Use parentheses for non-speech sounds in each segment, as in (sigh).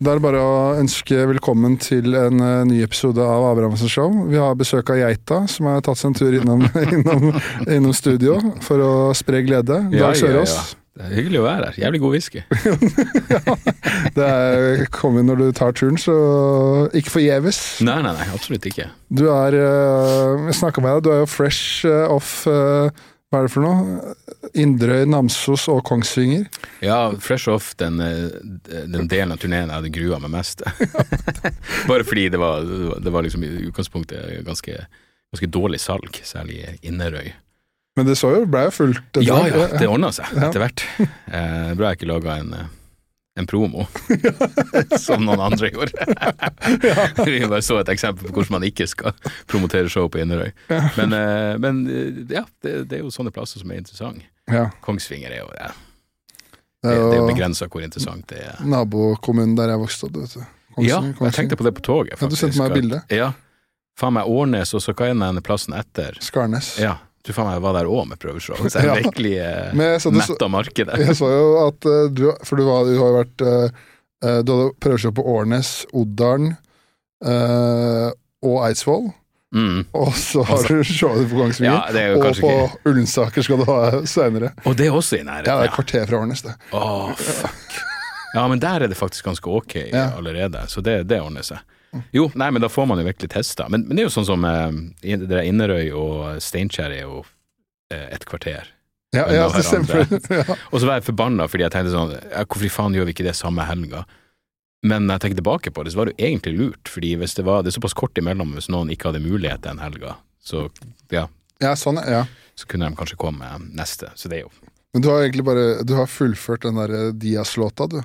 Da er det bare å ønske velkommen til en eh, ny episode av Abrahamsen Show. Vi har besøk av Geita, som har tatt seg en tur innom, (laughs) innom, innom studio for å spre glede. Dag Sørås. Det er hyggelig å være her. Jævlig god whisky. (laughs) Det er kommet når du tar turen, så ikke forgjeves. Nei, nei, nei, absolutt ikke. Du er Jeg snakka med deg, du er jo fresh eh, off eh, Hva er det for noe? Inderøy, Namsos og Kongsvinger. Ja, fresh off den, eh, den delen av turneen jeg hadde grua meg mest (laughs) Bare fordi det var, det var liksom i utgangspunktet ganske, ganske dårlig salg, særlig i Inderøy. Men det så jo, ble jo fullt. Ja ja, det ordna seg etter hvert. Eh, bra jeg ikke laga en, eh, en promo, (laughs) som noen andre gjorde. (laughs) Vi bare så et eksempel på hvordan man ikke skal promotere show på Inderøy. Men, eh, men eh, ja, det, det er jo sånne plasser som er interessante. Ja, Kongsvinger er jo ja, det det, er jo begrensa hvor interessant det er. nabokommunen der jeg vokste opp. vet du. Ja, Kongsvinger, jeg tenkte på det på toget, Ja, du sendte meg at- bilde. Ja. Faen meg Årnes, og så hva er den plassen etter? Skarnes. Ja, du faen meg var der òg med prøveshow, så jeg Ja. virkelig eh, (laughs) metta markedet. jeg så jo at uh, du For du, var, du har jo vært eh, Du hadde prøveshow på Årnes, Oddalen uh, og Eidsvoll. Mm. Og så har du showet på Kongsvinger. Ja, det og på ikke Ullensaker skal du ha seinere. Og det er også i nærheten? Ja, det er et kvarter fra Årnes, det. Åh, fuck. Ja, men der er det faktisk ganske ok Ja. Allerede, så det, det ordner seg. Jo, nei, men da får man jo virkelig testa. Men, men det er jo sånn som eh, det er Inderøy og Steinkjer er jo eh, et kvarter. Ja, ja det stemmer. (laughs) Ja. Og så var jeg forbanna fordi jeg tenkte sånn Hvorfor i faen gjør vi ikke det samme helga? Men når jeg tenker tilbake på det, så var det jo egentlig lurt, fordi hvis det var det er såpass kort imellom hvis noen ikke hadde mulighet den helga, så ja, ja, sånn, ja. så kunne de kanskje komme neste. Så det er jo Men du har egentlig bare Du har fullført den der Dias-låta, du.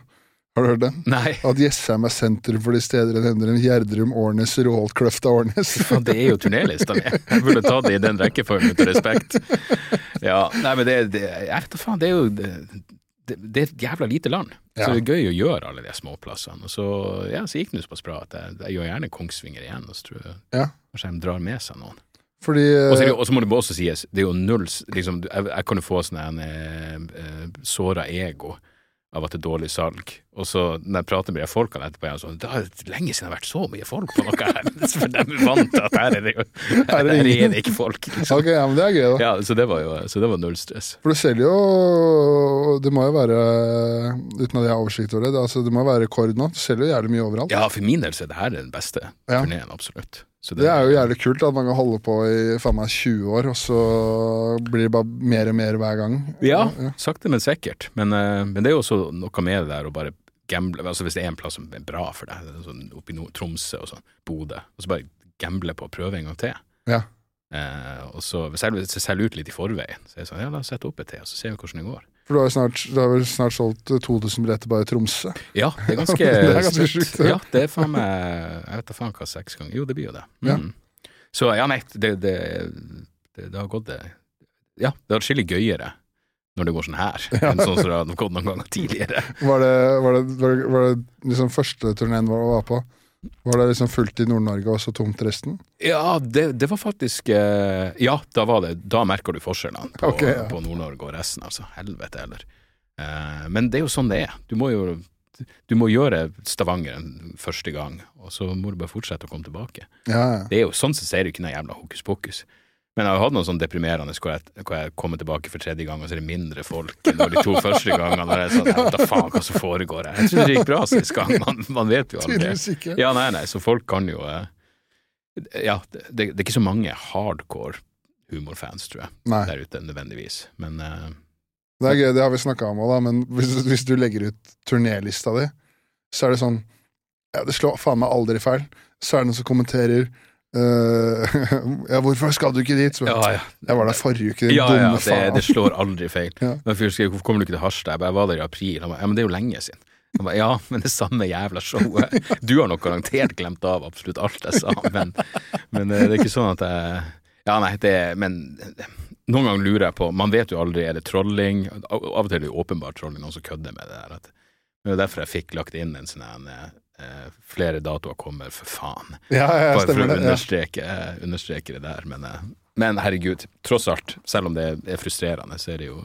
Har du hørt den? Nei, At Jessheim er senter for de steder hender en Gjerdrum, Årnes, Råholt, Årnes. (laughs) Ja, det er jo turnélista mi. Jeg burde ta det i den rekkefølgen ut av respekt. Ja, nei, men det, det Jeg faen, det er jo det, det, er et jævla lite land, så det er gøy å gjøre alle de småplassene. Og så, ja, så gikk det såpass bra at jeg, jeg gjør gjerne Kongsvinger igjen, og så tror jeg Ja. kanskje de drar med seg noen. Fordi Og så det eh, må det også sies, det er jo null liksom, jeg, jeg kan jo få sånn en eh, eh, såra ego av at det er dårlig salg. Og så når jeg prater med de folkene etterpå, er jeg sånn Det har lenge siden det har vært så mye folk på noe her. (laughs) For de er vant til at her er det jo Her er det er ikke folk. Liksom. Ok, ja, men det er gøy, da. Ja, så det var jo så det var null stress. For du selger jo Det må jo være Uten at jeg har oversikt over det, det, altså, det må jo være rekord nå. Du selger jo jævlig mye overalt. Ja, for min del så er det her den beste Ja. turneen, absolutt. Så Det er jo jævlig kult at man kan holde på i faen meg 20 år, og så blir det bare mer og mer hver gang. Ja, sakte, men sikkert. Men, eh, men det er jo også noe med det der å bare gamble altså Hvis det er en plass som er bra for deg, det sånn oppe i Nord- Tromsø og sånn, Bodø, og så bare gamble på å prøve en gang til. Ja. Eh, og så selv, selger ut litt i forveien, så er det sånn ja, la oss sette opp et til, og så ser vi hvordan det går. For du har jo snart, vel snart solgt 2000 billetter bare i Tromsø. Ja, det er ganske, (laughs) Det er ganske sjukt. Ja, det er faen meg Jeg vet da faen hva seks ganger Jo, det blir jo det. Ja. Mm. Så ja, nei, det, det, det, det har gått det Ja, det er atskillig gøyere når det går sånn her, enn sånn som det har gått noen ganger tidligere. Var det, var det, var det, var det liksom første turneen du var på? Var det liksom fullt i Nord-Norge og så tomt resten? Ja, det, det var faktisk eh, Ja, da var det Da merker du forskjellene på, okay, ja. på Nord-Norge og resten, altså. Helvete heller. Eh, men det er jo sånn det er. Du må jo du må gjøre Stavanger en første gang, og så må du bare fortsette å komme tilbake. Ja, ja. Det er jo Sånn sett så er det ikke noe jævla hokus pokus. Men jeg har hatt noe sånn deprimerende hvor jeg, hvor jeg kommer tilbake for tredje gang, og så er det mindre folk enn de to første gangene. Og jeg sånn, jeg vet da faen hva som foregår her. Jeg trodde det gikk bra sist gang, man, man vet jo aldri. Ja, nei, nei, så folk kan jo eh, Ja, det, det er ikke så mange hardcore humorfans, tror jeg, Nei. der ute nødvendigvis. Men uh, Det er gøy, det har vi snakka om òg, da, men hvis, hvis du legger ut turnélista di, så er det sånn Ja, det slår faen meg aldri feil. Så er det noen som kommenterer (laughs) Ja, hvorfor skal du ikke dit? Ja, ja. Jeg var der forrige uke, din Ja, ja, dumme det, faen. det slår aldri feil. (laughs) Ja. Men fyr skrev 'hvorfor kommer du ikke til Harstad'? Jeg jeg var der i april. Han ba, ja, men det er jo lenge siden. Ba, ja, men det samme jævla showet. (laughs) Du har nok garantert glemt av absolutt alt jeg sa, men, men eh, det er ikke sånn at jeg Ja, nei, det Men noen ganger lurer jeg på Man vet jo aldri, er det trolling? Av og til er det jo åpenbart trolling, noen som kødder med det der. At, men det er derfor jeg fikk lagt inn en sånn en eh, Flere datoer kommer, for faen. Ja, ja, Bare for å det. Ja. understreke, understreke det der. Men, eh, men herregud, tross alt, selv om det er frustrerende, så er det jo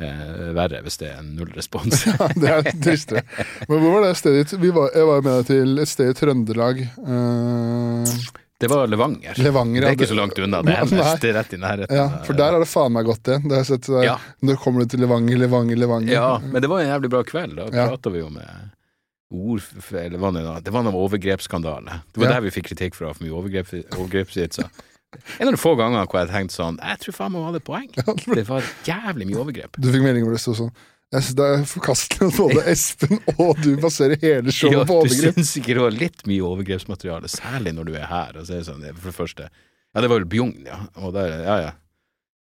eh, verre hvis det er null respons. (laughs) Ja, det er tristere. Men hvor var det stedet var, jeg var med deg til et sted i Trøndelag. Uh... Det var Levanger. Levanger, det er ikke så langt unna. Det er, det er rett i nærheten. ja, for der har det faen meg gått igjen. Ja. Nå kommer du til Levanger, Levanger, Levanger. Ja, men det var en jævlig bra kveld. Da Ja. prata vi jo med ord eller var det var. Det var noe overgrepsskandale. Det var Ja. der vi fikk kritikk fra for mye overgrep, overgrepsvitser. (laughs) En av de få gangene hvor jeg tenkte sånn Jeg tror faen meg hun hadde poeng. (laughs) Det var jævlig mye overgrep. Du fikk melding hvor det sto sånn det er forkastelig at både (laughs) Espen og du baserer hele showet Ja, på du overgrep. syns ikke det var litt mye overgrepsmateriale, særlig når du er her. Og så er det sånn, for det første Ja, det var vel Bjugn, ja. Og der, ja, ja.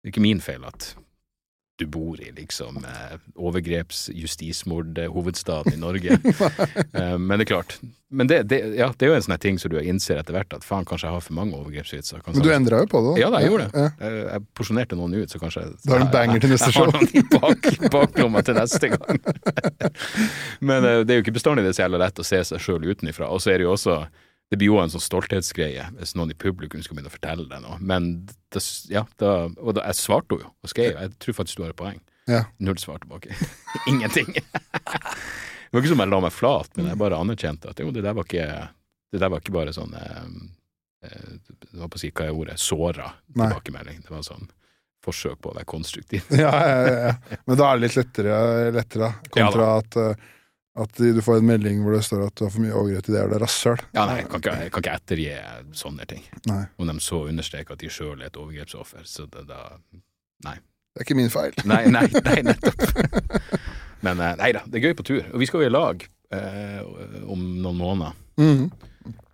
Det er ikke min feil at du bor i liksom eh, overgreps-justismord-hovedstaden i Norge. (laughs) eh, men det er klart. Men det, det, ja, det er jo en sånn ting som du innser etter hvert, at faen, kanskje jeg har for mange overgrepsvitser. Men du jeg- endra jo på det. da. Ja da, jeg gjorde det. Ja. Jeg, jeg porsjonerte noen ut, så kanskje jeg- Da har du en banger til neste jeg, (laughs) show. Jeg har noen i bak, baklomma til neste gang. (laughs) Men eh, det er jo ikke bestandig det så jævla lett å se seg sjøl utenfra. Og så er det jo også Det blir jo en sånn stolthetsgreie hvis noen i publikum skal begynne å fortelle deg noe. Men det, ja, da, og da, jeg svarte jo og skrev. Jeg tror faktisk du har et poeng. Ja. Null svar tilbake. (laughs) Ingenting. (laughs) det var ikke som jeg la meg flat, men jeg bare anerkjente at jo, det der var ikke, det der var ikke bare sånn eh, eh, Jeg holdt på å si hva er ordet såra tilbakemelding. Det var sånn forsøk på å være konstruktiv. Ja, ja, ja, ja. Men da er det litt lettere, lettere kontra at, eh, at du får en melding hvor det står at du har for mye overgrep til det, og det er rasshøl. Ja, nei, jeg kan ikke, jeg kan ikke ettergi sånne ting. Nei. Om de så understreker at de sjøl er et overgrepsoffer, så det, da Nei. Det er ikke min feil. Nei, nei, nei, nettopp. Men eh, nei da, det er gøy på tur. Og vi skal jo i lag eh, om noen måneder. Mhm.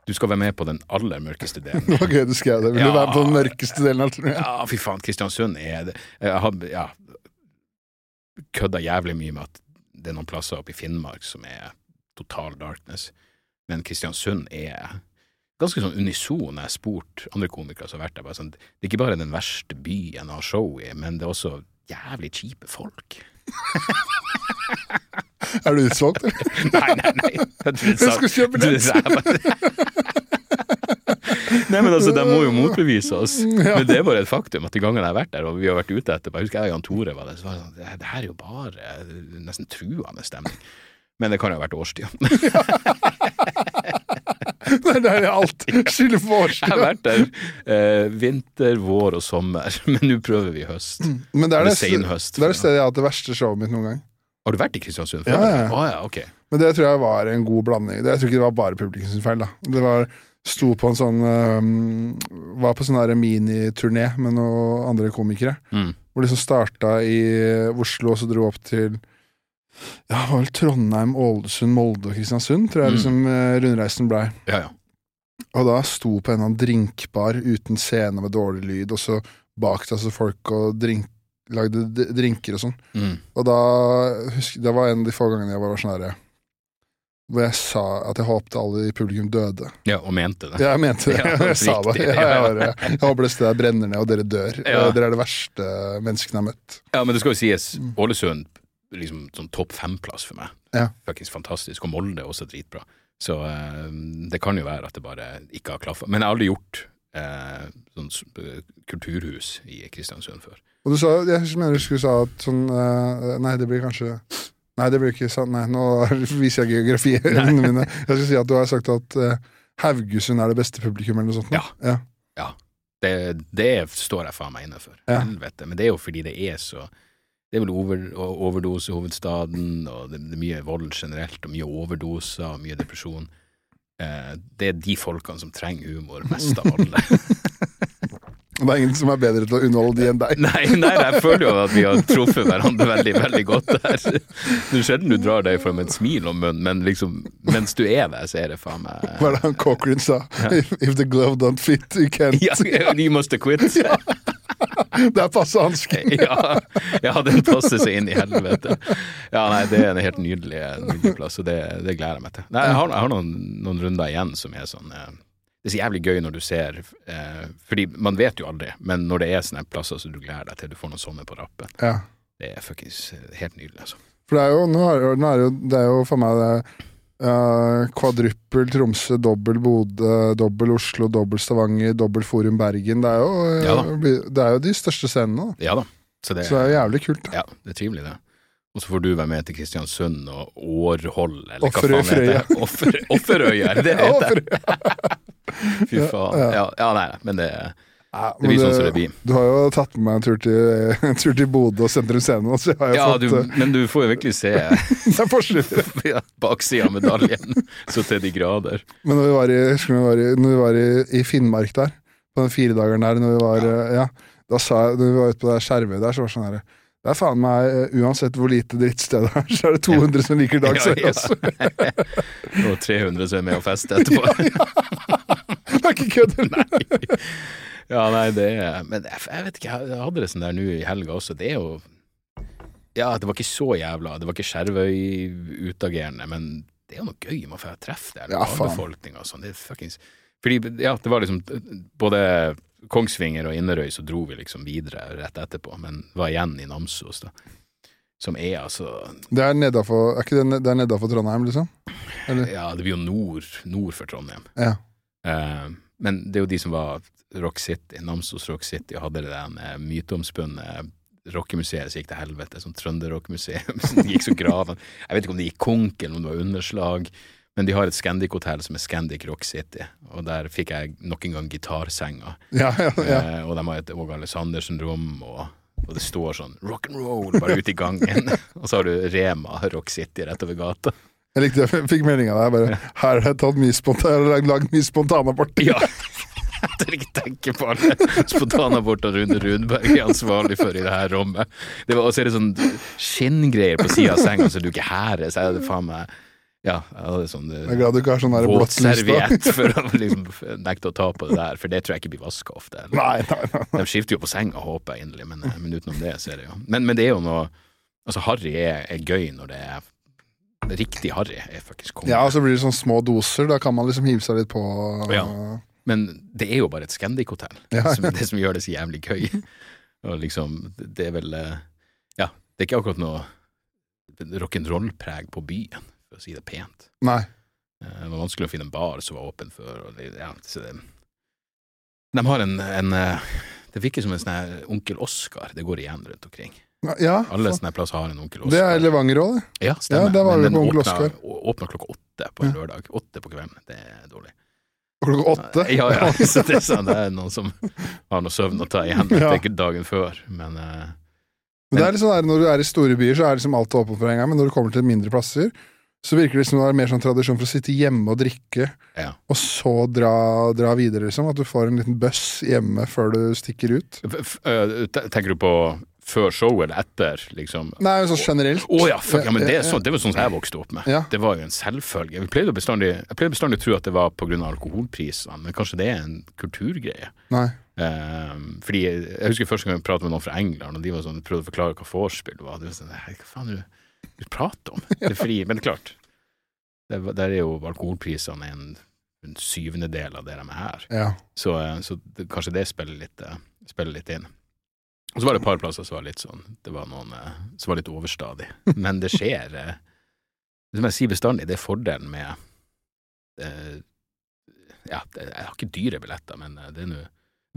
Du skal være med på den aller mørkeste delen. Det var gøy du skrev det. Vil du Ja. være på den mørkeste delen av turneen? Ja, fy faen, Kristiansund er det Jeg har ja, kødda jævlig mye med at det er noen plasser oppe i Finnmark som er total darkness, men Kristiansund er ganske sånn unison. Jeg har spurt andre komikere som har vært der, bare sånn, det er ikke bare den verste byen å ha show i, men det er også jævlig kjipe folk. (laughs) Er du utsolgt, eller? Nei, nei, nei. Du den. sa bare- (laughs) (laughs) Nei, men altså, de må jo motbevise oss. (laughs) Men det er bare et faktum at de gangene jeg har vært der, og vi har vært ute etterpå Jeg husker jeg og Jan Tore var der, så var det sånn Det her er jo bare nesten truende stemning. Men det kan jo ha vært årstida. (laughs) Det er alt skylder på Jeg har vært der eh, vinter, vår og sommer, men nå prøver vi høst. Men det er det, senhøst. det er det stedet jeg har hatt det verste showet mitt noen gang. Har du vært i Kristiansund før? Ja, ja, ja. Ja, ok. Men det tror jeg var en god blanding. Det, jeg tror ikke det var bare publikum feil. da Det var Sto på en sånn øhm, Var på sånn miniturné med noen andre komikere. Mm. Hvor liksom starta i Oslo, og så dro opp til Ja, det var vel Trondheim, Ålesund, Molde og Kristiansund, tror jeg Mm. liksom eh, rundreisen blei. Ja, ja. Og da sto på en eller annen drinkbar uten scene med dårlig lyd, og så bak deg altså folk og drink, lagde drinker og sånn. Mm. Og da husk, Det var en av de få gangene jeg var sånn herre Hvor jeg sa at jeg håpte alle i publikum døde. ja, og mente det. Ja, jeg mente det. (laughs) Ja, jeg sa det. Ja, jeg, bare, jeg håper det stedet brenner ned, og dere dør. Ja. Dere er det verste menneskene jeg har møtt. Ja, men det skal jo sies. Ålesund liksom sånn topp fem-plass for meg. Ja. Faktisk fantastisk. Og Molde er også dritbra. Så eh, det kan jo være at det bare ikke har klaffa. Men jeg har aldri gjort eh, sånn eh, kulturhus i Kristiansund før. Og du sa, jeg mener du skulle sa at sånn eh, Nei, det blir kanskje Nei, det blir ikke sant. Nei, nå (laughs) viser jeg geografiene mine. Jeg skal si at du har sagt at uh, Haugesund er det beste publikum, eller noe sånt. Ja. Ja. ja. Det, det står jeg faen meg inne for. Ja. Helvete. Men det er jo fordi det er så Det er vel over, overdosehovedstaden, og det, det er mye vold generelt, og mye overdoser, og mye depresjon. Uh, det er de folkene som trenger humor mest av alle. (laughs) (laughs) Det er ingen som er bedre til å underholde de enn deg. (laughs) Nei, nei, jeg føler jo at vi har truffet hverandre veldig veldig godt der. (laughs) Det er sjelden du drar deg fra med et smil om munnen, men liksom, mens du er der, så er det faen meg Hva er det han Cochrane sa? If, (laughs) if the glove don't fit, you can't. ja, You must have quit. Det er passe hanske. Ja, ja, den passer seg inn i helvete. Ja, nei, det er en helt nydelig, nydelig plass, og det, det gleder jeg meg til. Nei, jeg har, jeg har noen, noen runder igjen som er sånn eh, Det er så jævlig gøy når du ser eh, Fordi man vet jo aldri, men når det er sånne plasser som du gleder deg til, du får noen sånne på rappen, Ja. det er fuckings helt nydelig, altså. For det er jo, nå er, nå er jo, det er jo for meg det uh, kvadruppel Tromsø, dobbel Bodø, dobbel Oslo, dobbel Stavanger, dobbel Forum Bergen. Det er jo, eh, Ja det er jo de største scenene, da. Ja da. Så det, Så det er jo jævlig kult. Da. ja, det er trivelig, det. Og så får du være med til Kristiansund og Århold, eller hva faen heter det. Offer, Offerøy, er det det (laughs) heter? (laughs) Fy faen. Ja, ja, nei, men det, Ja, det blir sånn som det blir. Du har jo tatt med meg en tur til, en tur til Bodø og Sentrum Scene, så har jo Ja, fått du, eh, men du får jo virkelig se (laughs) (laughs) ja, baksida av medaljen, så til de grader. Men når vi var i, vi var i, når vi var i, i Finnmark der, på den firedageren der, når vi var ja. Ja, da sa jeg, når vi var ute på det Skjervøy der, så var det sånn herre det er faen meg, eh, uansett hvor lite drittsted det er, så er det 200 som liker Dag Ja, ja. Sørås. Og 300 som er med og fester etterpå. Det er ikke kødd! (laughs) Ja, nei, det er Men jeg, jeg vet ikke, jeg hadde det sånn der nå i helga også. Det er jo Ja, det var ikke så jævla Det var ikke Skjervøy-utagerende, men det er jo noe gøy med å få treffe det Ja, Befolkninga og sånn. Det er fuckings Fordi, ja, det var liksom både Kongsvinger og Inderøy så dro vi liksom videre rett etterpå, men var igjen i Namsos, da. Som er altså Det er nedafor, er ikke det, det er nedafor Trondheim, liksom? Eller? Ja, det blir jo nord, nord for Trondheim. Ja. Eh, men det er jo de som var Rock City, Namsos Rock City, og hadde det der myteomspunne rockemuseet som gikk til helvete, sånn trønderrockmuseum som (laughs) gikk så graven. Jeg vet ikke om det gikk konk, eller om det var underslag, men de har et Scandic-hotell som er Scandic Rock City, og der fikk jeg nok en gang gitarsenga. Ja, ja, ja. Eh, og de har et Åge Alessandersen-rom, og, og det står sånn rock'n'roll bare ute i gangen. (laughs) og så har du Rema Rock City rett over gata. Jeg likte jeg fikk melding av deg. Bare, her har jeg tatt mye spontan, lagd- mye spontanabort'. Ja. (laughs) Jeg tør ikke tenke på alle spontanaborter Rune Rudberg er ansvarlig for i det her rommet. Det var også er det sånn skinngreier på sida av senga så du ikke hærer. Så er det faen meg Ja, jeg hadde sånn Jeg er glad du ikke har sånn lys våtserviett for å liksom nekte å ta på det der, for det tror jeg ikke blir vaska ofte. Nei, nei, nei. De skifter jo på senga, håper jeg inderlig, men, men utenom det så er det jo Men, men det er jo noe Altså, harry er, er gøy når det er Riktig harry er faktisk konge. Ja, og så blir det sånn små doser. Da kan man liksom hive seg litt på. Ja. Men det er jo bare et Scandic-hotell, (laughs) Ja, som er det som gjør det så jævlig gøy. (laughs) Og liksom, det er vel eh, Ja, det er ikke akkurat noe rock'n'roll-preg på byen, for å si det pent. Nei. Eh, Det var vanskelig å finne en bar som var åpen for ja, så det, De har en, en eh, Det virker som en sånn her Onkel Oskar. Det går igjen rundt omkring. Ja, Alle plasser har en Onkel Oskar. det er Levanger òg, det. Ja, stemmer. Ja, der var men den Onkel åpna, åpna klokka åtte på en lørdag. Åtte på kvelden. Det er dårlig. Klokka åtte. Ja, ja. (laughs) (laughs) Så det er, sånn, det er noen som har noe søvn å ta igjen Ja. ikke dagen før. Men eh, Men det er liksom der, Når du er i store byer, så er liksom alt åpent for en gang, men når du kommer til mindre plasser, så virker det som det er mer sånn tradisjon for å sitte hjemme og drikke, ja. og så dra, dra videre, liksom. At du får en liten bøss hjemme før du stikker ut. F tenker du på før show eller etter, liksom? Nei, sånn generelt. Å ja, fuck, ja, men det, sånn, det var sånn som jeg vokste opp med. Ja. Det var jo en selvfølge. Jeg pleide bestandig, jeg pleide bestandig å tro at det var pga. alkoholprisene, men kanskje det er en kulturgreie. Nei. Eh, fordi jeg, jeg husker første gang jeg pratet med noen fra England, og de var sånn, prøvde å forklare hva vorspiel var. Det var sånn, Hva faen er det du prater om? (laughs) Det er fri, men det klart. Det, der er jo alkoholprisene en, en syvendedel av det de er her. Ja. Så, eh, så det, kanskje det spiller litt, eh, spiller litt inn. Og så var det et par plasser som var litt sånn Det var noen eh, som var litt overstadig. (laughs) Men det skjer eh, Som jeg sier bestandig, det er fordelen med eh, Ja, det, jeg har ikke dyre billetter, men det er nå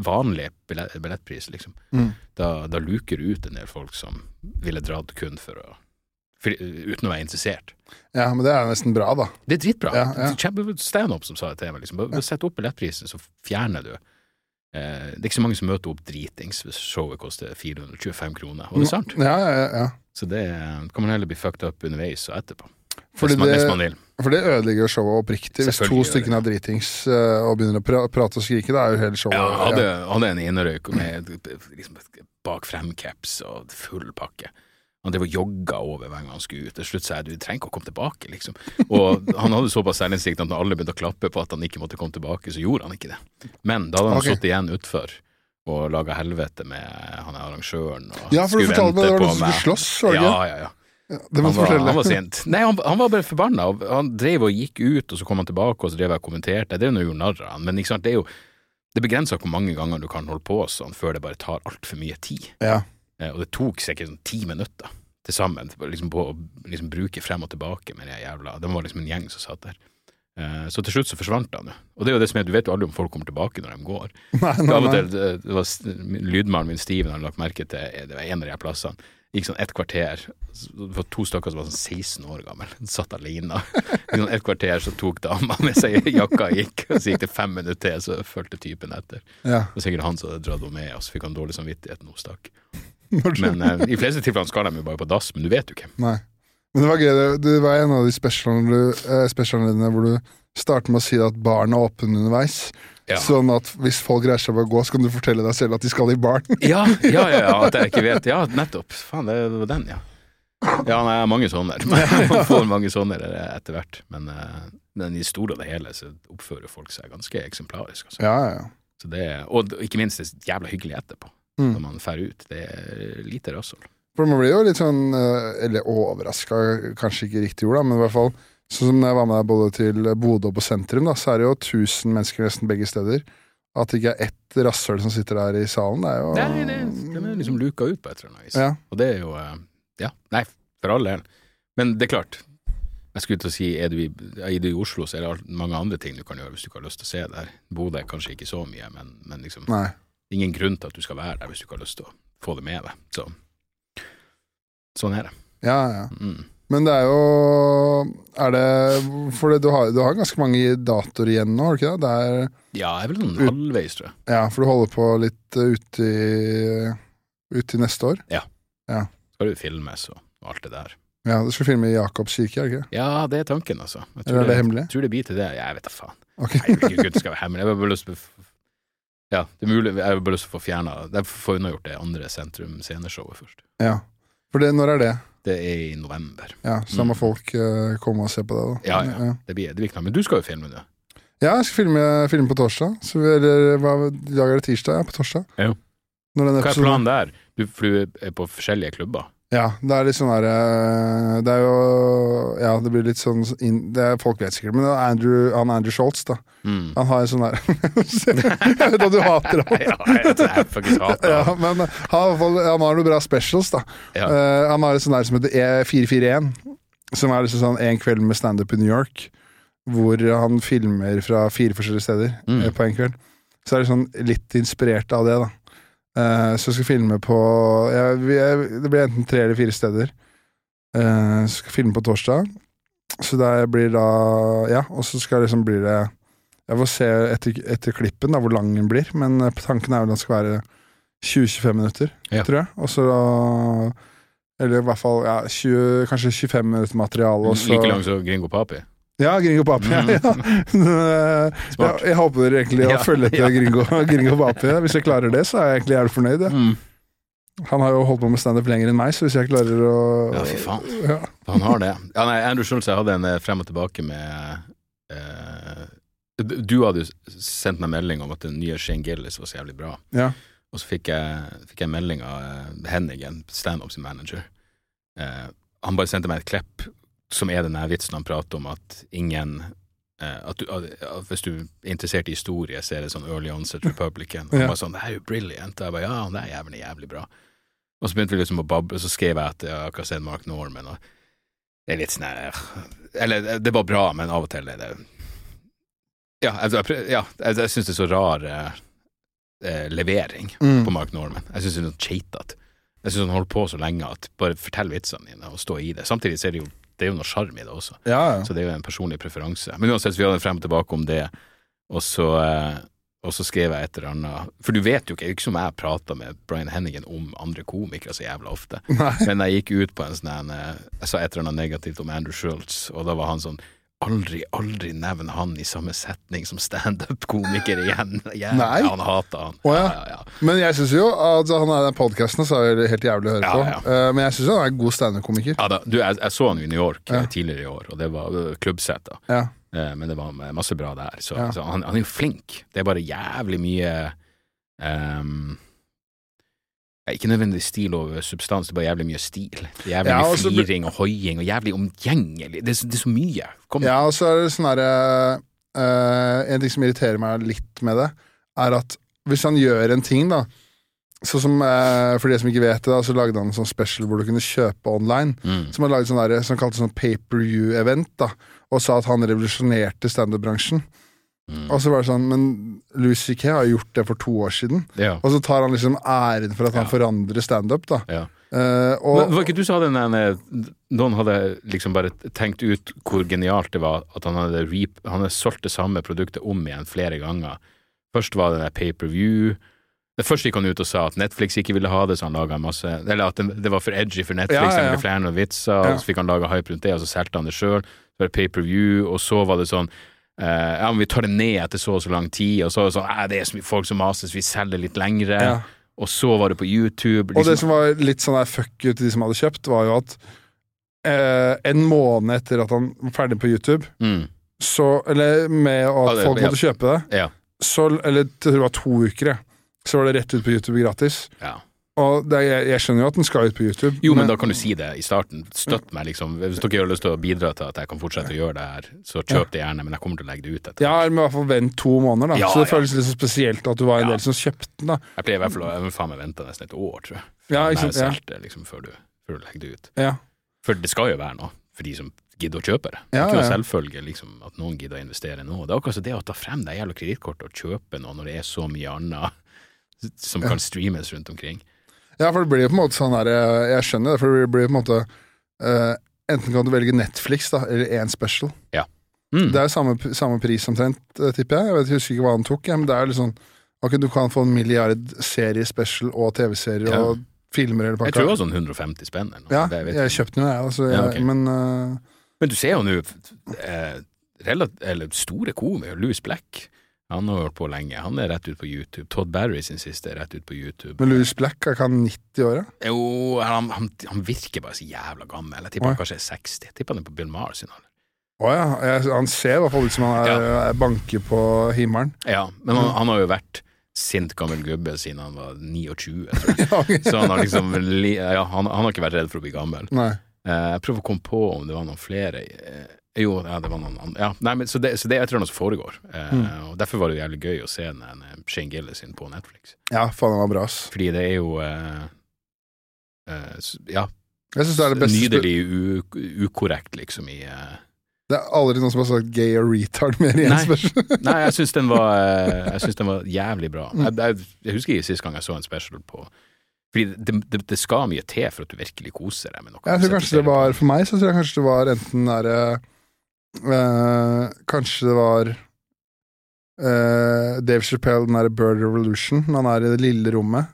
vanlig billett, billettpris, liksom. Mm. Da, da luker du ut en del folk som ville dratt kun for å for, Uten å være interessert. ja, men det er nesten bra, da. Det er dritbra. Ja, ja. Standup som sa det til meg. Liksom. Bare bare Sett opp billettprisen, så fjerner du. Eh, det er ikke så mange som møter opp dritings hvis showet koster 425 kroner. Og det er sant. Ja, ja, ja. Så det eh, kan man heller bli fucked up underveis og etterpå. Fordi man, det-. For det ødelegger showet oppriktig. Hvis to stykker er dritings eh, og begynner å pra prate og skrike, da er jo hele showet Ja, hadde, hadde en innerøyk med liksom, bak frem-caps og full pakke. Han drev og jogga over hver gang han skulle ut. Til slutt sa jeg du trenger ikke å komme tilbake, liksom. Og han hadde såpass selvinnsikt at når alle begynte å klappe på at han ikke måtte komme tilbake, så gjorde han ikke det. Men da hadde han okay. sittet igjen utfor og laga helvete med han er arrangøren og Ja, for du fortalte meg det var noen som skulle slåss, var det Ja, ikke? ja, ja. Ja, Ja, Han var, han var sint. Nei, han, han var bare forbanna. Han drev og gikk ut, og så kom han tilbake, og så drev jeg og kommenterte. Det er jo noe gjorde narr av han, men sant, det er jo det er begrensa hvor mange ganger du kan holde på sånn før det bare tar altfor mye tid. Ja. Eh, Og det tok sikkert sånn ti minutter til sammen liksom på å liksom bruke frem og tilbake med de jævla Det var liksom en gjeng som satt der. Eh, Så til slutt så forsvant han jo. Og det er jo det som er, du vet jo aldri om folk kommer tilbake når de går. Nei, (laughs) nei, nei. det, det var lydmannen min Steven hadde lagt merke til eh, Det var en av de her plassene. Gikk sånn et kvarter. Det var to stykker som var sånn 16 år gammel. (laughs) Satt alene. Sånn et kvarter så tok dama med seg (laughs) jakka og gikk. Og så gikk det fem minutter til, så fulgte typen etter. Ja. Det var sikkert han som hadde dratt henne med, og så fikk han dårlig samvittighet når hun stakk. Du- Men eh, i fleste tilfellene skal de jo bare på dass, men du vet jo ikke. Nei. Men det var gøy. det- Det var en av de specialene eh, specialene hvor du starter med å si at baren er åpen underveis. Ja. Sånn at hvis folk reiser seg på å gå, så kan du fortelle deg selv at de skal i baren. (laughs) Ja, ja, ja, ja, at jeg ikke vet. Ja, (laughs) nettopp. Faen, det var den, ja. Ja, nei, jeg har mange sånne. (laughs) Man får mange sånne etter hvert. Men, eh, men i store og det hele så oppfører folk seg ganske eksemplarisk. Altså. Ja, ja, ja. Så det, og ikke minst det er jævla hyggelig etterpå, Mm. når man drar ut. Det er lite rasshøl. For man blir jo litt sånn eh, Eller overraska, kanskje ikke riktig ord, da, men i hvert fall Sånn som når jeg var med deg både til Bodø og på sentrum, da, så er det jo 1000 mennesker nesten begge steder. At det ikke er ett rasshøl som sitter der i salen, det er jo Nei, det, den er liksom luka ut på et eller annet vis. Ja. Og det er jo eh, Ja, nei, for all del. Men det er klart. Jeg skulle til å si, er du i, er du i Oslo, så er det mange andre ting du kan gjøre hvis du ikke har lyst til å se der. Bodø er kanskje ikke så mye, men, men liksom Nei. Ingen grunn til at du skal være der hvis du ikke har lyst til å få det med deg. Så sånn er det. Ja, ja. Mm. Men det er jo Er det For det, du, har, du har ganske mange datoer igjen nå, har du ikke det? det er, Ja, jeg er vel sånn halvveis, tror jeg. ja, for du holder på litt uti ute i år? Ja. ja. Skal du filmes og, alt det der. Ja, du skal filme i Jakobs kirke, er det ikke? Ja, det er tanken, altså. Jeg Eller er det hemmelig? Jeg tror det blir til det. Jeg vet da faen. Okay. Nei, jeg vil ikke det skal være hemmelig. Jeg har bare lyst til å Ja, det er mulig. Jeg har bare lyst til å få fjerna Jeg får unnagjort det andre Sentrum sceneshowet først. Ja. For det, når er det? Det er i november. Ja, Så da må Mm. folk uh, komme og se på det, da. Ja, ja. Det blir, det blir knall. Men du skal jo filme det. Ja, jeg skal filme, filme på torsdag. Så vi, eller hva, I dag er det tirsdag, ja. På torsdag. Ja. Når den Hva er episoden- planen der? Du, for du er på forskjellige klubber? Ja, det er litt sånn der eh, Det er jo Ja, det blir litt sånn det er, Folk vet sikkert, men det er Andrew, han Andrew Schultz, da. Mm. Han har en sånn der (laughs) Jeg vet at du hater ham. (laughs) ja, jeg, jeg faktisk hater (laughs) Ja, men han, hvert fall- han har noen bra specials, da. Ja. Uh, han har et sånt der som heter E441, som er liksom sånn En kveld med standup i New York. Hvor han filmer fra fire forskjellige steder Mm. eh, på en kveld. Så er det sånn litt inspirert av det, da. Eh, så jeg skal filme på vi er, Det blir enten tre eller fire steder. Uh, så skal filme på torsdag. Så det blir da Ja, og så skal liksom blir det Jeg får se etter, etter klippen da hvor lang den blir, men eh, tanken er jo at den skal være 20-25 minutter, Ja. tror jeg. Og så Eller i hvert fall ja, 20, kanskje 25 minutter materiale. Like lang som Gringo Papi? Ja, Gringo Papi. Ja, Mm. ja. (laughs) Smart. jeg håper egentlig å følge etter. Gringo, (laughs) Gringo Papi. Hvis jeg klarer det, så er jeg egentlig jævlig fornøyd. Ja. Mm. Han har jo holdt på med standup lenger enn meg, så hvis jeg klarer å Ja, fy faen. Ja. Han har det. Ja, nei, Andrew Schultz, jeg hadde en eh, frem og tilbake med eh, du- hadde jo sendt meg melding om at den nye Shane Gillis var så jævlig bra. Ja. Og så fikk jeg, fikk jeg melding av Henning, Hennigan, standup sin manager. Eh, han bare sendte meg et klipp som er denne vitsen han prater om at ingen eh, at, du, at, Hvis du er interessert i historie, så er det sånn early onset republican. Og Ja. Han bare sånn 'Det er jo brilliant'. Og jeg bare 'Ja, det er jævlig, jævlig bra'. Og så begynte vi liksom å bable, og så skrev jeg at jeg har akkurat sett Mark Norman, og det er litt sånn Eller, det var bra, men av og til er det Ja, jeg, ja, jeg, jeg syns det er så rar eh, levering Mm. på Mark Norman. Jeg syns det er noe cheatete. Jeg syns han holder på så lenge at bare fortell vitsene dine og stå i det. Samtidig så er det jo, det er jo noe sjarm i det også. Ja, ja. Så det er jo en personlig preferanse. Men uansett, vi hadde frem og tilbake om det, og så, eh, og så skrev jeg et eller annet For du vet jo ikke, det er jo ikke som jeg prater med Brian Hennigan om andre komikere så jævla ofte. Nei. Men jeg gikk ut på en sånn en, eh, Jeg sa et eller annet negativt om Andrew Schultz, og da var han sånn Aldri, aldri nevn han i samme setning som standup-komiker (laughs) igjen. Ja, Nei. Han hater han. Oh, ja. ja, ja. Men jeg syns jo at han er den podkasten, så er det helt jævlig å høre på. Eh, men jeg syns han er en god standup-komiker. Ja da, du, jeg, jeg så han i New York eh, tidligere i år, og det var uh, klubbsett, da. Eh, men det var masse bra der. Så, så han, han er jo flink. Det er bare jævlig mye ehm, Ja, Ikke nødvendigvis stil og substans, det er bare jævlig mye stil. Jævlig Ja, mye og fliring og hoiing og jævlig omgjengelig. Det, så- det er så mye. Kom. Ja, og så er det sånn herre uh, En ting som irriterer meg litt med det, er at hvis han gjør en ting, da Sånn som, uh, For de som ikke vet det, da, så lagde han en sånn special hvor du kunne kjøpe online. Mm. Som han laget sånn der, som han kalte sånn pay-per-view-event, da og sa at han revolusjonerte standup-bransjen. Mm. Og så var det sånn, men Louis C.K. har gjort det for to år siden. Ja. Og så tar han liksom æren for at han Ja. forandrer standup, da. ja. Uh, og, Men var ikke du som hadde den Noen hadde liksom bare tenkt ut hvor genialt det var at han hadde, reap, han hadde solgt det samme produktet om igjen flere ganger. Først var det der pay-per-view. Først gikk han ut og sa at Netflix ikke ville ha det, så han laga masse Eller at det, var for edgy for Netflix, Ja, ja, ja. flere noen vitser, Ja. og så fikk han laga hype rundt det, og så solgte han det sjøl. Så var det pay-per-view, og så var det sånn ja, men vi tar det ned etter så og så lang tid, og så er det sånn eh, det er så mye folk som mases, vi selger litt lengre. Ja. Og så var det på YouTube. og det liksom- som var litt sånn der fuck you til de som hadde kjøpt, var jo at eh, en måned etter at han var ferdig på YouTube, mm, så Eller med at Ja, det- folk ja. måtte kjøpe det, ja. så Eller jeg tror det var to uker. Så var det rett ut på YouTube gratis. ja. Og det, jeg, jeg skjønner jo at den skal ut på YouTube. Jo, men da kan du si det i starten. Støtt meg, liksom. Hvis dere har lyst til å bidra til at jeg kan fortsette å gjøre det her, så kjøp det gjerne, men jeg kommer til å legge det ut etter. Ja, men i hvert fall vent to måneder, da. Ja, så det ja. føles litt så spesielt at du var en Ja. del som kjøpte den, da. Jeg pleier i hvert fall å faen meg vente nesten et år, tror jeg. Før Ja, ikke sant, ja. det, liksom, før du, før du legger det ut. Ja. For det skal jo være noe for de som gidder å kjøpe det. Det er ikke noe selvfølge liksom, at noen gidder å investere nå. Det er akkurat det å ta frem det jævla kredittkortet og kjøpe noe når det er så mye annet som kan streames rundt omkring. Ja, for det blir jo på en måte sånn derre Jeg jeg skjønner det, for det blir på en måte eh, Enten kan du velge Netflix, da, eller én special. Mm. Det er jo samme, samme pris omtrent, eh, tipper jeg. Jeg vet, jeg husker ikke hva han tok, ja, men det er litt sånn Ok, du kan få en milliard serie special og TV-serier Ja. og filmer eller jeg tror det var sånn 150 spenn eller noe. Ja, vet jeg kjøpte den jo, jeg. Altså, jeg Ja, ok. Men uh... Men du ser jo nå eh, eller store komikere, Louis Black, han har hørt på lenge. Han er rett ut på YouTube. Todd Barry sin siste er rett ut på YouTube. men Louis Black er ikke han 90 år, ja? Jo, han, han, han virker bare så jævla gammel. Jeg tipper Oi. han kanskje er 60. Jeg tipper han er på Bill Maher sin alder. Å ja. Jeg, han ser i hvert fall ut som han er, er banker på himmelen. Ja, men han, Mm. han har jo vært sint gammel gubbe siden han var 29, tror jeg. (laughs) Ja. Så han har liksom li- ja, han, han har ikke vært redd for å bli gammel. Nei. Eh, jeg prøver å komme på om det var noen flere eh, Jo, ja, det var noen andre. Ja, nei, men, så, det, så det jeg tror eller noe som foregår. Eh, Mm. Og Derfor var det jo jævlig gøy å se den eh, Shane Gillis inn på Netflix. Ja, faen, var bra, ass. Fordi det er jo eh, eh, Ja, Jeg synes det er det beste nydelig ukorrekt, liksom, i eh, Det er aldri noen som har sagt gay og retard mer i en special. (laughs) Nei, jeg syns den eh, den var (laughs) jævlig bra. Mm. Jeg, jeg, jeg husker jeg sist gang jeg så en special på Fordi det, det, det skal mye til for at du virkelig koser deg med noe. Jeg tror kanskje det var For meg så tror jeg kanskje det var enten derre eh, Kanskje det var eh, Dave Chappelle, den derre Bird Revolution, når han er i det lille rommet.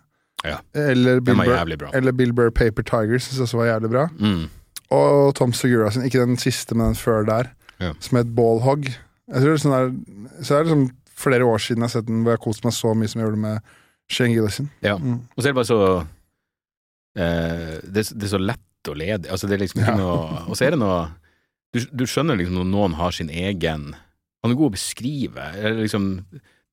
Ja. Eller Bill, Burr, eller Bill Burr Paper Tiger syns jeg også var jævlig bra. Mm. Og Tom Segura sin, ikke den siste, men den før der, Ja. som het Ballhog. Jeg tror det er sånn der, Så det er liksom flere år siden jeg har sett den hvor jeg har kost meg så mye som jeg gjorde med Shane Gillison. Ja. Mm. Og så er det bare så eh, det, det er så lett og ledig. Altså, det er liksom ikke Ja. noe Og så er det noe du, du skjønner liksom når noen har sin egen Han er god å beskrive. Eller liksom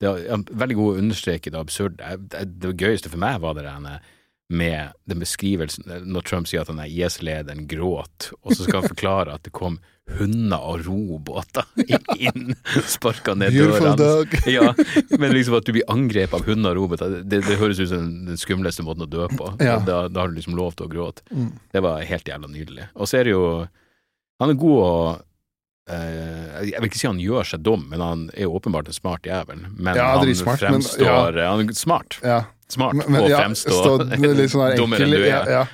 det er veldig god å understreke det absurde. Det, det gøyeste for meg var det der med den beskrivelsen når Trump sier at han er IS-lederen gråt, og så skal han forklare at det kom hunder og robåter (laughs) inn, sparka ned dørene. (laughs) Ja, men liksom at du blir angrepet av hunder og robåter, det, det høres ut som den skumleste måten å dø på. Ja. Da, da har du liksom lov til å gråte. Mm. Det var helt jævla nydelig. Og så er det jo Han er god å eh, Jeg vil ikke si han gjør seg dum, men han er jo åpenbart en smart jævel. Men Ja, han fremstår, men- ja. Han er smart. Ja. Smart Men- men og ja, fremstå (laughs) litt sånn dummere enn du er. ja.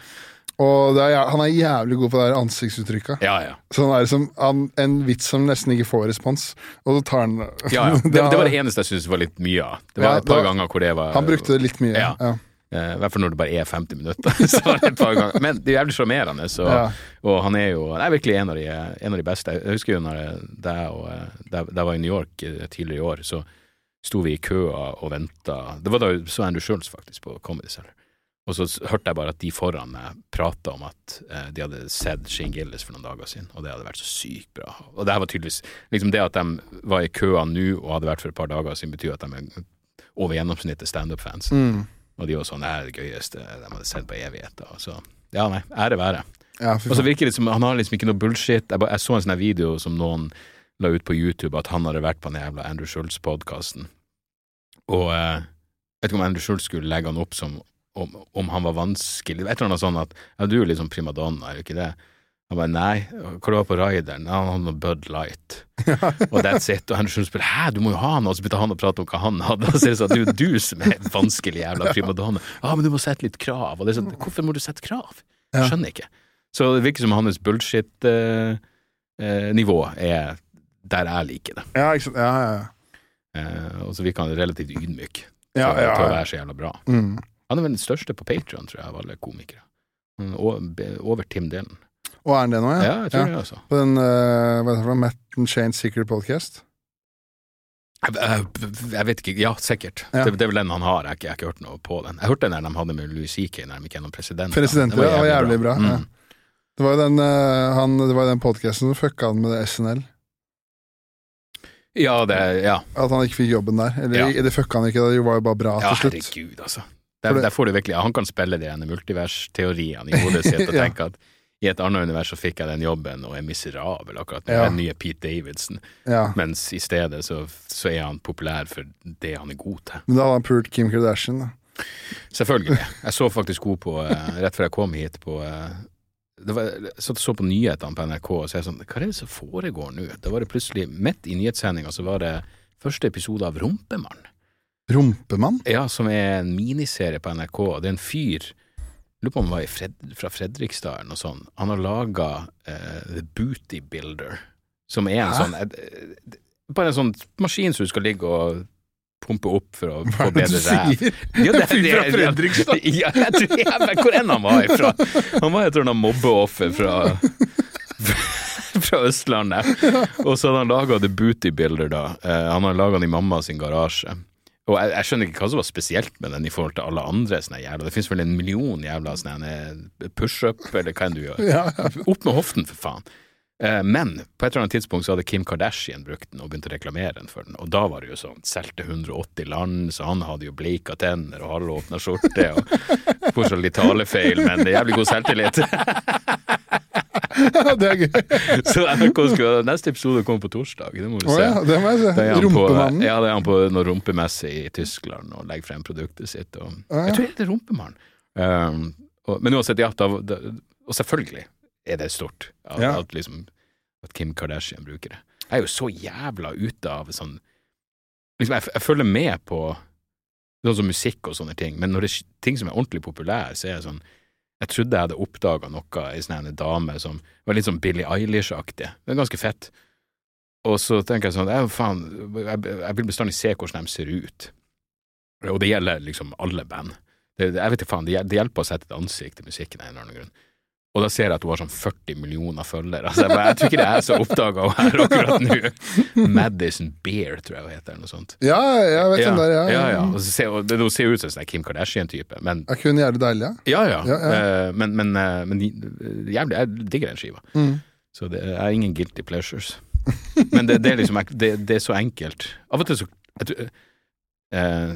Og er, han er jævlig god på det ansiktsuttrykket. Ja, ja. Sånn er det som han, En vits som nesten ikke får respons, og så tar han ja. (laughs) Det, det var det eneste jeg syntes var litt mye av. Det var et par var- ganger hvor det var Han brukte det litt mye. Ja. Eh, I hvert fall når det bare er 50 minutter. (laughs) så var det et par ganger. Men det er jævlig sjarmerende. Ja. Og han er jo er virkelig en av, de, en av de beste. Jeg husker jo når jeg, eh, jeg var i New York eh, tidligere i år, så sto vi i køa og venta. Det var da jeg så Andrew Schultz faktisk på Comedy Cellar. Og så hørte jeg bare at de foran meg prata om at eh, de hadde sett Shane Gillis for noen dager siden, og det hadde vært så sykt bra. Og det her var tydeligvis liksom Det at de var i køa nå og hadde vært for et par dager siden, betyr at de er over gjennomsnittet standup-fans. Mm. Og de var sånn Det er det gøyeste de hadde sett på evigheter. Så ja, nei, ære være. Ja, Og så virker det som Han har liksom ikke noe bullshit. Jeg, bare, jeg så en sånn video som noen la ut på YouTube, at han hadde vært på den jævla Andrew Schultz-podkasten. Og eh, jeg vet ikke om Andrew Schultz skulle legge han opp som om, om han var vanskelig Et eller annet sånn at Ja, du er sånn primadonna, er du ikke det? Han bare nei, hva var på Rideren? Han hadde noe Bud Light. (laughs) og that's it. Og Henderson spør hæ, du må jo ha noe, og så begynte han å prate om hva han hadde, og så er det sånn det er jo du som er vanskelig jævla primadonna. Ja, men du må sette litt krav, og det er sånn hvorfor må du sette krav? Jeg skjønner ikke. Så det virker som hans bullshit-nivå er der jeg liker det. Ja, ikke sant. Ja, ja, ja. Eh, og så virker han relativt ydmyk Ja, til, ja, til å være så jævla bra. Mm. Han er vel den største på Patreon, tror jeg, av alle komikere. Er be- Over Tim Dylan. Og er han det nå, Ja, ja? jeg tror det, også. På den, uh, hva heter det for Matt and Shane Secret Podcast? Jeg, jeg, vet ikke, ja, sikkert. Ja. Det, det er vel den han har, jeg jeg har ikke hørt noe på den. Jeg hørte den der de hadde med Louis CK når de gikk gjennom presidenten. Presidenten, ja, det var jævlig bra, bra. Mm. Det var jo den, eh, han, det var den podcasten som fucka han med det SNL. Ja, det, ja. At han ikke fikk jobben der. Eller Ja. det fucka han ikke, det var jo bare bra ja til slutt. herregud, altså. Der, der får du virkelig, Han kan spille de ene multiversteoriene i hodet sitt og (laughs) Ja. tenke at i et annet univers så fikk jeg den jobben og er miserabel akkurat nå. Ja. Den nye Pete Davidson. Ja. Mens i stedet så, så er han populær for det han er god til. Men da hadde han pult Kim Kardashian, da. Selvfølgelig. Jeg så faktisk henne på, eh, rett før jeg kom hit, på eh, det var, og så på nyhetene på NRK, og så er jeg sånn Hva er det som foregår nå? Da var det plutselig, midt i nyhetssendinga, så var det første episode av Rumpemann. Rumpemann? Ja, som er en miniserie på NRK. Det er en fyr Lurer på om han var Fred, fra Fredrikstad eller noe sånt. Han har laga The Booty Builder, som er en Hæ? sånn uh, Bare en sånn maskin som du skal ligge og pumpe opp for å få bedre ræv. Ja, det, Fyr fra Fredrikstad? (laughs) Ja, jeg tror, jeg hvor enn han var ifra. Han var et eller annet mobbeoffer fra fra Østlandet. (laughs) Og så hadde han laga The Booty Builder, da. Uh, han har laga den i mamma sin garasje. Og jeg, jeg skjønner ikke hva som var spesielt med den i forhold til alle andre sånne jævla Det finnes vel en million jævla eh, pushup, eller hva enn du gjør. Ja, (laughs) ja. Opp med hoften, for faen. Eh, Men på et eller annet tidspunkt så hadde Kim Kardashian brukt den og begynt å reklamere den for den, og da var det jo sånn, solgte 180 land, så han hadde jo bleika tenner og halvåpna skjorte og (laughs) fortsatt litt talefeil, men det er jævlig god selvtillit. (laughs) (laughs) det er gøy. (laughs) Så NRK skulle Neste episode kommer på torsdag, det må vi se. se. ja, det må jeg se. Rumpemannen. ja, det er han på noe rumpemesse i Tyskland og legger frem produktet sitt. Og, ja. Jeg tror det er Rumpemannen. Um, og, men uansett, ja, da, da, og selvfølgelig er det stort at, Ja. at, liksom, at Kim Kardashian bruker det. Jeg er jo så jævla ute av sånn liksom, jeg, jeg følger med på sånn som musikk og sånne ting, men når det er ting som er ordentlig populære, så er jeg sånn Jeg trodde jeg hadde oppdaga noe i sånn en dame som var litt sånn Billie Eilish-aktig. Det er ganske fett. Og så tenker jeg sånn, jeg, faen, jeg, jeg vil bestandig se hvordan de ser ut. Og det gjelder liksom alle band. Det, jeg vet ikke faen, det hjelper å sette et ansikt til musikken av en eller annen grunn. Og da ser jeg at hun har sånn 40 millioner følgere. Altså, jeg, bare, jeg tror ikke det er så oppdaga hun her akkurat nå. Madison Beer, tror jeg hun heter, eller noe sånt. Ja, jeg vet hvem det er. Ja, ja, ja. Og så ser, det, hun ser ut som en sånn Kim Kardashian-type, men Er ikke hun jævlig deilig, ja? ja, ja. Ja, ja. Eh, Men, men, eh, men jævlig, jeg digger den skiva. Mm. Så det er ingen guilty pleasures. Men det, det er liksom det, det er så enkelt. Av og til så jeg, tror, eh,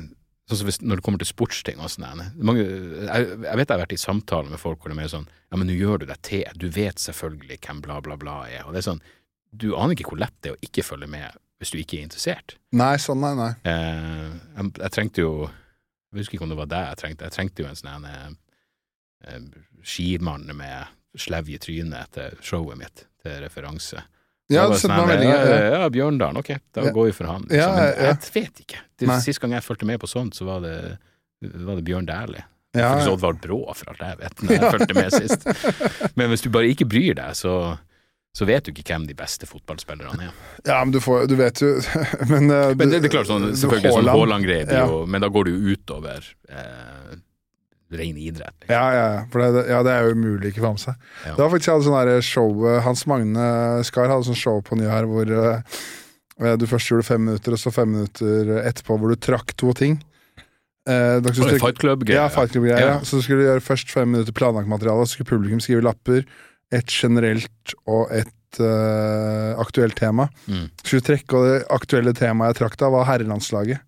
Sånn som hvis, Når det kommer til sportsting og sånn jeg, jeg vet jeg har vært i samtaler med folk hvor det er mer sånn Ja, men nå gjør du deg til. Du vet selvfølgelig hvem bla, bla, bla er. Og det er sånn Du aner ikke hvor lett det er å ikke følge med hvis du ikke er interessert. Nei, sånn, nei, nei. Eh, jeg, jeg trengte jo Jeg husker ikke om det var det jeg trengte. Jeg trengte jo en sånn en, eh, skimann med slev i trynet til showet mitt, til referanse. Ja, du sendte sånn meg. Ja, Ja. Bjørndalen, ok, da Ja. går vi for han. Liksom. Ja, Men jeg vet ikke. Sist gang jeg fulgte med på sånt, så var det, var det Bjørn Dæhlie. Ja, Faktisk. Oddvar Brå, for alt jeg vet, når jeg fulgte med (laughs) sist. Men hvis du bare ikke bryr deg, så, så vet du ikke hvem de beste fotballspillerne er. ja, men du får Du vet jo (laughs) Men, uh, Men det, det er klart, sånn, selvfølgelig sånn Haaland- Haaland-greier, Ja. men da går det jo utover eh, ren idrett. Liksom. Ja, ja. For det, ja, det er jo umulig ikke å få med seg. Ja. Det var faktisk jeg hadde sånn show eh, Hans Magne Skar hadde sånn show på nye her hvor uh, du først gjorde fem minutter, og så fem minutter etterpå hvor du trakk to ting. Uh, dere, oh, fight Club-greier. Ja, Fight. Ja. Ja. Så skulle du gjøre først fem minutter planlagt materiale, så skulle publikum skrive lapper. Et generelt og et uh, aktuelt tema. Mm. Skulle trekke, og det aktuelle temaet jeg trakk da, var herrelandslaget.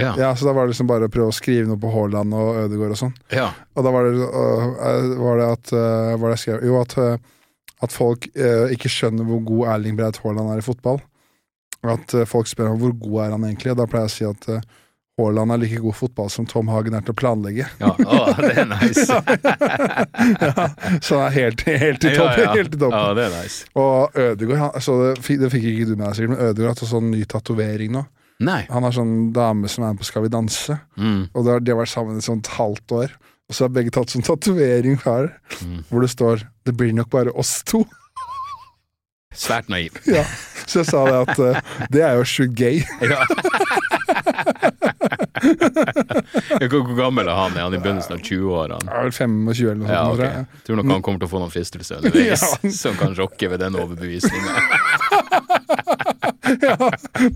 Ja. Ja, så da var det liksom bare å prøve å skrive noe på Haaland og Ødegaard og sånn. ja. Og da var det, øh, var det at øh, var det skrev? Jo, at, øh, at folk øh, ikke skjønner hvor god Erling Breit Haaland er i fotball. At øh, folk spør om hvor god er han egentlig, og da pleier jeg å si at øh, Haaland er like god fotball som Tom Hagen er til å planlegge. ja. Å, det er nice. (laughs) ja, så han er helt, helt i topp. Ja. Helt i topp. Ja, det er nice. Og Ødegaard han, så det, fikk- det fikk ikke du med deg sikkert, men Ødegaard har hatt sånn ny tatovering nå. Nei. Han har sånn dame som er med på Skal vi danse, Mm. og da har vært sammen i sånt halvt år. Og så har begge tatt sånn tatovering her, Mm. hvor det står 'Det blir nok bare oss to'. Svært naiv. (laughs) Ja, Så jeg sa det at uh, det er jo sjukt gay. (laughs) Ja. Hvor gammel er han? Er han i begynnelsen av 20-årene? Han er vel 25 eller noe sånt. Ja, tror ok. jeg. Tror nok han kommer til å få noen fristelser (laughs) underveis Ja. som kan rokke ved den overbevisninga. (laughs) Ja,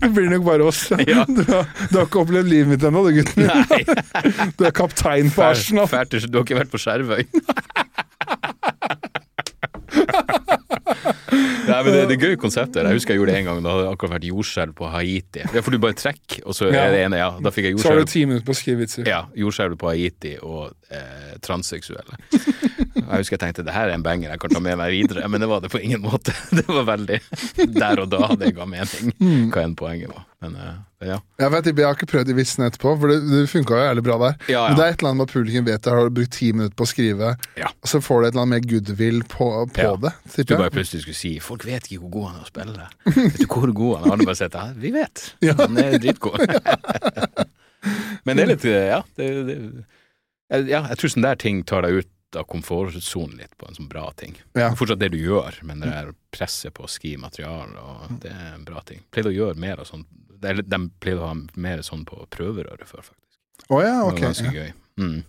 det blir nok bare oss. (laughs) Ja. Du, har, du har ikke opplevd livet mitt ennå, du gutten. Nei, (laughs) Du er kaptein på Arsenal. fælt, du har ikke vært på Skjervøy? Nei, men det, det er gøy konsepter. Jeg husker jeg gjorde det en gang. Da hadde det akkurat vært jordskjelv på Haiti. Er for du bare trekker, og så Ja. er det ene Ja, da fikk jeg Så har du ti minutter på å skrive vitser. Ja, jordskjelv på Haiti og eh, transseksuelle. Jeg husker jeg tenkte det her er en banger jeg kan ta med meg videre, men det var det på ingen måte. (laughs) Det var veldig der og da det ga mening Mm. hva enn poenget var. Men eh, ja. Jeg vet ikke, jeg har ikke prøvd i vitsen etterpå, for det, det funka jo jævlig bra der. Ja, Men det er et eller annet med at publikum vet det, har du brukt ti minutter på å skrive, Ja. og så får du et eller annet mer goodwill på, på Ja. det. Du bare jeg. plutselig skulle si 'folk vet ikke hvor god han er å spille'. Vet du hvor god han er? Alle bare sett ja, Vi vet. Ja. Han er dritgod. (laughs) Men det er litt Ja, det, det, ja jeg tror sånne der ting tar deg ut av komfortsonen litt på en sånn bra ting. Ja. Det fortsatt det du gjør, men det er presset på å skrive materiale, og det er en bra ting. Pleide å gjøre mer av sånn det er De pleide å ha mer sånn på prøverøret før, faktisk. Oh, ja, Det var ganske ganske gøy. Mm.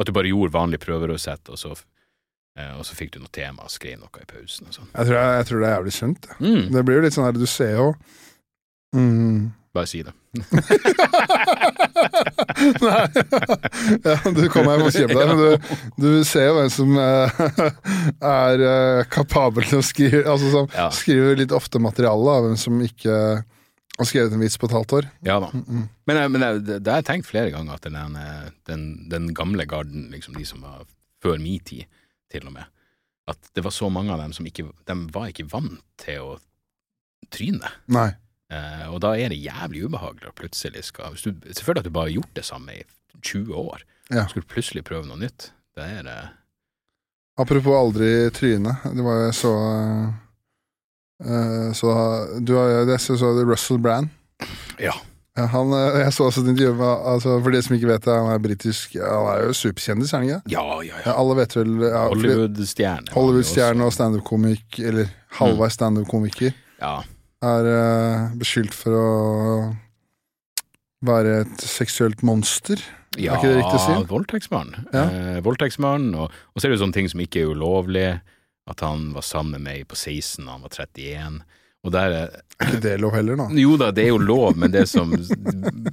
At du bare gjorde vanlig prøverørsett, og så eh, og så fikk du noe tema og skrev noe i pausen og sånn. Jeg tror, jeg, jeg tror det er jævlig sunt. det. Mm. Det blir jo litt sånn her, du ser jo mm. Bare si det. Nei, (laughs) ja, du kom her for å kjøpe men du, du ser jo hvem som eh, er eh, kapabel til å skrive Altså som Ja. skriver litt ofte materiale, av hvem som ikke har skrevet en vits på et halvt år. Ja da. Mm. Men, jeg- men det, har jeg tenkt flere ganger, at den, eh, den, den gamle garden, liksom de som var før min tid, til og med, at det var så mange av dem som ikke De var ikke vant til å tryne. Nei. Eh, og da er det jævlig ubehagelig å plutselig skal du, Selvfølgelig at du bare har gjort det samme i 20 år. Ja. Skulle plutselig prøve noe nytt. Det er eh, Apropos aldri tryne. Det var jo så uh, Så du har jeg så, så Russell Brand. Ja. Han, eh, jeg så også et intervju med altså, For de som ikke vet det, han er britisk Han er jo superkjendis, er han ikke? Ja, ja, ja. Ja, alle vet vel ja, Hollywood-stjerne. Hollywood-stjerne og standup-komik, eller halvveis standup-komiker, Ja. Er eh, beskyldt for å være et seksuelt monster. Ja, ikke det riktig å si? voldtektsmann. Ja. Eh, voldtektsmann, og, og så er det jo sånne ting som ikke er ulovlig. At han var sammen med meg på 16 da han var 31. Og der er Er ikke det lov heller, da? Jo da, det er jo lov, men det som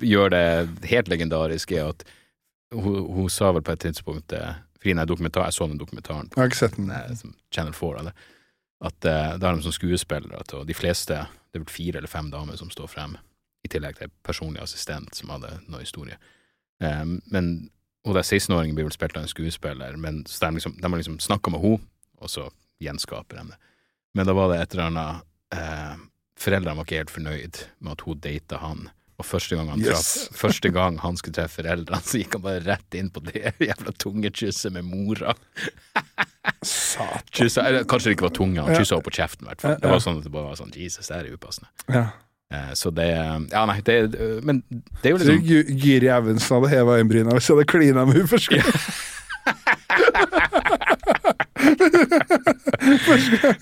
gjør det helt legendarisk, er at hun, hun sa vel på et tidspunkt eh, Fordi den jeg så den dokumentaren Jeg har ikke sett den. Channel 4 hadde, at eh, da har de som skuespillere og de fleste, det er vel fire eller fem damer som står frem, i tillegg til personlig assistent som hadde noe historie. Eh, men hun der 16-åringen blir vel spilt av en skuespiller, men så de, liksom, de har liksom snakka med henne, og så gjenskaper det. Men da var det et eller annet eh, Foreldrene var ikke helt fornøyd med at hun data han. Og første gang han, Yes. traff, første gang han skulle treffe foreldrene, så gikk han bare rett inn på det jævla tungekysset med mora. Kyssa, eller, kanskje det ikke var tunge, han kyssa henne på kjeften, i hvert fall. Det var sånn at det bare var sånn Jesus, det her er upassende. Ja. Eh, så det Ja, nei, det Men det er jo liksom Gu- Evensen hadde heva øyenbryna hvis jeg hadde klina med henne første gang. (laughs) (laughs)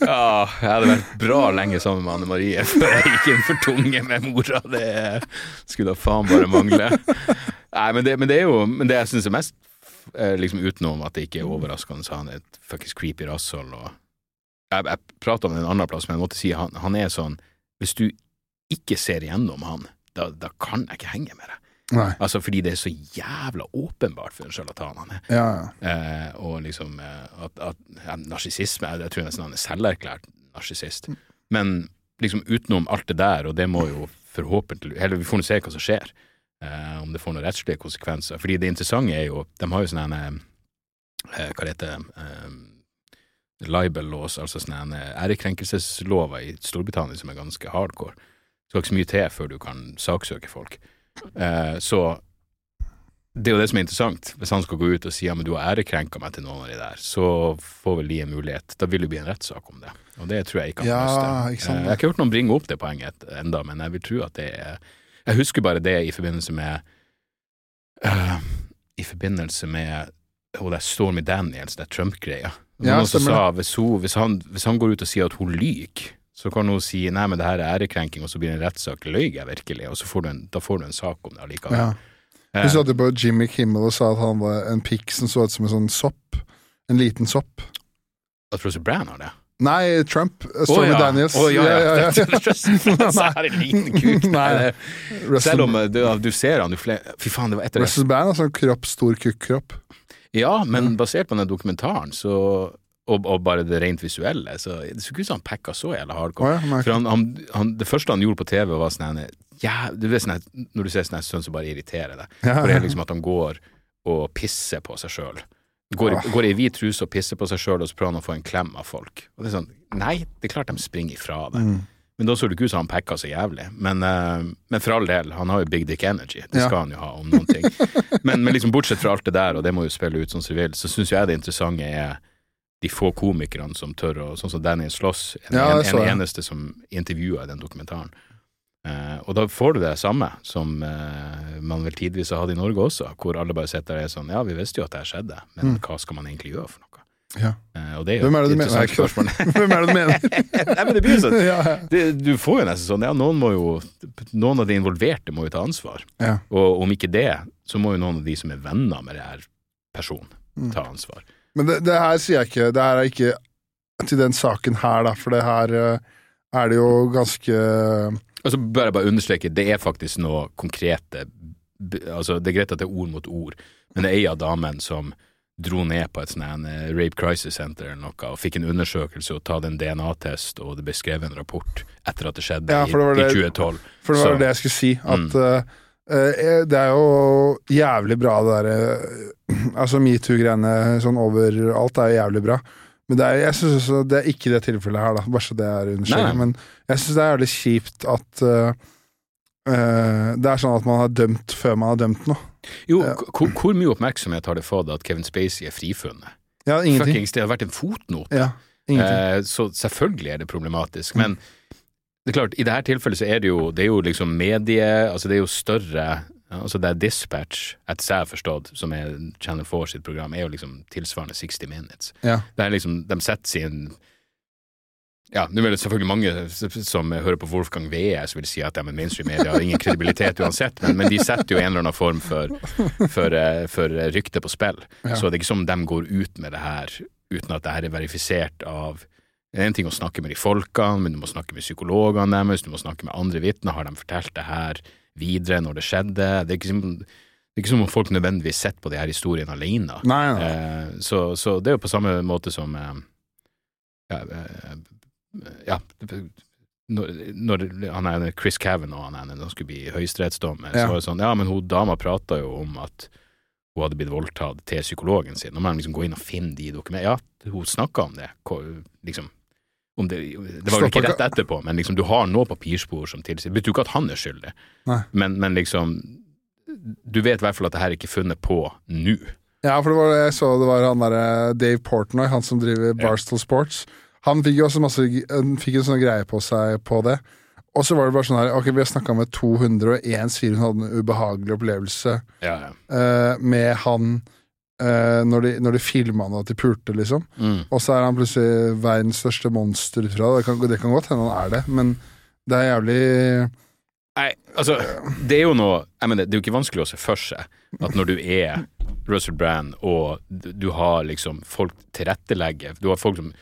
Ja, jeg hadde vært bra lenge sammen med Anne Marie før jeg gikk inn for tunge med mora. Det skulle da faen bare mangle. Nei, men det, men det er jo Men det jeg syns er mest eh, liksom utenom at det ikke er overraskende, så han er et fuckings creepy rasshold Jeg, jeg prater om det en annen plass, men jeg måtte si han, han er sånn Hvis du ikke ser igjennom han, da, da kan jeg ikke henge med deg. Nei. Altså fordi det er så jævla åpenbart for en sjarlatan han er. Ja, ja. Eh, og liksom eh, at, at ja, Narsissisme, jeg, jeg tror nesten han er selverklært narsissist. Men liksom utenom alt det der, og det må jo forhåpentlig Eller vi får nå se hva som skjer. eh, om det får noen rettslige konsekvenser. Fordi det interessante er jo De har jo sånne eh, Hva det heter eh, Libel laws, altså sånne ærekrenkelseslover i Storbritannia som er ganske hardcore. Det skal ikke så mye til før du kan saksøke folk. Eh, så det er jo det som er interessant. Hvis han skal gå ut og si ja, men du har ærekrenka meg til noen av de der, så får vel de en mulighet. Da vil det bli en rettssak om det. Og det tror jeg ikke han Ja, har lyst til. Jeg har ikke hørt noen bringe opp det poenget enda, men jeg vil tro at det er Jeg husker bare det i forbindelse med uh, I forbindelse med og det er Stormy Daniels, det er Trump-greia. Ja, Noen som sa hvis, hun, hvis, han, hvis han går ut og sier at hun lyver, så kan hun si nei, men det her er ærekrenking, og så blir det en rettssak. Løy jeg virkelig? Og så får du en, da får du en sak om det allikevel. Ja. Eh, Hun satt jo på Jimmy Kimmel og sa at han var en pikk som så ut som en sånn sopp. En liten sopp. At Russell Brand har det? Nei, Trump. Stormy oh, ja. Daniels. Å, ja, ja. Så (laughs) er det en liten (laughs) kuk. (laughs) Nei. Selv om eh, du, du ser han, du flere Fy faen, det var etter det. Russell Brand har sånn kropp, stor kukk-kropp. Ja, men basert på den dokumentaren, så og, og bare det rent visuelle, så det skulle ikke ut som han packa så jævla hardcore. Oh, ja. For han, han, han, det første han gjorde på TV, var sånn ja, du vet sånn Når du ser sånn en sønn som bare irriterer deg. Ja, For det er liksom at han går og pisser på seg sjøl. Går, i- går i hvit truse og pisser på seg sjøl, og så prøver han å få en klem av folk. Og det er sånn, Nei, det er klart de springer ifra det. Mm. Men da så det ikke ut som han packa så jævlig. Men, uh, men for all del, han har jo big dick energy. Det Ja. skal han jo ha, om noen ting. (laughs) men, men liksom bortsett fra alt det der, og det må jo spille ut som som vil, så syns jeg det interessante er de få komikerne som tør å Sånn som Daniel Sloss, en, Ja, en, en eneste som intervjua i den dokumentaren. Uh, og da får du det samme som uh, man vel tidvis har hatt i Norge også, hvor alle bare sitter og er sånn Ja, vi visste jo at det her skjedde, men Mm. hva skal man egentlig gjøre for noe? Ja. Eh, og det er jo Hvem er det du mener? spørsmål. (laughs) Hvem er det du mener? (laughs) Nei, men det blir jo sånn ja, ja. det, du får jo nesten sånn, ja, noen må jo Noen av de involverte må jo ta ansvar. Ja. Og om ikke det, så må jo noen av de som er venner med det her personen, Mm. ta ansvar. Men det, det her sier jeg ikke. Det her er ikke til den saken her, da, for det her eh, er det jo ganske Og så bør jeg bare understreke, det er faktisk noe konkrete Altså, det er greit at det er ord mot ord, men det er ei av damene som dro ned på et sånt her, eh, Rape Crisis Center eller noe, og fikk en undersøkelse og tatt en DNA-test, og det ble skrevet en rapport etter at det skjedde Ja, det var i, i det- 2012. For det var Så- det jeg skulle si. At Mm. eh, eh, det er jo jævlig bra, det derre (clears throat) Altså metoo-greiene sånn overalt er jo jævlig bra. Men det er, jeg synes også, det er ikke det tilfellet her, da. Bare så det er understreket. Men jeg syns det er jævlig kjipt at uh, Uh, det er sånn at man har dømt før man har dømt noe. Jo, uh, hvor, hvor mye oppmerksomhet har det fått at Kevin Spacey er frifunnet? Ja, ingenting. Fuckings, det har vært en fotnote. Ja, ingenting. Eh, så selvfølgelig er det problematisk. Men det er klart, i dette tilfellet så er det jo, det er jo liksom medie Altså det er jo større Altså det er Dispatch, etter seg har forstått, som er Channel 4 sitt program, er jo liksom tilsvarende 60 Minutes. Ja. Det er liksom, de setter sin ja, nå er det selvfølgelig mange som hører på Wolfgang VS vil si at ja, er mainstream media har ingen kredibilitet uansett, men, men de setter jo en eller annen form for, for, eh, for rykte på spill. Ja. Så det er ikke som de går ut med det her uten at det her er verifisert av Det er en ting å snakke med de folkene, men du må snakke med psykologene deres, du må snakke med andre vitner. Har de fortalt det her videre når det skjedde? Det er ikke som, det er ikke som om folk nødvendigvis sitter på de her historiene alene. Nei, nei. Eh, så, så det er jo på samme måte som eh, ja, eh, ja når, når han er Chris Cavanaugh han er, han skulle bli høyesterettsdommer, Ja. så var det sånn Ja, men hun dama prata jo om at hun hadde blitt voldtatt til psykologen sin. Nå må de liksom gå inn og finne de dokumentene. Ja, hun snakka om det. Liksom, om det, det var vel ikke rett etterpå, men liksom, du har nå papirspor som tilsier Det betyr jo ikke at han er skyldig, men, men liksom Du vet i hvert fall at det her er ikke funnet på nå. Ja, for det var det jeg så det var han derre Dave Portnoy, han som driver Barstool Sports. Han fikk jo også masse fikk en sånn greie på seg på det. Og så var det bare sånn her Ok, vi har snakka med 201 sier hun hadde en ubehagelig opplevelse Ja, ja. Uh, med han eh, når de, når de filma han at de pulte, liksom. Mm. Og så er han plutselig verdens største monster ut fra det. Kan, det kan godt hende han er det, men det er jævlig Nei, altså, det er jo noe jeg mener, Det er jo ikke vanskelig å se for seg at når du er Russell Brand, og du du har liksom folk tilrettelegger Du har folk som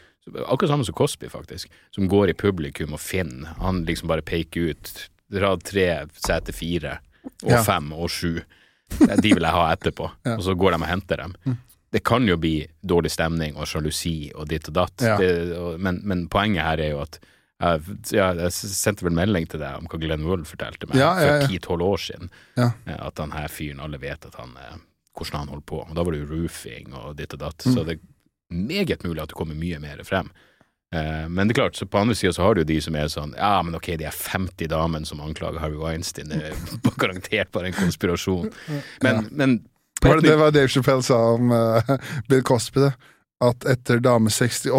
Akkurat samme som Cosby, faktisk, som går i publikum og finner. Han liksom bare peker ut rad tre, sete fire, og Ja. fem og sju. De vil jeg ha etterpå. Ja. Og så går de og henter dem. Det kan jo bli dårlig stemning og sjalusi og ditt og datt, Ja. det, og, men, men poenget her er jo at Jeg, jeg sendte vel melding til deg om hva Glenn Wool fortalte meg for ti-tolv år siden. Ja. At han her fyren, alle vet at han, eh, hvordan han holder på. Og da var det jo roofing og ditt og datt. Mm. Så det er meget mulig at det kommer mye mer frem. Eh, Men det er klart, så på andre sida så har du jo de som er sånn Ja, men ok, de er 50 damene som anklager Harvey Weinstein. Det er (laughs) garantert bare en konspirasjon. Men, men Det var det var Dave Chappelle sa om uh, Bill Cosby, det. At etter dame 68,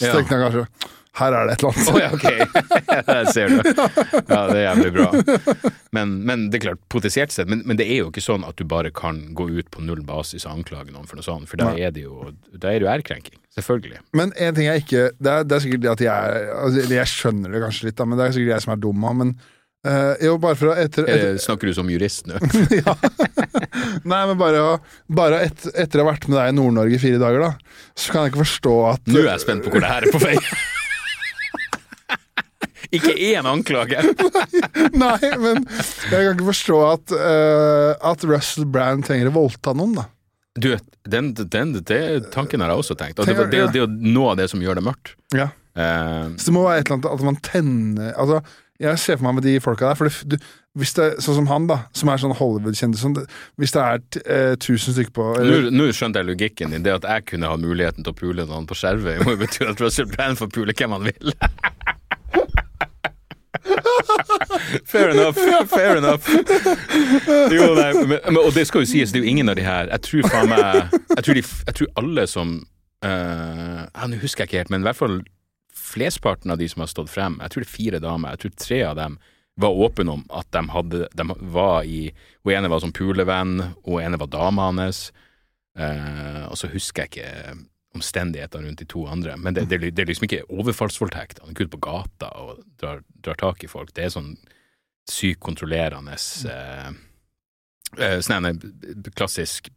så Ja. tenkte han kanskje her er det et eller annet. annet. ja, ok. (laughs) Der ser du. Ja, det er jævlig bra. Men, men det er klart, potensielt sett, men, men det er jo ikke sånn at du bare kan gå ut på null basis og anklage noen for noe sånt, for da er det jo Da er det jo ærekrenking. Selvfølgelig. Men en ting jeg ikke Det er, det er sikkert det at jeg altså, Jeg skjønner det kanskje litt, da, men det er sikkert jeg som er dum. Men uh, jo, bare for å etter, etter Eh, Snakker du som jurist nå? (laughs) ja. Nei, men bare, bare et, etter å ha vært med deg i Nord-Norge i fire dager, da, så kan jeg ikke forstå at Nå er jeg spent på hvor det her er på vei. (laughs) Ikke én anklage! (laughs) Nei, men jeg kan ikke forstå at, uh, at Russell Brand trenger å voldta noen, da. Du, den, den, det, tanken har jeg også tenkt. Og det, er jo- noe av det som gjør det mørkt. Ja. Uh, Så det må være et eller annet at man tenner Altså, jeg ser for meg med de folka der, for det, du, hvis det sånn som han, da, som er sånn Hollywood-kjendis sånn, Hvis det er eh, tusen stykker på Nå nå skjønte jeg logikken din. Det at jeg kunne ha muligheten til å pule noen på Skjervøy, (laughs) må jo bety at Russell Brand får pule hvem han vil. (laughs) (laughs) Fair enough. Fair enough. Jo, nei, men, og det skal jo sies, det er jo ingen av de her Jeg tror faen meg Jeg tror, de, jeg tror alle som uh, ja, Nå husker jeg ikke helt, men i hvert fall flesteparten av de som har stått frem, jeg tror det er fire damer, jeg tror tre av dem var åpne om at de hadde De var i Hun ene var som pulevenn, og ene var dama hans. uh, og så husker jeg ikke omstendighetene rundt de to andre, men det, det, det er liksom ikke overfallsvoldtekt. Han ikke ute på gata og drar, drar tak i folk. Det er sånn sykt kontrollerende eh, eh, Sånn en klassisk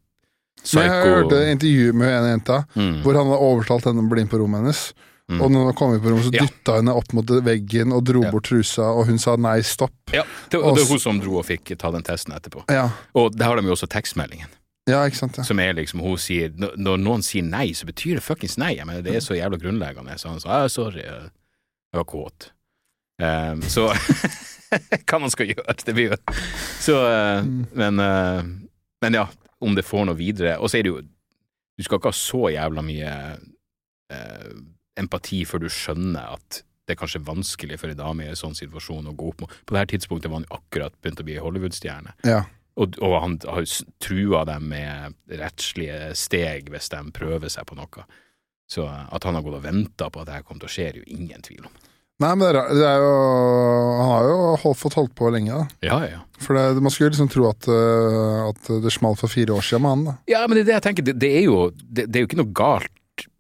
psycho Men jeg hørte intervju med en jenta mm, hvor han hadde overtalt henne å bli med på rommet hennes. mm. Og når hun kom inn på rommet, så Ja. henne opp mot veggen og dro Ja. bort trusa, og hun sa nei, stopp. Ja, det, og det er hun som dro og fikk ta den testen etterpå. Ja, Og der har de jo også tekstmeldingen, ja ikke sant. Ja. som er liksom hun sier Når noen sier nei, så betyr det fuckings nei. Jeg mener, det er så jævla grunnleggende. Så han sa ja, sorry, jeg var kåt. Um, så (laughs) hva man skal gjøre, det blir jo Så eh, men, uh, men ja, om det får noe videre. Og så er det jo Du skal ikke ha så jævla mye uh, empati før du skjønner at det er kanskje vanskelig for ei dame i en sånn situasjon å gå opp mot På det her tidspunktet var han akkurat begynt å bli Hollywood-stjerne. Ja. Og, og han har trua dem med rettslige steg hvis de prøver seg på noe. Så at han har gått og venta på at det her kommer til å skje, er jo ingen tvil om. Nei, men det er, det er jo Han har jo holdt, fått holdt på lenge, da. Ja, ja. For det, man skulle liksom tro at, eh, at det smalt for fire år siden med han, da. Ja, men det er det jeg tenker. Det, det, er, jo, det, det er jo ikke noe galt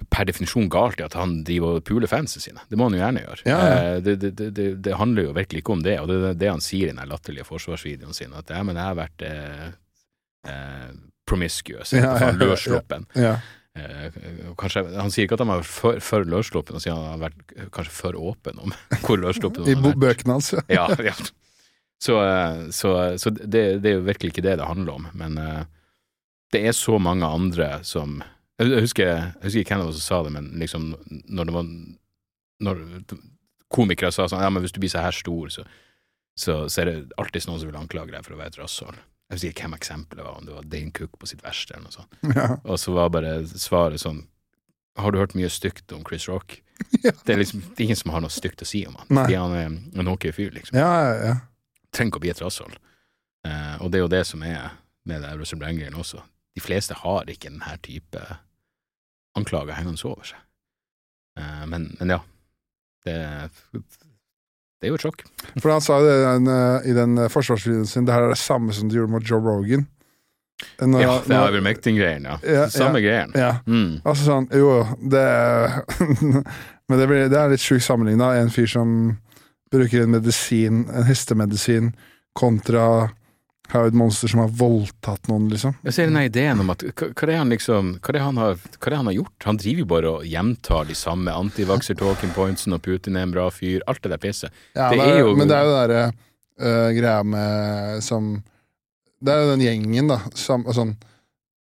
per definisjon galt i at han driver og puler fansen sine. Det må han jo gjerne gjøre. Ja, ja. Eh, Det, det, det, det, handler jo virkelig ikke om det, og det er det han sier i den latterlige forsvarsvideoen sin, at ja, men jeg har vært eh, eh, promiscuous, Ja, ja, løssluppen. Ja. Eh, kanskje, han sier ikke at han har vært for, for løssluppen, han sier han har vært kanskje for åpen om (laughs) hvor løssluppen han har vært. I bøkene hans, ja. Ja, ja. Så, eh, så, så det, det er jo virkelig ikke det det handler om, men det er så mange andre som Jeg husker, jeg husker ikke hvem som sa det, men liksom når det var Når komikere sa sånn Ja, men hvis du blir så her stor, så, så, så er det alltid noen som vil anklage deg for å være et rasshøl. Jeg husker ikke hvem eksempelet var, om det var Dane Cook på sitt verste eller noe sånt. (laughs) ja. Og så var bare svaret sånn Har du hørt mye stygt om Chris Rock? (laughs) Ja. Det er liksom det er ingen som har noe stygt å si om han. Fordi han er en hockey fyr, liksom. Ja, ja, ja. Trenger ikke å bli et rasshøl. Eh, og det er jo det som er med Russell Brand-greien også. De fleste har ikke denne type anklager hengende over seg. Eh, men, men ja. Det, det er jo et sjokk. For han sa jo det i den, eh, eh, forsvarsvideoen sin, det her er det samme som du gjorde mot Joe Rogan. Når, Ja, det er Ivermectin-greien, ja. Ja, Samme greien. ja. Mm. Altså sånn, jo, det (laughs) Men det, blir, det er litt sjukt sammenligna. En fyr som bruker en medisin, en hestemedisin, kontra Howard Monster som har voldtatt noen, liksom. Jeg ser denne ideen om at hva, hva, er det han liksom, hva, er det han har, hva er han har gjort? Han driver jo bare og gjentar de samme antivaxer-talking pointsene og Putin er en bra fyr, alt det der pisset. Ja, Det er jo- Men det er jo det derre uh, greia med som Det er jo den gjengen, da. Som, sånn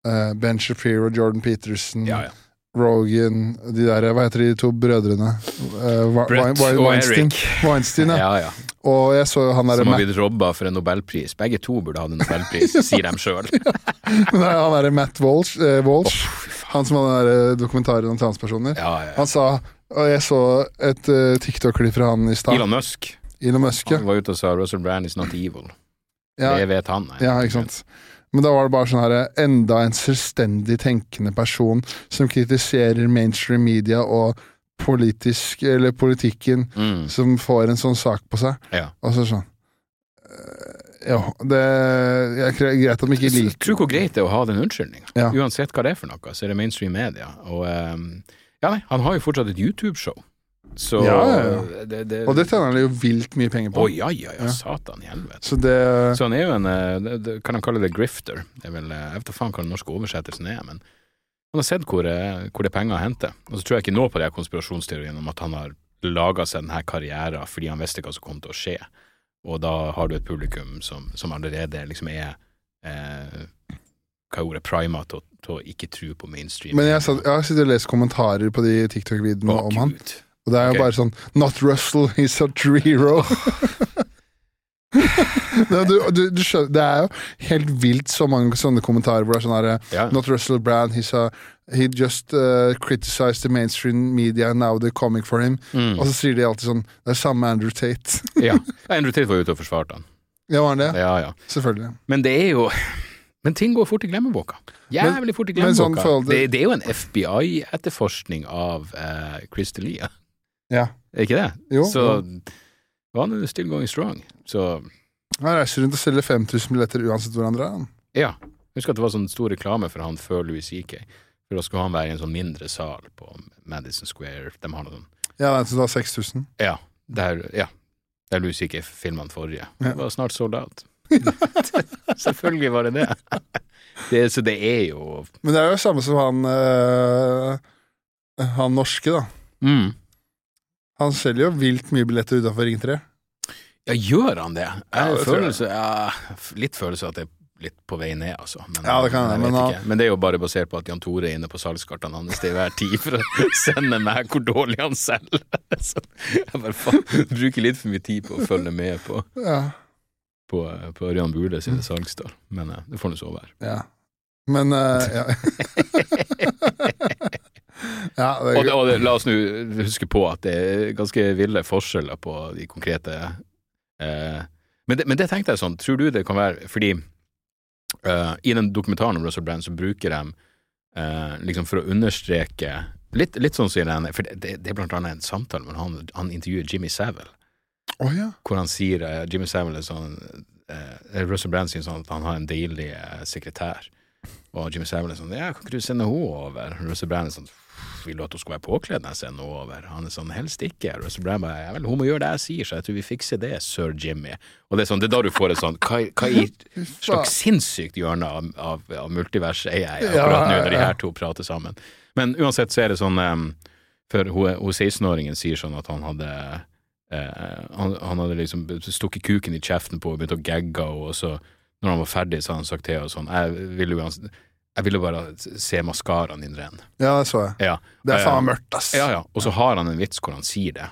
uh, Ben Shapiro, Jordan Peterson, Ja, ja. Rogan, de der Hva heter de to brødrene? Uh, Brett Wa- og Eric. Weinstein, ja. Ja, ja. Og jeg så han der Som har blitt robba for en nobelpris. Begge to burde hatt en nobelpris, (laughs) sier de sjøl. (laughs) han derre Matt Walsh, eh, Walsh han som hadde den der dokumentaren om transpersoner. Ja, ja. Han sa Og jeg så et uh, TikTok-klipp fra han i stad. Elon Musk Elon Musk, ja. han var ute og sa Russell Brand is not evil. ja. Det vet han. nei. Ja, ikke sant. Men da var det bare sånn her enda en selvstendig tenkende person som kritiserer mainstream media og politisk, eller politikken, Mm. som får en sånn sak på seg. Ja. Og så sånn eh, Ja, det er greit at de ikke liker Tro hvor greit det er å ha den unnskyldninga. Ja. Uansett hva det er for noe, så er det mainstream media. Og ehm, ja, nei, han har jo fortsatt et YouTube-show. Så Ja, ja. Det, det, Og det tjener han jo vilt mye penger på. Å ja, ja, Ja. satan i helvete. Så det Så han er jo en eh, Kan de kalle det grifter? Det er vel, eh, Jeg vet da faen hva den norske oversettelsen er, men han har sett hvor, eh, hvor det er penger å hente. Og så tror jeg ikke nå på de konspirasjonsteorien konspirasjonsteoriene om at han har laga seg denne karrieren fordi han visste hva som kom til å skje. Og da har du et publikum som, som allerede liksom er eh, Hva ordet? Prima til, å- ikke tro på mainstream. Men jeg, satt, jeg har sittet og lest kommentarer på de TikTok-videoene om han, og det er jo okay. bare sånn Not Russell, he's a true hero. (laughs) (laughs) Du, du, du skjønner, det er jo helt vilt så mange sånne kommentarer hvor det er sånn herre yeah. Not Russell Brand, he's a, he just uh, criticized the mainstream media, now they're coming for him. Mm. Og så sier de alltid sånn Det er samme Andrew Tate. (laughs) ja. (laughs) Andrew Tate var ute og forsvarte han. ja, var han det? Ja, ja. Selvfølgelig. Men det er jo Men ting går fort i glemmeboka. Jævlig fort i glemmeboka. sånn glemmeboka. det, det er jo en FBI-etterforskning av uh, Chris D'Elia, Ja. er ikke det? Jo, Så jo. Han er still going strong. Så Han reiser rundt og selger 5000 billetter uansett hvor han drar. ja. Husk at det var sånn stor reklame for han før Louis CK. For da skulle han være i en sånn mindre sal på Madison Square. De har noe sånn Ja, det er 6000. Ja. Der, ja. der Louis CK filma den forrige. Ja. Det var snart sold out. (laughs) Selvfølgelig var det det. det. Så det er jo Men det er jo samme som han øh, Han norske, da. mm. Han selger jo vilt mye billetter utafor Ring 3. Ja, gjør han det? Jeg Ja, har jeg. følelse, ja, litt følelse at det er litt på vei ned, altså. Men, Ja, det kan jeg men ikke. men det er jo bare basert på at Jan Tore er inne på salgskartene hans til hver tid for å (laughs) sende meg hvor dårlig han selger. (laughs) Så jeg bare faen, bruker litt for mye tid på å følge med på, Ja. på, på Ørjan Bule sine salgstall. Men eh, det får nå så være. ja. Men uh, ja. (laughs) ja, det Og, er, og det, la oss nå huske på at det er ganske ville forskjeller på de konkrete eh, men, det, men det tenkte jeg sånn, tror du det kan være fordi eh, i den dokumentaren om Russell Brand så bruker de eh, liksom for å understreke litt, litt sånn sier han, for det, det, det er blant annet en samtale hvor han, han intervjuer Jimmy Savile, oh, ja. hvor han sier eh, Jimmy Savile er sånn eh, Russell Brand sier sånn at han har en deilig eh, sekretær. Og Jimmy Savile er sånn Ja, kan ikke du sende henne over? Russell Brand er sånn Vil du at hun skal være påkledd når jeg sender henne over? Han er sånn Helst ikke. Russell Brand bare Ja vel, hun må gjøre det jeg sier, så jeg tror vi fikser det, sir Jimmy. Og det er sånn, det er da du får et sånn Hva, hva i (laughs) slags sinnssykt hjørne av, av, av multiverset er jeg akkurat nå, når de her to prater sammen? Men uansett så er det sånn um, For hun, hun 16-åringen sier sånn at han hadde eh, han, han hadde liksom stukket kuken i kjeften på henne, begynt å gagge henne, og så, når han var ferdig, så hadde han sagt til henne sånn Jeg ville jo jeg ville bare se maskaraen din ren. ja, det så jeg. Ja. Det er Eh, faen mørkt, ass. Ja, ja. Og så har han en vits hvor han sier det.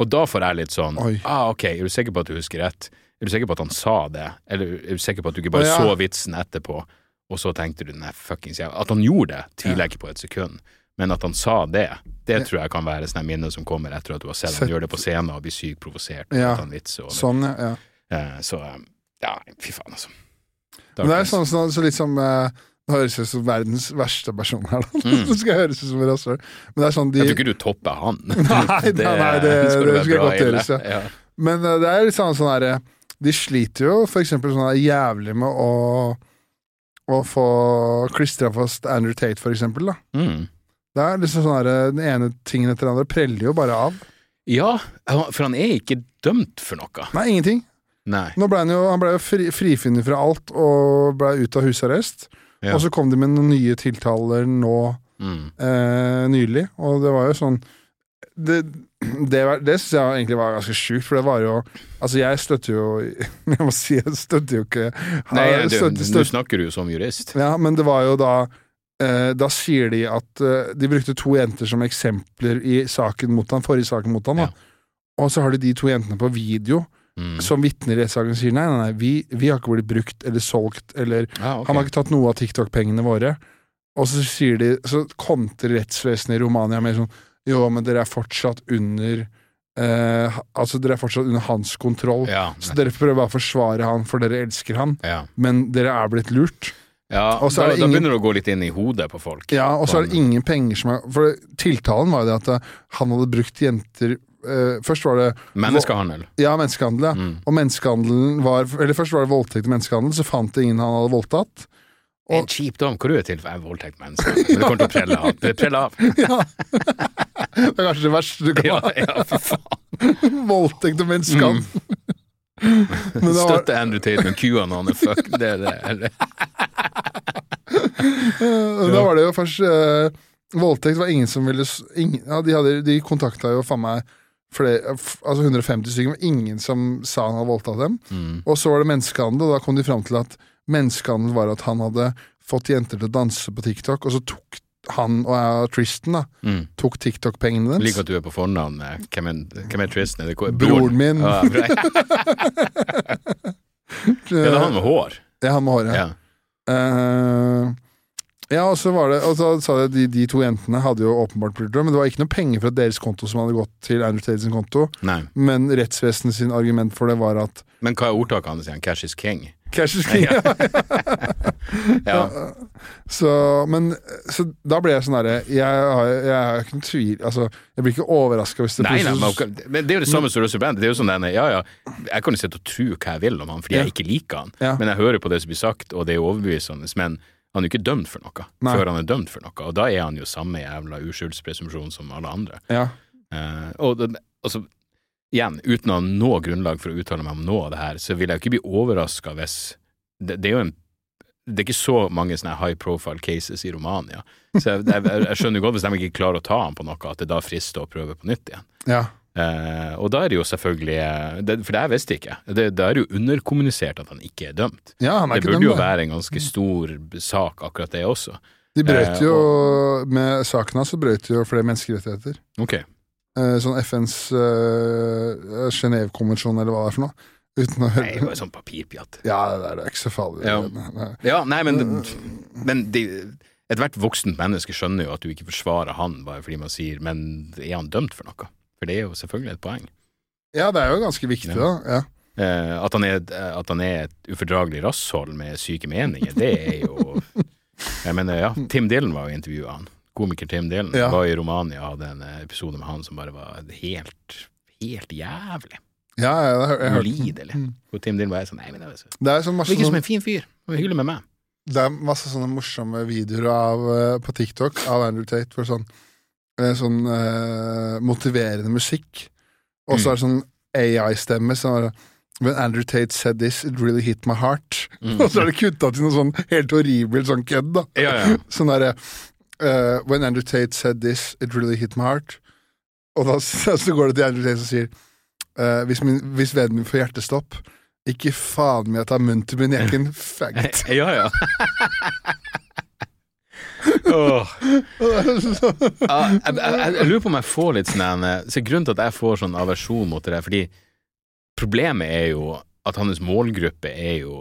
Og da får jeg litt sånn Oi. ah, Ok, er du sikker på at du husker rett? Er du sikker på at han sa det? Eller er du sikker på at du ikke bare ja. så vitsen etterpå, og så tenkte du nei, fuckings jævla At han gjorde det, tviler jeg ikke på et sekund. Men at han sa det, det tror jeg kan være sånt minne som kommer etter at du har sett han gjøre det på scenen og blir sykt provosert. Ja. Sånn, ja. Eh, så eh, ja, fy faen, altså. Det er sånn, sånn så litt som eh, Det høres ut som verdens verste person her, da. Mm. (laughs) Det skal høres ut som rasshøl. Men det er sånn de Jeg tror ikke du topper han. (laughs) Nei, nei, (laughs) nei, det- skal det skal godt gjøres, ja. ja. Men uh, det er litt sånn sånn herre De sliter jo for eksempel sånn her jævlig med å å få klistra fast Andrew Tate, for eksempel. da. Mm. Det er liksom sånn herre Den ene tingen etter den andre preller jo bare av. Ja, for han er ikke dømt for noe. Nei, ingenting. Nei. Nå ble han jo, han ble jo fri, frifunnet fra alt og ble ute av husarrest. Ja. Og så kom de med noen nye tiltaler nå Mm. eh, nylig, og det var jo sånn Det, det, var- det syns jeg egentlig var ganske sjukt, for det var jo Altså, jeg støtter jo (laughs) Jeg må si, jeg støtter jo ikke Nei, du, støtter, nå du snakker jo som jurist. Ja, men det var jo da eh, da sier de at eh, de brukte to jenter som eksempler i saken mot han, forrige saken mot han. Da. Ja. Og så har de de to jentene på video Mm. som vitner i rettssaken sier nei, nei, nei, vi, vi har ikke blitt brukt eller solgt eller Ja, okay. Han har ikke tatt noe av TikTok-pengene våre. Og så sier de Så kontrer rettsvesenet i Romania med sånn Jo, men dere er fortsatt under eh, Altså, dere er fortsatt under hans kontroll. ja, Så dere prøver å forsvare han, for dere elsker han. ja. Men dere er blitt lurt. ja Og så da, ingen, da begynner det å gå litt inn i hodet på folk. Ja, Og så er det ingen penger som er For tiltalen var jo det at eh, han hadde brukt jenter eh, Først var det Menneskehandel. Ja, menneskehandel, ja. Mm. Og menneskehandelen var Eller først var det voldtekt og menneskehandel, så fant de ingen han hadde voldtatt. En kjip dom. er du til for en voldtekt menneske? Men du kommer til å prelle av. Det preller av. (laughs) Det er kanskje det verste du kan ha. ja, for faen. (laughs) Voldtekt og menneskehandel. Mm. (laughs) Var, Støtte Andrew Tate med QAnon. Fuck, det det. Da var det jo først uh, Voldtekt var ingen som ville ingen, ja, De, hadde- de kontakta jo faen meg flere, altså 150 stykker, men ingen som sa han hadde voldtatt dem. mm. Og så var det menneskehandel, og da kom de fram til at menneskehandel var at han hadde fått jenter til å danse på TikTok, og så tok han og jeg, og Tristan da, Mm. tok TikTok-pengene deres. liker at du er på fornavn. med- Hvem er, hvem er Tristan? Er det ko- Broren min. Ja, bra. (laughs) ja, det er han med hår. Ja, han med hår, Ja. Eh, ja, og så var det Og så sa de de, de to jentene hadde jo åpenbart blitt det, men det var ikke noe penger fra deres konto som hadde gått til Andrew Tate sin konto. Nei. Men rettsvesenet sin argument for det var at Men hva er ordtaket hans igjen? Cash is king. Cash is king. (laughs) Ja. så, men, så da ble jeg sånn herre Jeg har jeg har ikke noen tvil Altså, jeg blir ikke overraska hvis det Nei, nei, men det er jo det samme som Russell Brand. Det er jo sånn denne, ja, ja, jeg kan jo sitte og tro hva jeg vil om han fordi Ja. jeg ikke liker han, Ja. men jeg hører på det som blir sagt, og det er jo overbevisende, men han er jo ikke dømt for noe Nei. før han er dømt for noe, og da er han jo samme jævla uskyldspresumpsjon som alle andre. Ja. Uh, og altså, igjen, uten å ha noe grunnlag for å uttale meg om noe av det her, så vil jeg jo ikke bli overraska hvis det, det er jo en det er ikke så mange sånne high profile cases i Romania. Så jeg, jeg, jeg skjønner godt hvis de ikke klarer å ta han på noe, at det da frister å prøve på nytt igjen. ja. Eh, og da er det jo selvfølgelig eh, det, For det jeg visste ikke. Da er det jo underkommunisert at han ikke er dømt. ja, han er Det burde dømt. jo være en ganske stor sak, akkurat det også. De brøt Eh, jo Med saken hans så brøt jo flere menneskerettigheter. Ok. Eh, sånn FNs uh, Genévekonvensjon, eller hva det er for noe. Uten å Nei, det var jo sånn papirpjatt. Ja, det er, er ikke så farlig. Ja. Nei. Ja, nei, men, men de, ethvert voksent menneske skjønner jo at du ikke forsvarer han bare fordi man sier Men er han dømt for noe? For det er jo selvfølgelig et poeng. Ja, det er jo ganske viktig, da. Ja. Eh, at, han er, at han er et ufordragelig rasshold med syke meninger, det er jo (laughs) Jeg mener, ja, Tim Dylan var jo intervjua han. Komiker Tim Dylan Ja. var i Romania og hadde en episode med han som bare var helt, helt jævlig. Ja, ja, jeg, har- jeg. Ulidelig. Mm. Og Tim Dylan var sånn Nei, men det var- Det er, sånn masse virker som sånn, en fin fyr. Var hyggelig med meg. det er masse sånne morsomme videoer av, eh, på TikTok av Andrew Tate for sånn, sånn uh, motiverende musikk. Og så Mm. er det sånn AI-stemme som er When Andrew Tate said this, it really hit my heart. Mm. (laughs) Og så er det kutta til noe sånn helt horribelt sånn kødd, da. Ja, ja. (laughs) Sånn derre uh, When Andrew Tate said this, it really hit my heart. Og da (laughs) så går det til Andrew Tate og sier uh, hvis, min, hvis vennen min får hjertestopp, ikke faen meg at jeg har munn til min egen faggot. Ja, ja. Jeg, jeg, jeg lurer på om jeg får litt sånn eh, så Grunnen til at jeg får sånn aversjon mot det, der, fordi problemet er jo at hans målgruppe er jo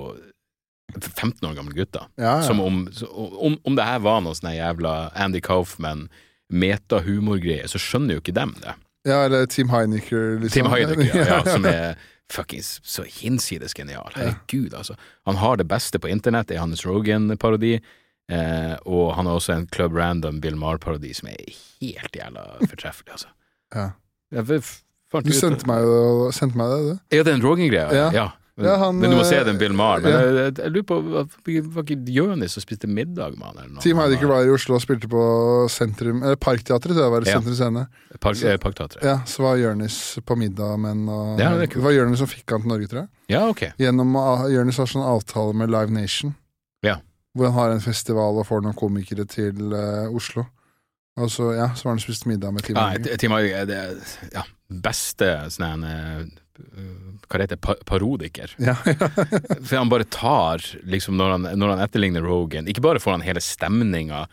15 år gamle gutter. Ja, ja. Som om, om, om det her var noe sånn jævla Andy Kaufman, metahumorgreie, så skjønner jo ikke dem det. ja, eller Team Heinecker, liksom. Tim Heinecker, ja, ja, (laughs) som er fuckings så hinsides genial. Herregud, altså. Han har det beste på internett, er hans Rogan-parodi, eh, og han har også en Club Random Bill Maher-parodi som er helt jævla fortreffelig, altså. (laughs) Ja. Jeg Du sendte meg, sendte meg det, du. Ja, den Rogan-greia? Ja. Ja. Men, Ja, han, men du må se eh, den Bill Maher. Men ja. jeg, jeg, jeg lurer på, var ikke Jonis som spiste middag med han? Team Heidecker var i Oslo og spilte på sentrum, eh, Parkteatret, tror jeg var Ja. sentrum scene. Park, eh, Parkteatret. Ja, så var Jonis på middag med en og Ja, det var Jonis som fikk han til Norge, tror jeg. Ja, ok. Gjennom Jonis har sånn avtale med Live Nation. Ja. Hvor han har en festival og får noen komikere til uh, Oslo. Og så, ja, så var han spist middag med Team Ja, Heidecker. Team er det ja, beste sånn en, eh, Hva det heter pa Parodiker. Ja, ja. (laughs) For han bare tar, liksom, når han, når han etterligner Rogan Ikke bare får han hele stemninga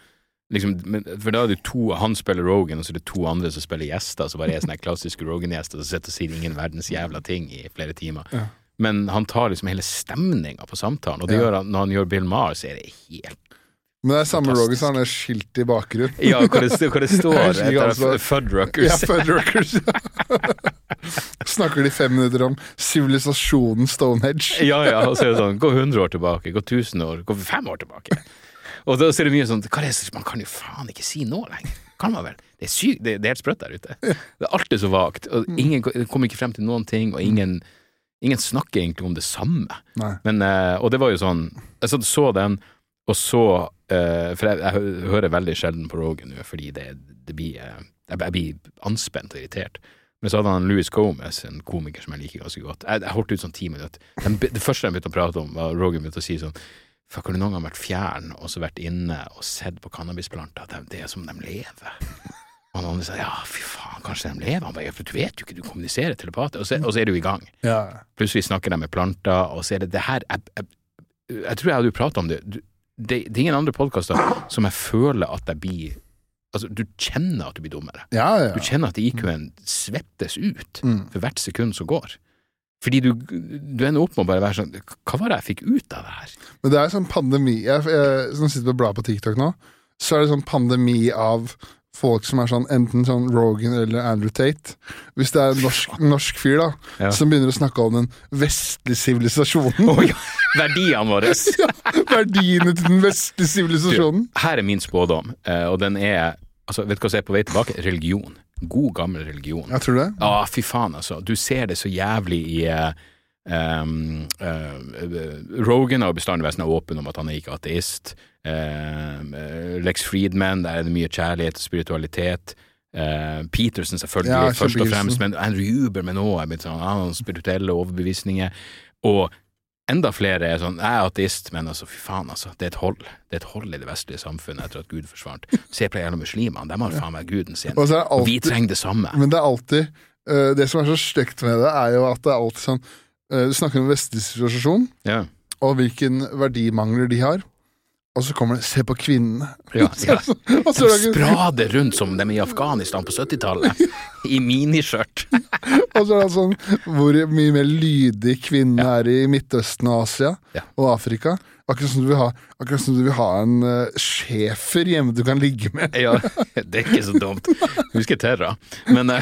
liksom, For da er det to Han spiller Rogan, og så er det to andre som spiller gjester, som bare er sånne klassiske Rogan-gjester som sitter og sier ingen verdens jævla ting i flere timer. Ja. Men han tar liksom hele stemninga på samtalen, og det Ja. gjør han når han gjør Bill Maher, så er det helt Men det er samme Roger som har skilt i bakgrunnen. (laughs) Ja, hvor det, hvor det står (laughs) etter altså- Ja, Fuddruckers. Fuddruckers. (laughs) Snakker de fem minutter om sivilisasjonen Stonehenge. Ja, ja, og så er det sånn, gå 100 år tilbake, gå 1000 år, gå fem år tilbake. Og da ser er det mye sånn, hva det, man kan jo faen ikke si nå lenger. Kan man vel? Det er sykt, det, det er helt sprøtt der ute. Det er alltid så vagt, og ingen kommer ikke frem til noen ting, og ingen, ingen snakker egentlig om det samme. Men, eh, og det var jo sånn, jeg så, så den, og så, eh, for jeg, jeg hører veldig sjelden på Rogan nå, fordi det, det blir, eh, jeg, jeg blir anspent og irritert. Men så hadde han Louis Gomez, en komiker som jeg liker ganske godt. Jeg, jeg holdt ut sånn ti minutter. Den, det første de begynte å prate om, var Rogan begynte å si sånn Fuck, har du noen gang vært fjern og så vært inne og sett på cannabisplanter? Det, det er som de lever. Og han andre sa ja, fy faen, kanskje de lever? Han bare for du vet jo ikke, du kommuniserer telepatisk. Og, og så er du i gang. Ja. Plutselig snakker de med planter, og så er det det her Jeg, jeg, jeg tror jeg hadde jo pratet om det. Du, det. Det er ingen andre podkaster som jeg føler at jeg blir Altså, du kjenner at du blir dummere. Ja, ja. Du kjenner at IQ-en svettes ut Mm. for hvert sekund som går. Fordi du, du ender opp med å bare være sånn Hva var det jeg fikk ut av det her? Men det er sånn pandemi Jeg, jeg som sitter på bladet på TikTok nå, så er det sånn pandemi av folk som er sånn enten sånn Rogan eller Andrew Tate. Hvis det er en norsk, (laughs) norsk fyr da Ja. som begynner å snakke om den vestlige sivilisasjonen. Oi, verdiene våre! (laughs) ja, Verdiene til den vestlige sivilisasjonen. Her er min spådom, eh, og den er altså, Vet du hva som er på vei tilbake? Religion. God, gammel religion. Jeg tror det. Ja, fy faen, altså. Du ser det så jævlig i um, uh, Rogan har bestandig vært sånn åpen om at han er ikke ateist. Eh, Lex Friedman, der er det mye kjærlighet og spiritualitet. Eh, Peterson, selvfølgelig, Ja, først og fremst, men Andrew Huberman òg noe, sånn, han har noen spirituelle overbevisninger. Og enda flere er sånn, jeg er ateist, men altså, fy faen, altså. Det er et hold. Det er et hold i det vestlige samfunnet etter at Gud forsvant. Se på de jævla muslimene, de har faen meg guden sin. Og vi trenger det samme. men det er alltid uh, Det som er så stygt med det, er jo at det er alltid sånn uh, Du snakker om vestlig sivilisasjon, Ja, og hvilken verdimangler de har. Og så kommer det 'se på kvinnene'. ja, (laughs) ja. De er sprader (laughs) rundt som dem i Afghanistan på 70-tallet, i miniskjørt. (laughs) og så er det sånn hvor mye mer lydig kvinnen er i Midtøsten og Asia Ja. og Afrika. Akkurat som ha, akkurat som du vil ha en uh, schæfer hjemme du kan ligge med. Ja, det er ikke så dumt. Husker Terra. Men uh,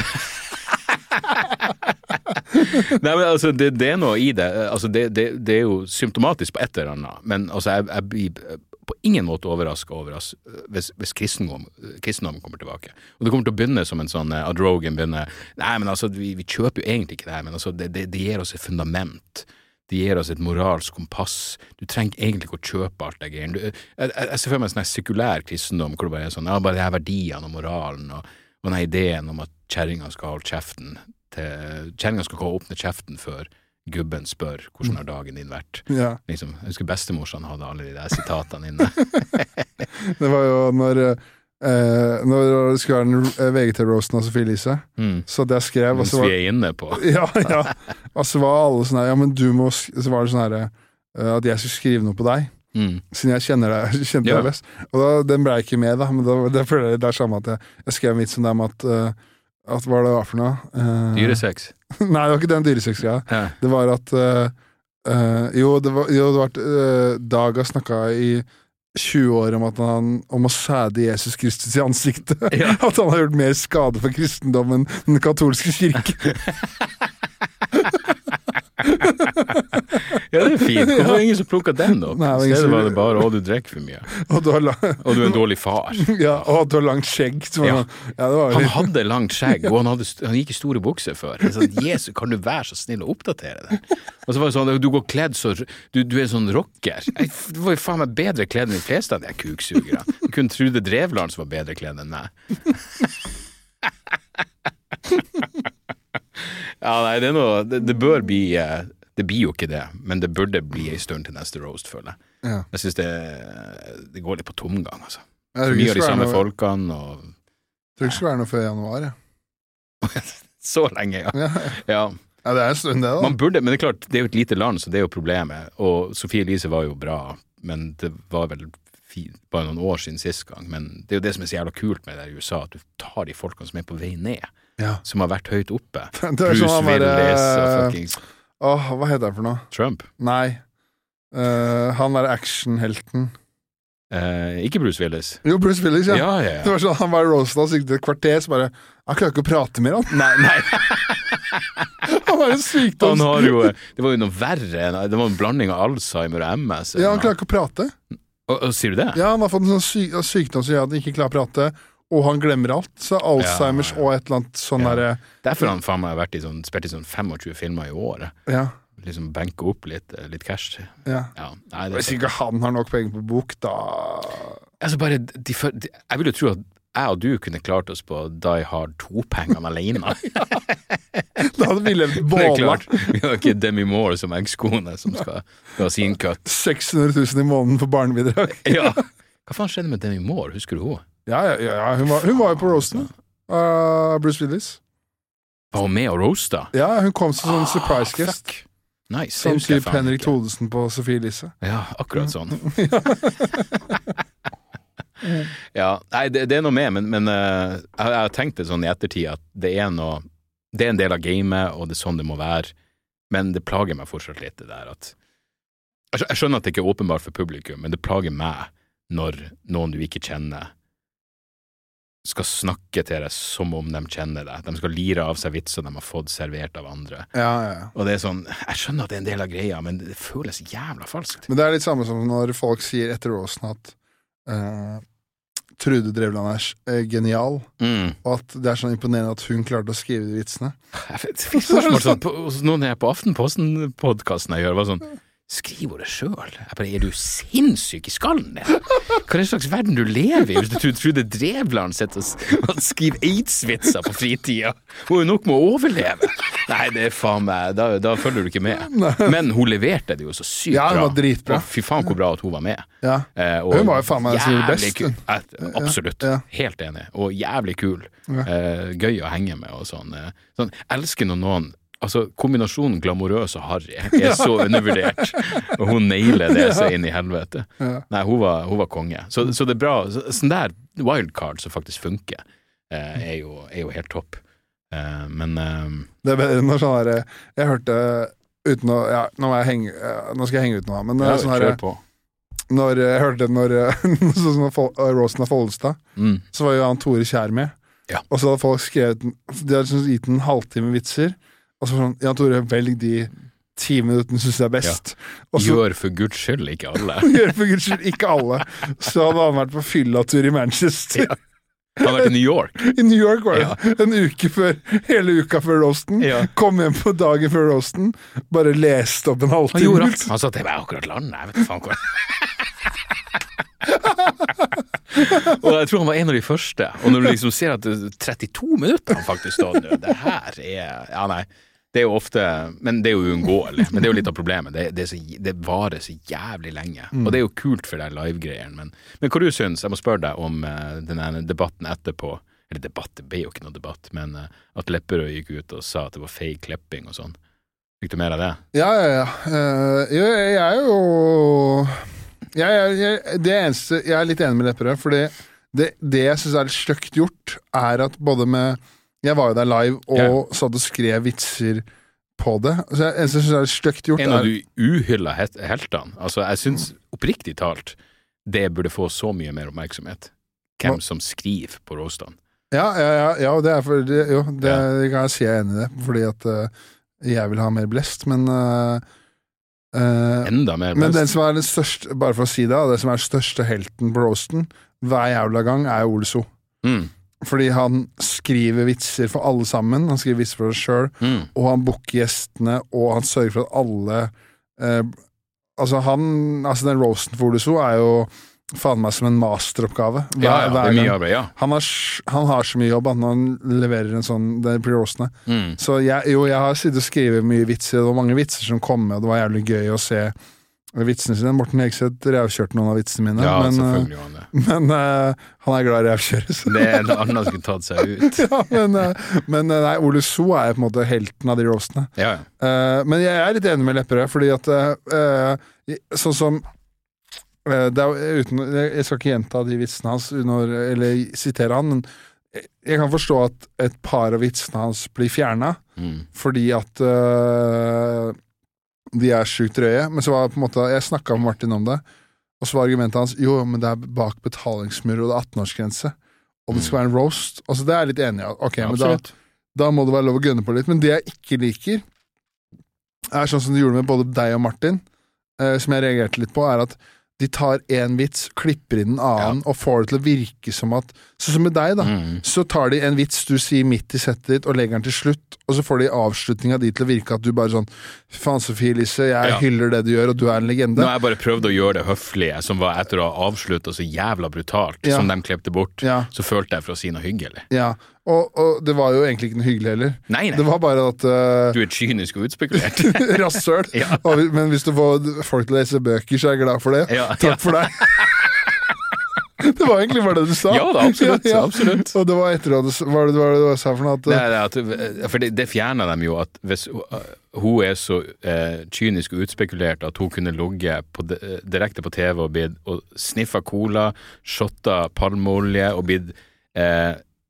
Nei, men altså, det, det er noe i det. Altså, det, det. Det er jo symptomatisk på et eller annet, men altså, jeg, jeg på ingen måte overraska over oss hvis, hvis kristendom, kristendom kommer tilbake. Og det kommer til å begynne som en sånn Ad Rogan begynner Nei, men altså, vi, vi kjøper jo egentlig ikke det her, men altså, det, det, det gir oss et fundament. Det gir oss et moralsk kompass. Du trenger egentlig ikke å kjøpe alt det greiene. Jeg, jeg, ser for meg en sånn sekulær kristendom hvor det bare er sånn, ja, bare de her verdiene og moralen og, og den ideen om at kjerringa skal holde kjeften til Kjerringa skal ikke åpne kjeften før gubben spør hvordan har dagen din vært. Ja, Liksom, jeg husker bestemorsan hadde alle de der sitatene inne. (laughs) Det var jo når eh, Når det skulle være den VGT-roasten av Sophie Elise, Mm. så hadde jeg skrev Mens vi er inne på (laughs) Ja, ja. Og så var alle sånn her Ja, men du må Så var det sånn her eh, At jeg skulle skrive noe på deg. mm. Siden jeg kjenner deg, (laughs) kjente Ja. deg best. Og da, den ble jeg ikke med, da. Men da, det det er samme at jeg, jeg skrev en vits om det med at eh, At hva var det det var for noe? Uh, Dyresex. (laughs) Nei, det var ikke den dyresex-greia. Ja. Det var at uh, uh, Jo, det var, jo, det var uh, Dag har snakka i 20 år om, at han, om å sæde Jesus Kristus i ansiktet. (laughs) Ja. At han har gjort mer skade for kristendommen enn den katolske kirke. (laughs) (laughs) ja, det er fint. Hvorfor var det ingen som plukker den opp? Nei, I stedet var det bare 'å, du drikker for mye', Og du har, la, og du er en dårlig far. (laughs) ja, og du har langt skjegg. Var Ja. ja, det var Han hadde langt skjegg, og han, hadde, han gikk i store bukser før. Jeg sa, Jesus, kan du være så snill å oppdatere det? Og så var det sånn, du går kledd så Du, du er sånn rocker. Jeg, du var jo faen meg bedre kledd enn de fleste av de kuksugerne. Du kunne Trude Drevland som var bedre kledd enn meg. (laughs) Ja, nei, det er noe Det, det bør bli eh, Det blir jo ikke det, men det burde bli ei stund til neste roast, føler jeg. ja. Jeg syns det, det går litt på tomgang, altså. Jeg Så tror mye av de samme noe- folkene, og jeg tror ikke det skal være noe før januar. Ja. (laughs) Så lenge, ja. Ja. ja. ja, det er en stund, det, da. Man burde, men det er klart, det er jo et lite land, så det er jo problemet. Og Sophie Elise var jo bra, men det var vel fi- bare noen år siden sist gang, men det er jo det som er så jævla kult med det i USA, at du tar de folkene som er på vei ned, Ja. som har vært høyt oppe. (laughs) Bruce sånn Willis og fuckings Åh, hva heter han for noe? Trump. Nei. Uh, han er actionhelten. Uh, ikke Bruce Willis. Jo, Bruce Willis, ja. Ja, ja, Det var sånn, Han var roasta, og gikk det et kvarter, så bare Han klarer ikke å prate mer, han. Nei, nei, (laughs) Han var jo sykdom. jo Det var jo noe verre Det var en blanding av Alzheimer og MS. Ja, han klarer ikke å prate. og, og, sier du det? Ja, han har fått en sånn syk sykdom som gjør at han ikke klarer å prate, og han glemmer alt. Så Alzheimers Ja, ja. og et eller annet sånn Ja. derre Derfor har han faen meg vært i sånn, spilt i sånn 25 filmer i året. Ja. Liksom benke opp litt, eh, litt cash. ja. Ja, nei, det Hvis ikke han har nok penger på bok, da Altså bare, de, de, Jeg vil jo tro at jeg og du kunne klart oss på Die Hard 2-pengene alene. (laughs) Da hadde vi levd båla. Vi har ikke Demi Moore som eggskone som skal skal ha sin cut. 600 000 i måneden for barnebidrag. Ja. (laughs) Hva faen skjedde med Demi Moore, husker du henne? Ja, ja, ja. Hun, var, hun var jo på roasten av Bruce Willis. Var hun med og roasta? Ja, hun kom som sånn surprise Ah, guest. fuck. Nice. Som husker jeg typ faen Henrik ikke. Thodesen på Sophie Elise. Ja, akkurat sånn. (laughs) (laughs) ja, nei, det, det er noe med, men, men uh, jeg, jeg har tenkt det sånn i ettertid at det er noe Det er en del av gamet, og det er sånn det må være, men det plager meg fortsatt litt, det der at jeg skjønner at det ikke er åpenbart for publikum, men det plager meg når noen du ikke kjenner, skal snakke til deg som om de kjenner deg. De skal lire av seg vitser de har fått servert av andre. Ja, ja. Og det er sånn Jeg skjønner at det er en del av greia, men det føles jævla falskt. Men det er litt samme som når folk sier etter Rosen at uh, Trude Drevland er eh, genial, Mm. og at det er sånn imponerende at hun klarte å skrive de vitsene. Jeg vet- spørsmål sånn, på, noen jeg på Aftenposten-podkasten jeg gjør, var sånn Skriv det sjøl. Er du sinnssyk i skallen din? Hva er slags verden du lever i hvis du tror Trude Drevland sitter og skriver aids-vitser på fritida? Hun er nok med å overleve. Nei, det er faen meg Da, da følger du ikke med. Men hun leverte det jo så sykt Ja, bra. var dritbra. Og fy faen hvor bra at hun var med. Ja. Eh, og Hun var jo faen meg jævlig kul. Absolutt. Helt enig. Og jævlig kul. Eh, gøy å henge med og sånn. Eh, sånn elsker når noen Altså, kombinasjonen glamorøs og harry er (laughs) så undervurdert, og hun nailer det seg inn i helvete. Nei, hun var, hun var konge. Så, så det er bra. Sånn der wildcard som faktisk funker, eh, er, jo, er jo helt topp. Eh, men eh, Det er bedre enn når sånn herre Jeg hørte uten å ja, nå, henge, nå skal jeg henge ut noe, men ja, sånn herre. Når jeg hørte når eh, (laughs) Sånn eh, av Follestad, Mm. så var jo han Tore Kjær med. Ja. Og så hadde folk skrevet De hadde liksom gitt en halvtime vitser, og så sånn Jan Tore, velg de ti minuttene syns er best. Ja. så Gjør for guds skyld ikke alle. (laughs) gjør for guds skyld ikke alle. Så hadde han vært på fyllatur i Manchester. Ja. Han har vært i New York. (laughs) I New York var det Ja. en uke før, hele uka før roasten. Ja. Kom hjem på dagen før roasten, bare leste opp en Han halvtime. gjorde alt. Han sa at det var akkurat landet, jeg vet faen hvor. Og jeg tror han var en av de første. Og når du liksom ser at er 32 minutter han faktisk står nå, det her er Ja, nei. Det er jo ofte Men det er jo uunngåelig. Men det er jo litt av problemet. Det, det, det varer så jævlig lenge. Og det er jo kult for de live-greiene. Men, men hva du syns, jeg må spørre deg om uh, den debatten etterpå. Eller debatt, det ble jo ikke noe debatt, men uh, at Lepperød gikk ut og sa at det var feil klipping og sånn. Fikk du mer av det? Ja, ja, ja. Uh, jo, jeg er jo jeg, jeg, jeg, Det eneste Jeg er litt enig med Lepperød, for det, det jeg syns er litt stygt gjort, er at både med Jeg var jo der live og Ja. satt og skrev vitser på det. Så jeg, eneste jeg syns er litt stygt gjort, En av de uhylla heltene. Altså, jeg syns oppriktig talt det burde få så mye mer oppmerksomhet. Hvem som skriver på roastene. Ja, ja, ja, ja det er for det, Jo, det Ja. kan jeg si jeg er enig i det, fordi at uh, jeg vil ha mer blest, men eh, eh, Enda mer Men den som er den største, bare for å si det, det som er den største helten på roasten hver jævla gang, er Ole So. Mm, Fordi han skriver vitser for alle sammen. Han skriver vitser for seg sjøl, mm. og han booker gjestene, og han sørger for at alle uh, Altså, han Altså, den roasten for Ole So er jo faen meg som en masteroppgave. Hver, Ja, ja, det er mye arbeid, ja. Han har, han har så mye jobb at når han leverer en sånn Det blir roastene. Mm. Så jeg, jo, jeg har sittet og skrevet mye vitser, det var mange vitser som kom med, og det var jævlig gøy å se vitsene sine. Morten Hegseth revkjørte noen av vitsene mine, Ja, men, eh, han (laughs) men uh, han er glad i revkjøre. så- Det er noe annet skulle tatt seg ut. (laughs) ja, men, uh, men nei, Ole So er på en måte helten av de roastene. Ja, ja. Eh, men jeg er litt enig med Lepperød, fordi at sånn som er, uten, jeg skal ikke gjenta de vitsene hans, når, eller sitere han, men jeg- jeg kan forstå at et par av vitsene hans blir fjerna, Mm. fordi at uh, de er sjukt drøye. Men så var det på en måte Jeg snakka med Martin om det, og så var argumentet hans jo, men det er bak betalingsmur, og det er 18-årsgrense. Og det skal være en roast. Altså Det er jeg litt enig i. Ok, men da, da må det være lov å gønne på litt. Men det jeg ikke liker, er sånn som du gjorde med både deg og Martin, uh, som jeg reagerte litt på, er at de tar én vits, klipper inn en annen, og får det til å virke som at Sånn som med deg, da. Mm. Så tar de en vits du sier midt i settet ditt, og legger den til slutt, og så får de avslutninga di til å virke at du bare sånn Faen, Sofie Elise, jeg Ja. hyller det du gjør, og du er en legende. Nå har jeg bare prøvd å gjøre det høflige, som var etter å ha avslutta så jævla brutalt, Ja. som de klippet bort. Ja, Så følte jeg for å si noe hyggelig. ja. Og, og det var jo egentlig ikke noe hyggelig heller. Nei, nei. Det var bare at uh, Du er kynisk og utspekulert. (laughs) Rasshøl. Ja. Men hvis du får folk til å lese bøker, så er jeg glad for det. Ja, Takk for deg. (laughs) det var egentlig bare det du sa. Ja da, absolutt, absolutt. Og det var etter at du var det, var det du sa for noe? At, Det, nei, at, for det, det fjerner dem jo, at hvis uh, hun er så eh, kynisk og utspekulert at hun kunne ligget på direkte på TV og, blitt- og sniffa cola, shotta palmeolje og blitt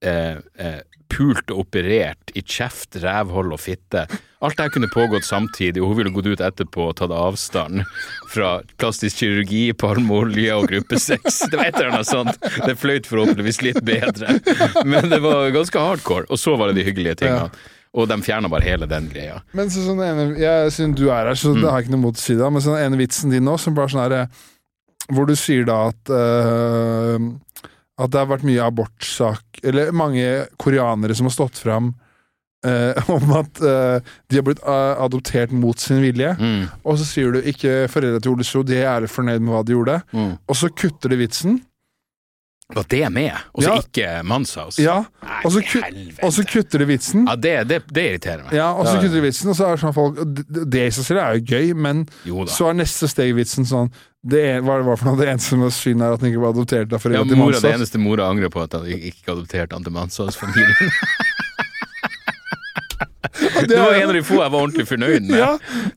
eh, eh, pult og operert i kjeft, rævhold og fitte. Alt det her kunne pågått samtidig, og hun ville gått ut etterpå og tatt avstand fra plastisk kirurgi, palmeolje og gruppe sex. Det var et eller annet sånt. Det fløyt forhåpentligvis litt bedre, men det var ganske hardcore. Og så var det de hyggelige tingene. Og de fjerna bare hele den greia. Men så, sånn ene, jeg, synes du er her, så Mm. det har jeg ikke noe mot å si det, men sånn ene vitsen din nå, som bare sånn her eh, Hvor du sier da at eh, At det har vært mye abortsak Eller mange koreanere som har stått fram eh, (laughs) om at eh, de har blitt eh, adoptert mot sin vilje. Mm. Og så sier du ikke foreldra til Ole So, de er fornøyd med hva de gjorde. Mm. Og så kutter de vitsen. Var det med? Og så Ja. ikke Manshaus? Ja, og så, kutter de vitsen. Ja, det, det, det irriterer meg. Ja, og så kutter de vitsen, og så er det sånn folk Det i seg selv er jo gøy, men Jo så er neste steg i vitsen sånn det er, Hva var det for noe? Det eneste som er synd, er at den ikke var adoptert av Ja, til Manshaus. det eneste mora angrer på, at han ikke adopterte han til Manshaus-familien. (laughs) (laughs) Det var en av de få jeg var ordentlig fornøyd med. Ja,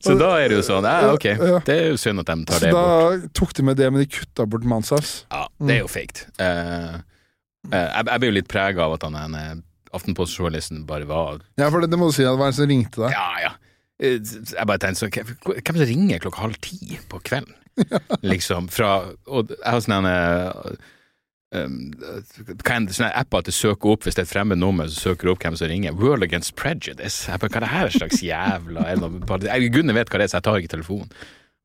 Så da er det jo sånn, ja, ok, Ja. det er jo synd at de tar så det da tok de med det, men de kutta bort Manshaus. Ja, det er jo fake. Uh, uh, jeg, jeg ble jo litt prega av at han ene Aftenpost-journalisten bare var Ja, for det, det må du si, det var en som ringte deg. Ja, ja. Eh, Jeg bare tenkte sånn Hvem som ringer klokka halv ti på kvelden? (laughs) Liksom. Fra Og jeg har sånne um, sånne apper til å søke opp hvis det er et fremmed nummer, så søker du opp hvem som ringer. World Against Prejudice. Hva er det her slags jævla jeg, Gudene vet hva det er, så jeg tar ikke telefonen.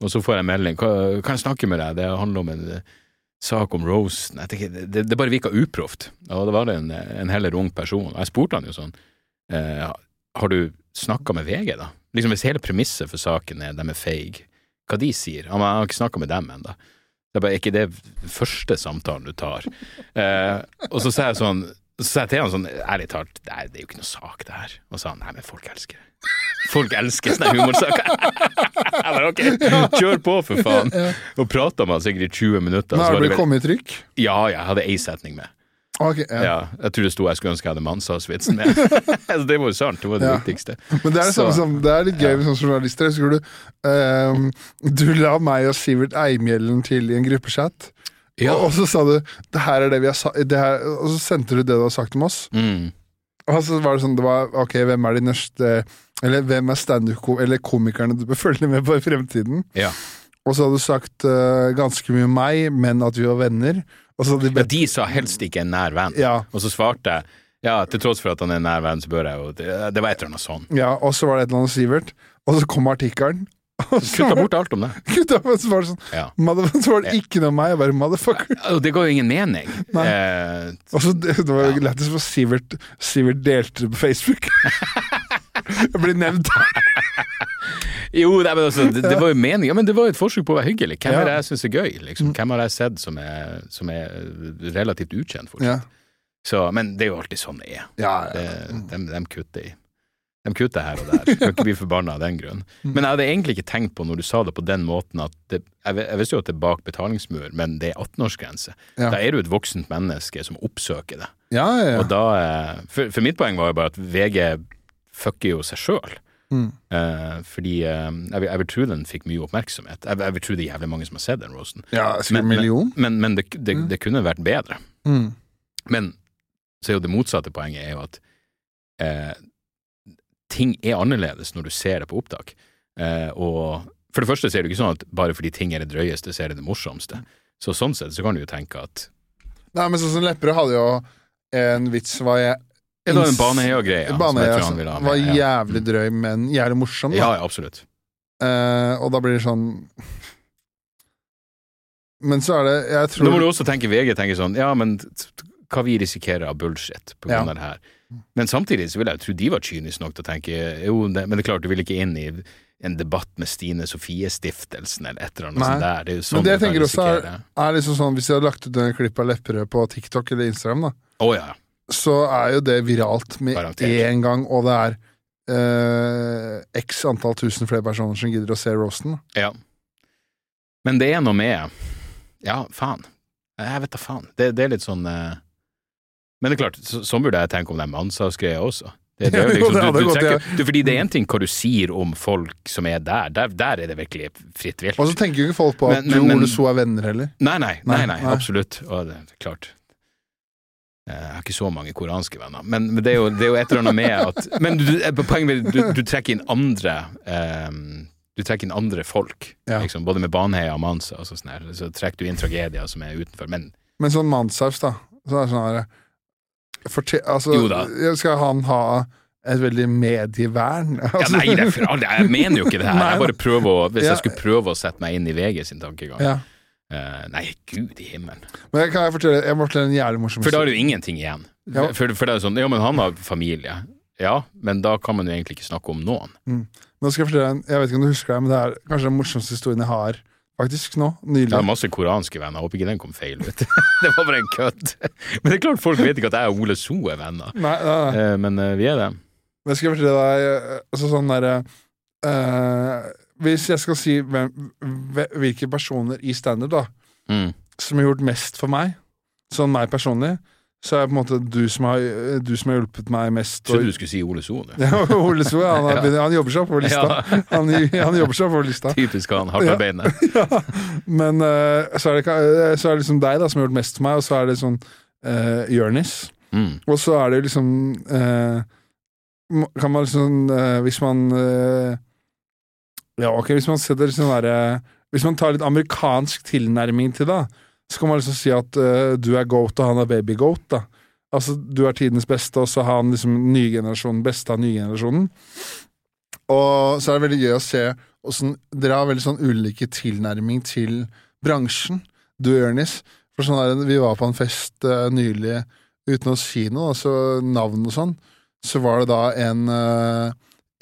Og så får jeg melding. Kan jeg snakke med deg? Det handler om en eh, sak om Rosen. Tenker, det, det bare virka uproft. Og det var en, en heller ung person. Og jeg spurte han jo sånn eh, Har du snakka med VG, da? Liksom Hvis hele premisset for saken er de er feige, hva de sier? Han, har ikke snakka med dem ennå. Det er bare ikke det første samtalen du tar. Eh, og så sa jeg sånn så sa jeg til han sånn, ærlig talt, det er, det er jo ikke noe sak det her. Og sa han, nei, men folk elsker det. Folk elsker sånne humorsaker. (laughs) jeg bare, ok, kjør på for faen. Og prata med han sikkert i 20 minutter. Men har du kommet i trykk? Ja, jeg hadde ei setning med. Ok, ja. Ja, jeg tror det sto jeg skulle ønske jeg hadde Manshaus-vitsen med. (laughs) altså, det var jo sant, det var det Ja. viktigste. Men det er det samme som Det er litt gøy med sånne journalister. Husker du um, Du la meg og Sivert Eimhjellen til i en gruppechat, Ja. og, og så sa du det her er det vi har sa det her, Og så sendte du det du har sagt om oss. Mm. Og så var det sånn det var, Ok, hvem er de neste Eller hvem er standup eller komikerne du bør følge med på i fremtiden? Ja. Og så hadde du sagt uh, ganske mye om meg, men at vi var venner. De ja, de sa helst ikke en nær venn. Ja, Og så svarte jeg ja, til tross for at han er en nær venn, så bør jeg jo Det, det var et eller annet sånn. ja, og så var det et eller annet Sivert, og så kom artikkelen. Kutta bort alt om det. Kutta, men så var det sånn Ja. Så var det ikke noe om meg, jeg bare motherfucker. Det ga jo ingen mening. Eh, Og så det, det var jo lættis for Sivert Sivert delte det på Facebook. (laughs) Jeg blir nevnt. (laughs) jo, nei, men altså, det, det var jo meninga, Ja, men det var jo et forsøk på å være hyggelig. Hvem er det jeg syns er gøy? Liksom? Hvem har jeg sett som er, som er relativt ukjent fortsatt? Så, men det er jo alltid sånn det er. Det, de, de kutter i. De kutter her og der. kan ikke bli forbanna av den grunn. Mm. Men jeg hadde egentlig ikke tenkt på når du sa det på den måten at det, jeg, jeg visste jo at det er bak betalingsmur, men det er 18-årsgrense. Ja. Da er du et voksent menneske som oppsøker det. ja, ja, Og da, eh, for, for mitt poeng var jo bare at VG fucker jo seg sjøl. Mm. Uh, fordi uh, jeg, jeg vil tro den fikk mye oppmerksomhet. Jeg, jeg vil tro det er jævlig mange som har sett den roasten. Ja, men, Men- Men, men det, det, Mm. det kunne vært bedre. Mm. Men så er jo det motsatte poenget er jo at uh, ting er annerledes når du ser det på opptak. Og for det første så er det ikke sånn at bare fordi ting er det drøyeste, så er det det morsomste. Så sånn sett så kan du jo tenke at Nei, men sånn som Lepperød hadde jo en vits var jeg Det var en Baneheia-greie. Baneheia ville ha med, var ja. jævlig drøy, men jævlig morsom. Ja, Da. ja, absolutt. Uh, og da blir det sånn Men så er det Jeg tror Nå må du også tenke VG tenker sånn, ja, men hva vi risikerer av bullshit på grunn Ja. av det her. Men samtidig så vil jeg tro de var kyniske nok til å tenke jo, det, men det er klart, du vil ikke inn i en debatt med Stine Sofie-stiftelsen eller et eller annet sånt der. Det er jo sånn Men det jeg tenker også er, er liksom sånn Hvis jeg hadde lagt ut en klipp av Lepperød på TikTok eller Instagram, da Å ja. Så er jo det viralt med én gang, og det er eh, x antall tusen flere personer som gidder å se roasten. Ja. Men det er noe med Ja, faen. Jeg vet da faen. Det, det er litt sånn eh, Men det er klart, så, sånn burde jeg tenke om den mannshavsgreia også. Det, det er (laughs) liksom, du, du, du trekker, du, fordi det er en ting hva du sier om folk som er der. Der, der er det virkelig fritt vilt. Og så tenker jo ikke folk på at Men- men- du og Ole So er venner heller. Nei, nei, nei, Nei, nei, absolutt. Og det er klart. Eh, Jeg har ikke så mange koranske venner, men, men det, er jo, det er jo et eller annet med at (laughs) Men du, eh, poenget med du, du trekker inn andre um, Du trekker inn andre folk, Ja. liksom, både med Baneheia og Mansa og sånn her. Så trekker du inn tragedier som er utenfor. Men Men sånn Manshaus, da. Så er det sånn her altså, Jo da. Skal han ha et veldig medievern? ja, Altså, Nei, det er for, jeg mener jo ikke det her. (laughs) Jeg bare prøver å, Hvis Ja. jeg skulle prøve å sette meg inn i VG sin tankegang ja. Eh, Nei, gud i himmelen. Men kan jeg fortelle Jeg må fortelle en jævlig morsom For da er du jo ingenting igjen. Ja. For, for det er sånn Ja, men han har familie. Ja, men da kan man jo egentlig ikke snakke om noen. Nå skal jeg fortelle en Jeg vet ikke om du husker det, men det er kanskje den morsomste historien jeg har faktisk nå. Nylig. Jeg har masse koranske venner, jeg håper ikke den kom feil ut. (laughs) det var bare en kødd. Men det er klart folk vet ikke at jeg og Ole So er venner. Nei, nei, nei. Eh, Men uh, vi er det. Men skal jeg fortelle deg altså sånn derre eh, Hvis jeg skal si hvem, hvilke personer i standup da Mm. som har gjort mest for meg, sånn meg personlig, så er det på en måte du som har, du som har hjulpet meg mest. Trodde du skulle si Ole So. du. Ja, Ole So, han, har (laughs) Ja. han jobber seg oppover lista. Ja. (laughs) Han, han jobber seg oppover lista. Typisk han, hardtarbeidende. (laughs) ja. Men eh, så, er det, så er det liksom deg da som har gjort mest for meg, og så er det sånn uh, Jørnis. Mm. Og så er det liksom uh, Kan man liksom uh, Hvis man eh, Ja, ok, hvis man sånn derre Hvis man tar litt amerikansk tilnærming til det, så kan man liksom si at uh, du er goat, og han er baby goat, da. Altså, du er tidens beste, og så har han liksom nye beste av nye generasjonen. Og så er det veldig gøy å se åssen dere har veldig sånn ulike tilnærming til bransjen, du og Jonis. For sånn der, vi var på en fest uh, nylig uten å si noe, altså navn og sånn, så var det da en, eh,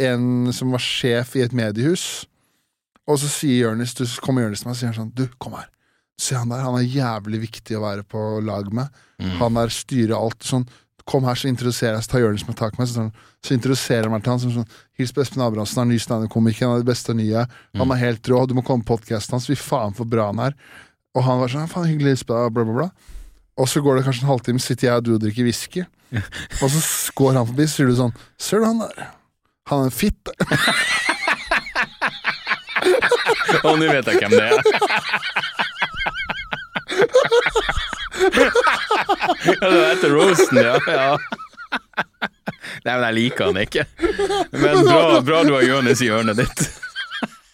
en som var sjef i et mediehus, og så sier Jørnis, du kommer Jonis til meg og sier sånn, du, kom her. Se han der, han er jævlig viktig å være på lag med. Mm. Han der styrer alt sånn. Kom her, så introduserer jeg, så tar Jonis med tak med, så, så introduserer jeg meg til han som sånn, hils på Espen Abrahamsen, han er ny standup-komiker, han er det beste nye, han er helt rå, du må komme på podcasten hans, fy faen for bra han er. Og han var sånn, faen hyggelig, hils på deg, bla bla bla. Og så går det kanskje en halvtime, sitter jeg og du og drikker whisky, og så går han forbi, så sier du sånn, ser du han der? Han er en fitte. (laughs) Og nå vet jeg hvem det er. ja, det var etter roasten, ja. ja. Nei, men jeg liker han ikke. Men bra, bra du har Jonis i hjørnet ditt.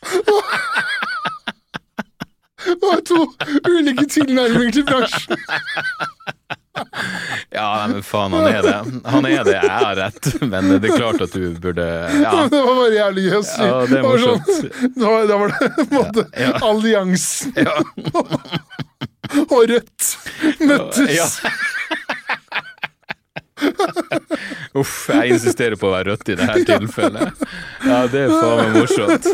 (laughs) (laughs) Det var to ulike tilnærminger til bransjen. (laughs) Ja, nei, men faen, han er det. Han er det, jeg har rett. Men det er klart at du burde Ja, (laughs) Det var bare jævlig si. ja det er var sånn- morsomt. Da var, da var det på en måte Ja. alliansen Ja. og Rødt møttes. Ja. Uff, jeg insisterer på å være rødt i dette tilfellet. Ja, det er faen meg morsomt.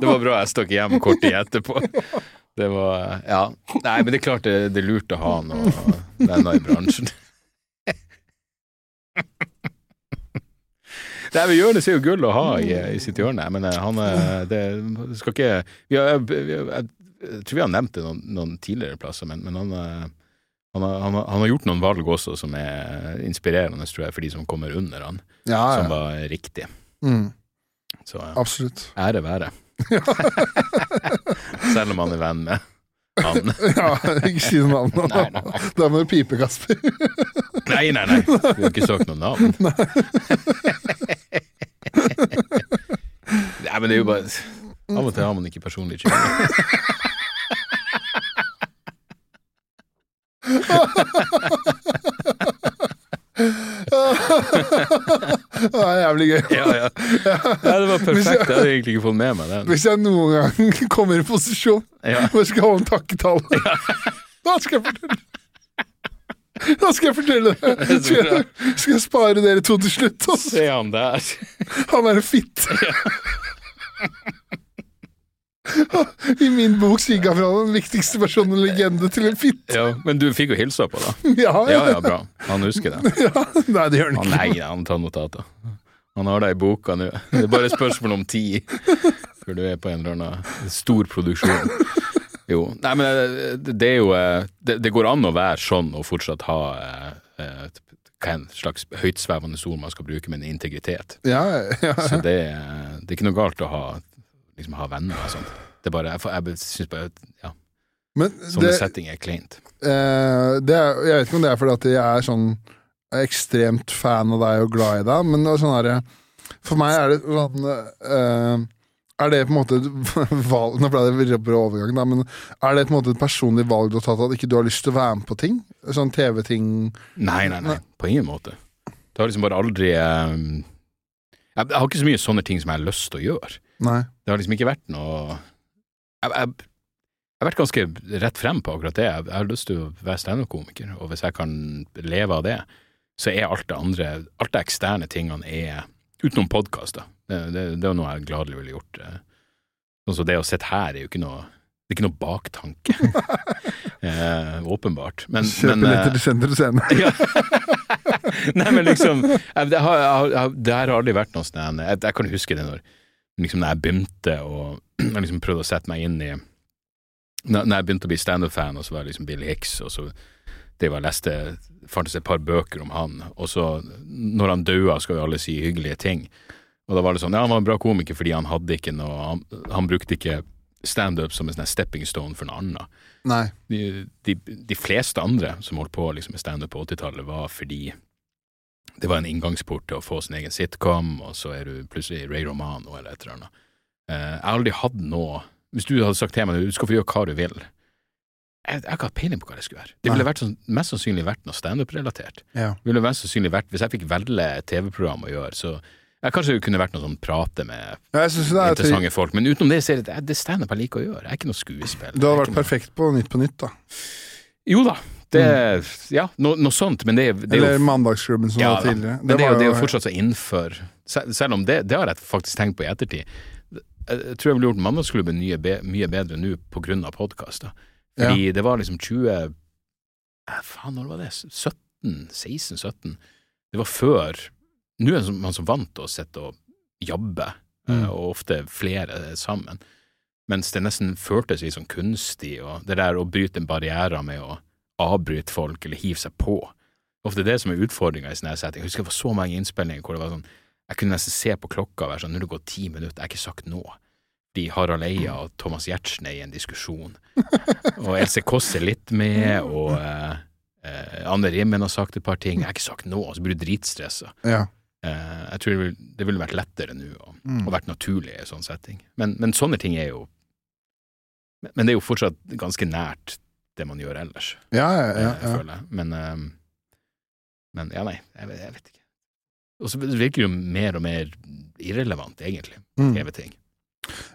Det var bra jeg stakk hjem kort tid etterpå. Det var Ja. Nei, men det er klart det, det er lurt å ha noen venner i bransjen. Det gjør Jonis er jo gull å ha i, i sitt hjørne, men eh, han er det, det skal ikke vi har, vi har, jeg, jeg tror vi har nevnt det noen, noen tidligere plasser, men, men han, eh, Han han, har, han har gjort noen valg også som er inspirerende, tror jeg, for de som kommer under han, Ja, som var riktig. Mm, Så absolutt. ære være. (laughs) Selv om han er venn med han. (laughs) Ja, ikke si noe navn. Nei, nei, nei. Da må du pipe, Kasper. Nei, nei, nei. Du har ikke søkt noe navn. (laughs) Nei, men det er jo bare Av og til har man ikke personlig kjemi. Det er jævlig gøy. Ja, ja. ja, det var perfekt. Jeg hadde egentlig ikke fått med meg den. Hvis jeg noen gang (laughs) kommer i posisjon Ja. hvor jeg skal holde en takketale, da skal jeg fortelle Da skal jeg fortelle (laughs) det. Skal jeg, skal jeg spare dere to til slutt? Også. Se han der. Han er en fitte. (laughs) I min bok han fra den viktigste personen og legende til en fitte. Ja, men du fikk jo hilsa på, da. Ja, Ja, ja, bra. Han husker det. (laughs) ja. Nei, det gjør han Han, ikke. nei, han tar notater. Han har det i boka nå. Det er bare spørsmål om tid før du er på en eller annen stor produksjon. Jo. Nei, men eh, det, er jo eh, det, det går an å være sånn og fortsatt ha eh, eh, hva en slags høytsvevende ord man skal bruke, men integritet. Ja, ja, Så det, det er ikke noe galt å ha, liksom, ha venner og sånt. Det er bare, jeg, jeg syns bare ja, Men sånne det, setting er kleint. eh, det er, jeg vet ikke om det er fordi at jeg er sånn ekstremt fan av deg og glad i deg, men det er sånn herre For meg er det sånn eh, Er det på en måte (laughs) valg Nå ble det bra overgang, da, men er det på en måte et personlig valg du har tatt, at ikke du har lyst til å være med på ting? Sånn TV-ting Nei, nei, nei, på ingen måte. Det har liksom bare aldri eh, jeg, jeg har ikke så mye sånne ting som jeg har lyst til å gjøre. Nei. Det har liksom ikke vært noe Jeg, jeg, jeg har vært ganske rett frem på akkurat det. Jeg, jeg har lyst til å være standup-komiker, og hvis jeg kan leve av det, så er alt det andre, alt det eksterne tingene er Utenom podkaster. Det, det, det er noe jeg gladelig ville gjort. eh. Sånn som det å sitte her er jo ikke noe det er ikke noe baktanke. (laughs) eh, åpenbart. Men, Kjøp men, eh, billetter til Senter Scene. (laughs) Nei, men liksom jeg, det, har, jeg, det har aldri vært noe sånn jeg, jeg kan huske det når liksom når jeg begynte å (clears throat) jeg liksom prøvde å sette meg inn i Når jeg begynte å bli standup-fan, og så var det liksom Bill Hicks, og så det var jeg leste fantes et par bøker om han, og så når han daua, skal jo alle si hyggelige ting. Og da var det sånn, ja, han var en bra komiker fordi han hadde ikke noe Han, han brukte ikke standup som en sånn stepping stone for noe annet de, de, de fleste andre som holdt på liksom, med standup på 80-tallet, var fordi det var en inngangsport til å få sin egen sitcom, og så er du plutselig Ray Romano eller et eller annet. Uh, jeg har aldri hatt noe Hvis du hadde sagt til meg du skal få gjøre hva du vil Jeg, jeg har ikke hatt peiling på hva det skulle være. Det ville vært sånn, mest sannsynlig vært noe standup-relatert. Ja. Det ville mest sannsynlig vært Hvis jeg fikk velge et TV-program å gjøre, så jeg kanskje det kunne vært noe sånn prate med er interessante folk, men utenom det så er det, det standup jeg liker å gjøre. Jeg er ikke noe skuespill. Du hadde vært noe- perfekt på Nytt på Nytt, da. jo da, det, ja, no, noe sånt, men det, det er Eller Mandagsklubben, som ja, var tidligere. tidligere. Men det, jo, var det er jo fortsatt så innenfor Sel- Selv om det, det har jeg faktisk tenkt på i ettertid. Jeg tror jeg ville gjort Mandagsklubben mye, mye bedre nå av podkaster. Fordi det var liksom 20 eh, Faen, når var det? 17? 16-17? Det var før Nå er man så vant til å sitte og jabbe, eh, Mm. og ofte flere sammen. Mens det nesten føltes litt sånn kunstig, og det der å bryte en barriere med å avbryte folk eller hive seg på. Ofte det som er utfordringa i sånne setting. Jeg husker det var så mange innspillinger hvor det var sånn Jeg kunne nesten se på klokka og være sånn Nå har det gått ti minutter, jeg har ikke sagt noe. De Harald Eia og Thomas Giertsen er i en diskusjon. (laughs) Og Else Kåss er litt med, og eh, eh, Anne Rimmen har sagt et par ting. Jeg har ikke sagt noe, og så blir du dritstressa. Ja. Eh, jeg tror det ville, det ville vært lettere nå, og, Mm. og vært naturlig i en sånn setting. Men, men sånne ting er jo men- Men det er jo fortsatt ganske nært det man gjør ellers, Ja, ja, ja, eh. Men, eh, men ja, nei, jeg, vet- jeg vet ikke. Og så virker det jo mer og mer irrelevant, egentlig, Mm. TV-ting.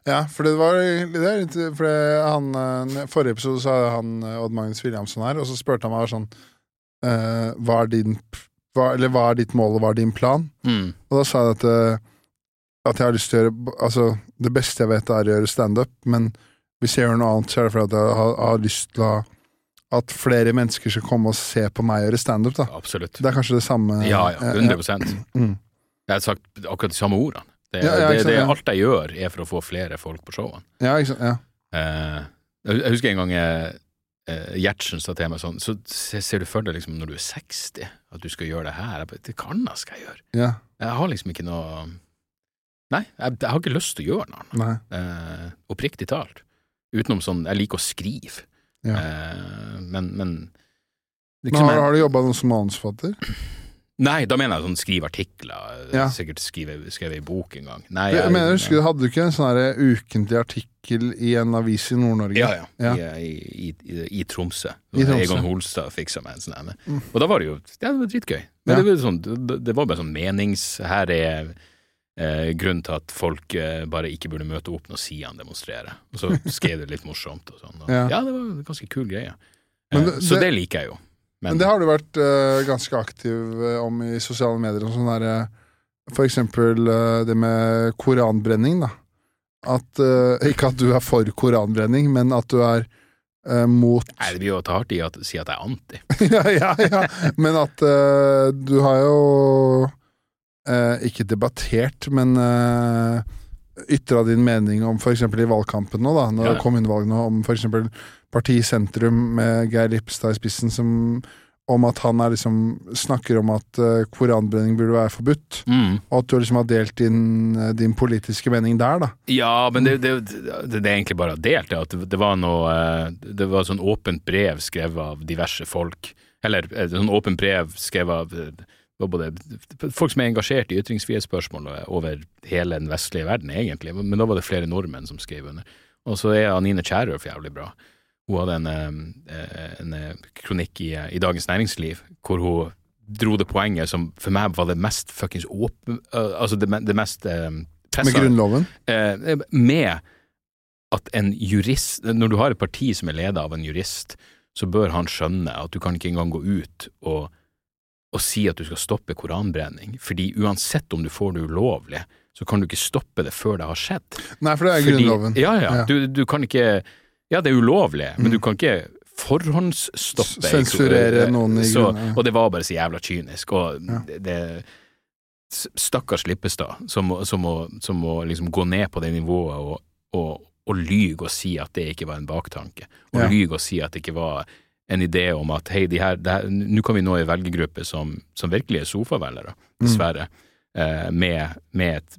Ja, for det var det litt For han, eh, forrige episode så hadde han eh, Odd Magnus Williamson her, og så spurte han meg sånn uh, hva, er din, hva, eller, hva er ditt mål, og hva er din plan? Mm. Og da sa jeg at, at jeg har lyst til å gjøre Altså, det beste jeg vet, er å gjøre standup, men hvis jeg gjør noe annet, så er det fordi jeg har, har lyst til å at flere mennesker skal komme og se på meg gjøre standup. da. Absolutt. Det er kanskje det samme Ja, ja, eh, 100 Mm. Jeg har sagt akkurat de samme ordene. Det, Ja, ja, det, det, alt jeg gjør, er for å få flere folk på showene. Ja, ikke sant. Ja. Eh, jeg husker en gang eh, Gjertsen sa til meg sånn, så ser du for deg liksom når du er 60, at du skal gjøre det her? Jeg bare, det kan jeg skal jeg gjøre. Ja. Jeg har liksom ikke noe Nei, jeg, jeg har ikke lyst til å gjøre noe annet. Eh, oppriktig talt. Utenom sånn Jeg liker å skrive, Ja. eh, men, men Men har, jeg- har du jobba som manusforfatter? Nei, da mener jeg sånn skrive artikler. Ja. Sikkert skrive, skrevet ei bok en gang. Nei, Jeg, mener, husker du, Hadde du ikke en sånn ukentlig artikkel i en avis i Nord-Norge? Ja, ja. Ja. I, i, i, I Tromsø. Tromsø. Egon Holstad fiksa meg en sånn en. Mm. Og da var det jo ja, det var dritgøy. Men det, var sånn, det, det var bare sånn menings... Her er eh, grunnen til at folk eh, bare ikke burde møte opp når Sian demonstrerer. Og så skrev det litt morsomt og sånn. Og, Ja. ja. det var en ganske kul greie. Men Eh, det- så det- liker jeg jo. Men det har du vært eh, ganske aktiv eh, om i sosiale medier. Og sånn der, eh, for eksempel det med koranbrenning, da. At, ikke at du er for koranbrenning, men at du er mot Nei, det blir jo å ta hardt i å si at jeg er anti. (laughs) ja, ja, ja. Men at uh, du har jo eh, ikke debattert, men eh, ytra din mening om f.eks. i valgkampen nå, da, når Ja, ja. det kom inn valg nå, om f.eks. Parti Sentrum med Geir Lippstad i spissen, som om at han er liksom snakker om at eh, koranbrenning burde være forbudt, Mm. og at du liksom har delt din, eh, din politiske mening der, da. Ja, men det, det, det, det er egentlig bare delt, det, at det, var noe eh, Det var sånn åpent brev skrevet av diverse folk. Eller et sånn åpent brev skrevet av både folk som er engasjert i ytringsfrihetsspørsmål over hele den vestlige verden, egentlig, men da var det flere nordmenn som skrev under. Og så er Anine Kierulf jævlig bra. Hun hadde en, eh, en eh, kronikk i, i Dagens Næringsliv hvor hun dro det poenget som for meg var det mest fuckings åpen... eh, Altså det, det mest pressa Med Grunnloven. eh, med at en jurist Når du har et parti som er ledet av en jurist, så bør han skjønne at du kan ikke engang gå ut og, og si at du skal stoppe koranbrenning, fordi uansett om du får det ulovlig, så kan du ikke stoppe det før det har skjedd. Nei, for det er Fordi- Grunnloven. Ja, ja. Ja. Du, du kan ikke Ja, det er ulovlig, men Mm. du kan ikke forhåndsstoppe Sensurere noen i grunnen. Og det var bare så jævla kynisk, og Ja. det, det Stakkars Lippestad, som, som, må, som må liksom gå ned på det nivået og, og, og lyge og si at det ikke var en baktanke, og Ja. lyge og si at det ikke var en idé om at hei, de her, nå kan vi nå en velgergruppe som, som virkelig er sofavelgere, Mm. dessverre, eh, med, med et,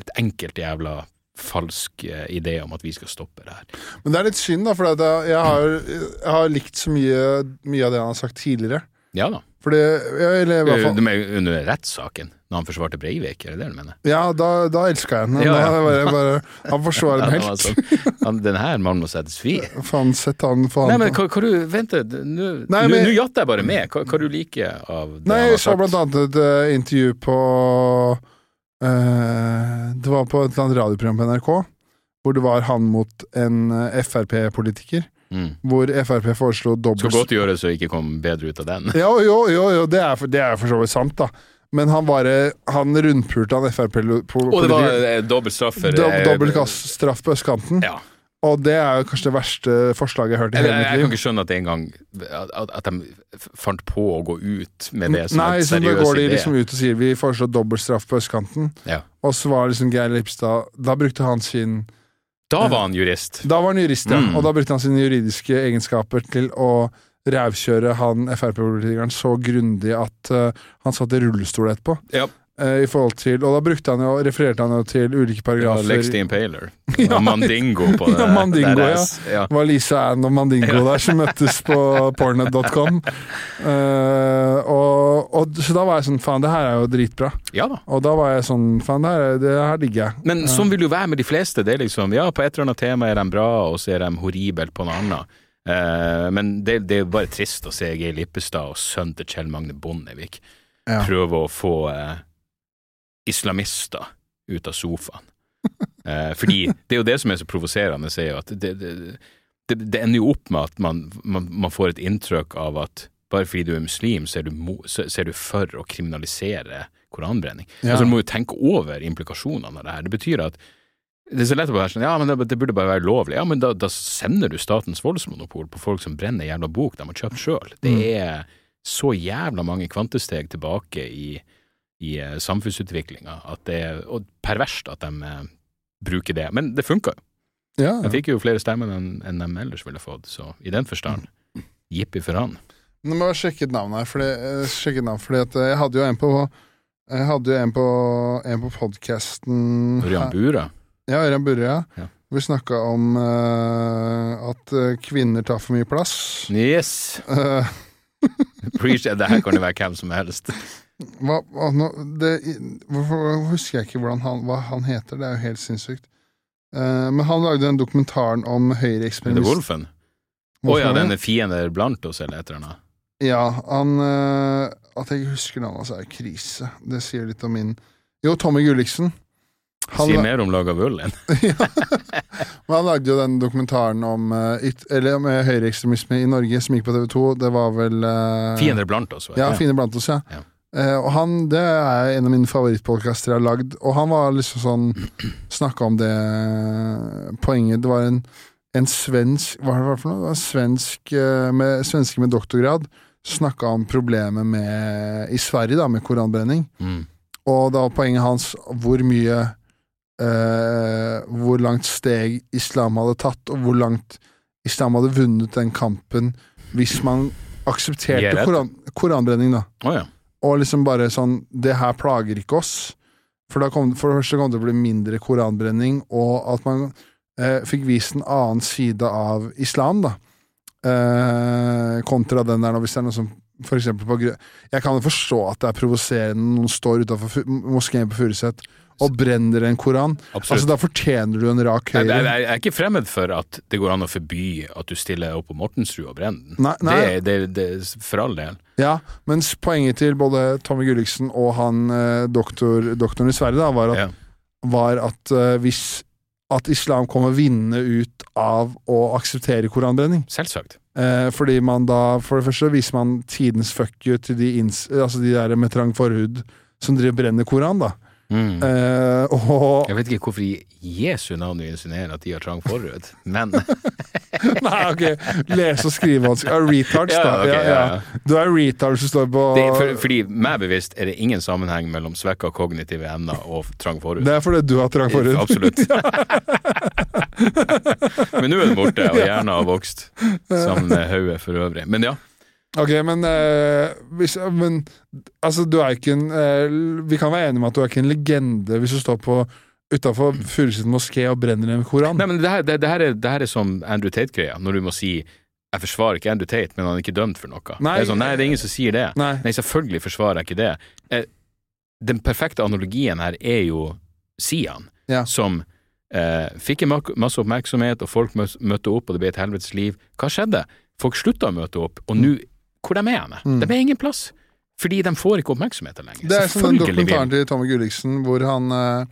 et enkelt jævla falsk eh, idé om at vi skal stoppe det her. Men det er litt synd, da, for jeg, har, jeg har likt så mye, mye av det han har sagt tidligere. Ja da. Fordi, eller i hvert fall Du under rettssaken, når han forsvarte Breivik, er det det du mener? Ja, da, da elska jeg den. Ja, ja. Bare, han forsvarer (laughs) var helt. sånn, han, den her mannen må settes fri. Faen, sett han faen. Nei, men hva, hva du Vent, nå jatter jeg bare med. Hva, hva du liker av det Nei, han jeg så blant annet et eh, intervju på uh, Det var på et eller annet radioprogram på NRK, hvor det var han mot en eh, Frp-politiker. Mm. Hvor Frp foreslo Skal dobbelt godt gjøres å ikke komme bedre ut av den. Jo, jo, jo, jo det, er for, det er for så vidt sant, da. Men han bare Han rundpulte han Og det var eh, dobbelt straff for eh, Dobbelt straff på østkanten. Ja. Og det er kanskje det verste forslaget jeg har hørt i hele Jeg, liv. jeg, mitt kan ikke skjønne at det engang at, at de fant på å gå ut med det som Nei, en idé. da så går de liksom ut og sier vi foreslår dobbelt straff på østkanten. Ja. Og så var liksom Geir Lipstad Da brukte han sin Da var han jurist. Da var han jurist, ja. Mm. Og da brukte han sine juridiske egenskaper til å rævkjøre han Frp-politikeren så grundig at uh, han satt i rullestol etterpå. Ja. Eh, I forhold til, og da brukte han jo, refererte han jo til ulike Ja, paragrafer. Lex the Impaler. (laughs) Ja. Og Mandingo på det. Ja, Mandingo, der ja. ja. Det var Lisa Ann og Mandingo der som møttes på (laughs) pornet.com. Uh, og, og, så da var jeg sånn Faen, det her er jo dritbra. ja da. Og da var jeg sånn Faen, det her, det her digger jeg. Men sånn vil jo være med de fleste. Det er liksom, ja, På et eller annet tema er de bra, og så er de horribelt på noe annet. Eh, men det, det er jo bare trist å se Geir Lippestad og sønnen til Kjell Magne Bondevik Ja. prøve å få eh, islamister ut av sofaen. (laughs) Eh, fordi det er jo det som er så provoserende, er jo at det, det, det, det ender jo opp med at man, man, man får et inntrykk av at bare fordi du er muslim, så er du, mo, så, så er du for å kriminalisere koranbrenning. Ja. Altså, du må jo tenke over implikasjonene av det her. Det betyr at det er så lett å være sånn, ja, men det, det burde bare være lovlig. Ja, men da, da sender du statens voldsmonopol på folk som brenner jævla bok de har kjøpt sjøl. Det Mm. er så jævla mange kvantesteg tilbake i, i eh, samfunnsutviklinga at det er og perverst at de eh, bruker det. Men det funka jo. Ja, Han fikk jo flere stemmer enn enn de ellers ville fått, så i den forstand, jippi for han. Nå må jeg sjekke et navn her, fordi, sjekke et navn, fordi at eh, jeg hadde jo en på Jeg hadde jo en på, en på podkasten Ørjan Bura. Ja, Ørjan Burre, ja. Ja. Vi snakka om uh, at eh, kvinner tar for mye plass. Yes! (laughs) Uh, det her kan jo være hvem som helst. hva, nå, det, hvorfor husker jeg ikke han, hva han heter? Det er jo helt sinnssykt. Uh, men han lagde den dokumentaren om Er høyreekstremist. Wolfen? Å oh, ja, denne fiender blant oss, eller et eller annet. Ja, han uh, At jeg ikke husker navnet hans, er krise. Det sier litt om min Jo, Tommy Gulliksen. Han, Sier mer om lag av ull enn (laughs) men han lagde jo den dokumentaren om, eh, eller om eh, høyreekstremisme i Norge, som gikk på TV2. Det var vel uh, Fiender blant oss, Ja. Fiender blant oss, ja. Ja. Uh, og han, Det er en av mine favorittpodkaster jeg har lagd. Og han var liksom sånn (clears throat) Snakka om det poenget Det var en, en svensk Hva var det for noe? Det var svensk med, svenske med doktorgrad snakka om problemet med i Sverige da, med koranbrenning. Mm. Og da var poenget hans hvor mye eh, Hvor langt steg islam hadde tatt, og hvor langt islam hadde vunnet den kampen hvis man aksepterte koran, koranbrenning, da. Oh, ja. Og liksom bare sånn Det her plager ikke oss. For, da kom, for det første kom det til å bli mindre koranbrenning, og at man eh, fikk vist en annen side av islam, da. Eh, kontra den der, hvis det er noe som for på Jeg kan jo forstå at det er provoserende når noen står utafor moskeen på Furuset og brenner en koran. Altså, da fortjener du en rak jeg, jeg, høyre. jeg er ikke fremmed for at det går an å forby at du stiller opp på Mortensrud og brenner den. Nei, nei. Det, det, det, for all del. Ja, mens poenget til både Tommy Gulliksen og han eh, doktor, doktoren i Sverige da, var at Ja. var at uh, hvis at islam kommer vinnende ut av å akseptere koranbrenning. Selvsagt. Eh, fordi man da, for det første, viser man tidens fuck you til de, inns, altså de der med trang forhud som driver brenner koran, da. Mm. Uh, og Jeg vet ikke hvorfor i Jesu navn du insinuerer at de har trang forhud, men (laughs) Nei, ok, lese og skrivevansker. retards, da. Ja, okay, ja, ja. Du er retard som står på det, for, Fordi meg bevisst er det ingen sammenheng mellom svekka kognitive evner og trang forhud. Det er fordi du har trang forhud. Absolutt. (laughs) Men nå er den borte, og hjernen har vokst sammen med hodet for øvrig. Men ja, Ok, men, eh, hvis, men altså, du er ikke en eh, Vi kan være enige om at du er ikke en legende hvis du står på utafor Furuset moské og brenner en koran. Nei, men det her, det, det her, er, det her er som Andrew Tate-greia, når du må si jeg forsvarer ikke Andrew Tate, men han er ikke dømt for noe. Nei. det er sånn, nei, det er ingen som sier det. Nei. Nei, selvfølgelig forsvarer jeg ikke det. Eh, den perfekte analogien her er jo Sian, Ja. som eh, fikk en masse oppmerksomhet, og folk møtte opp, og det ble et helvetes liv. Hva skjedde? Folk slutta å møte opp, og nå, hvor de er henne? Mm. De er ingen plass. Fordi de får ikke oppmerksomheten lenger. Det er som den dokumentaren til Tommy Gulliksen hvor han eh,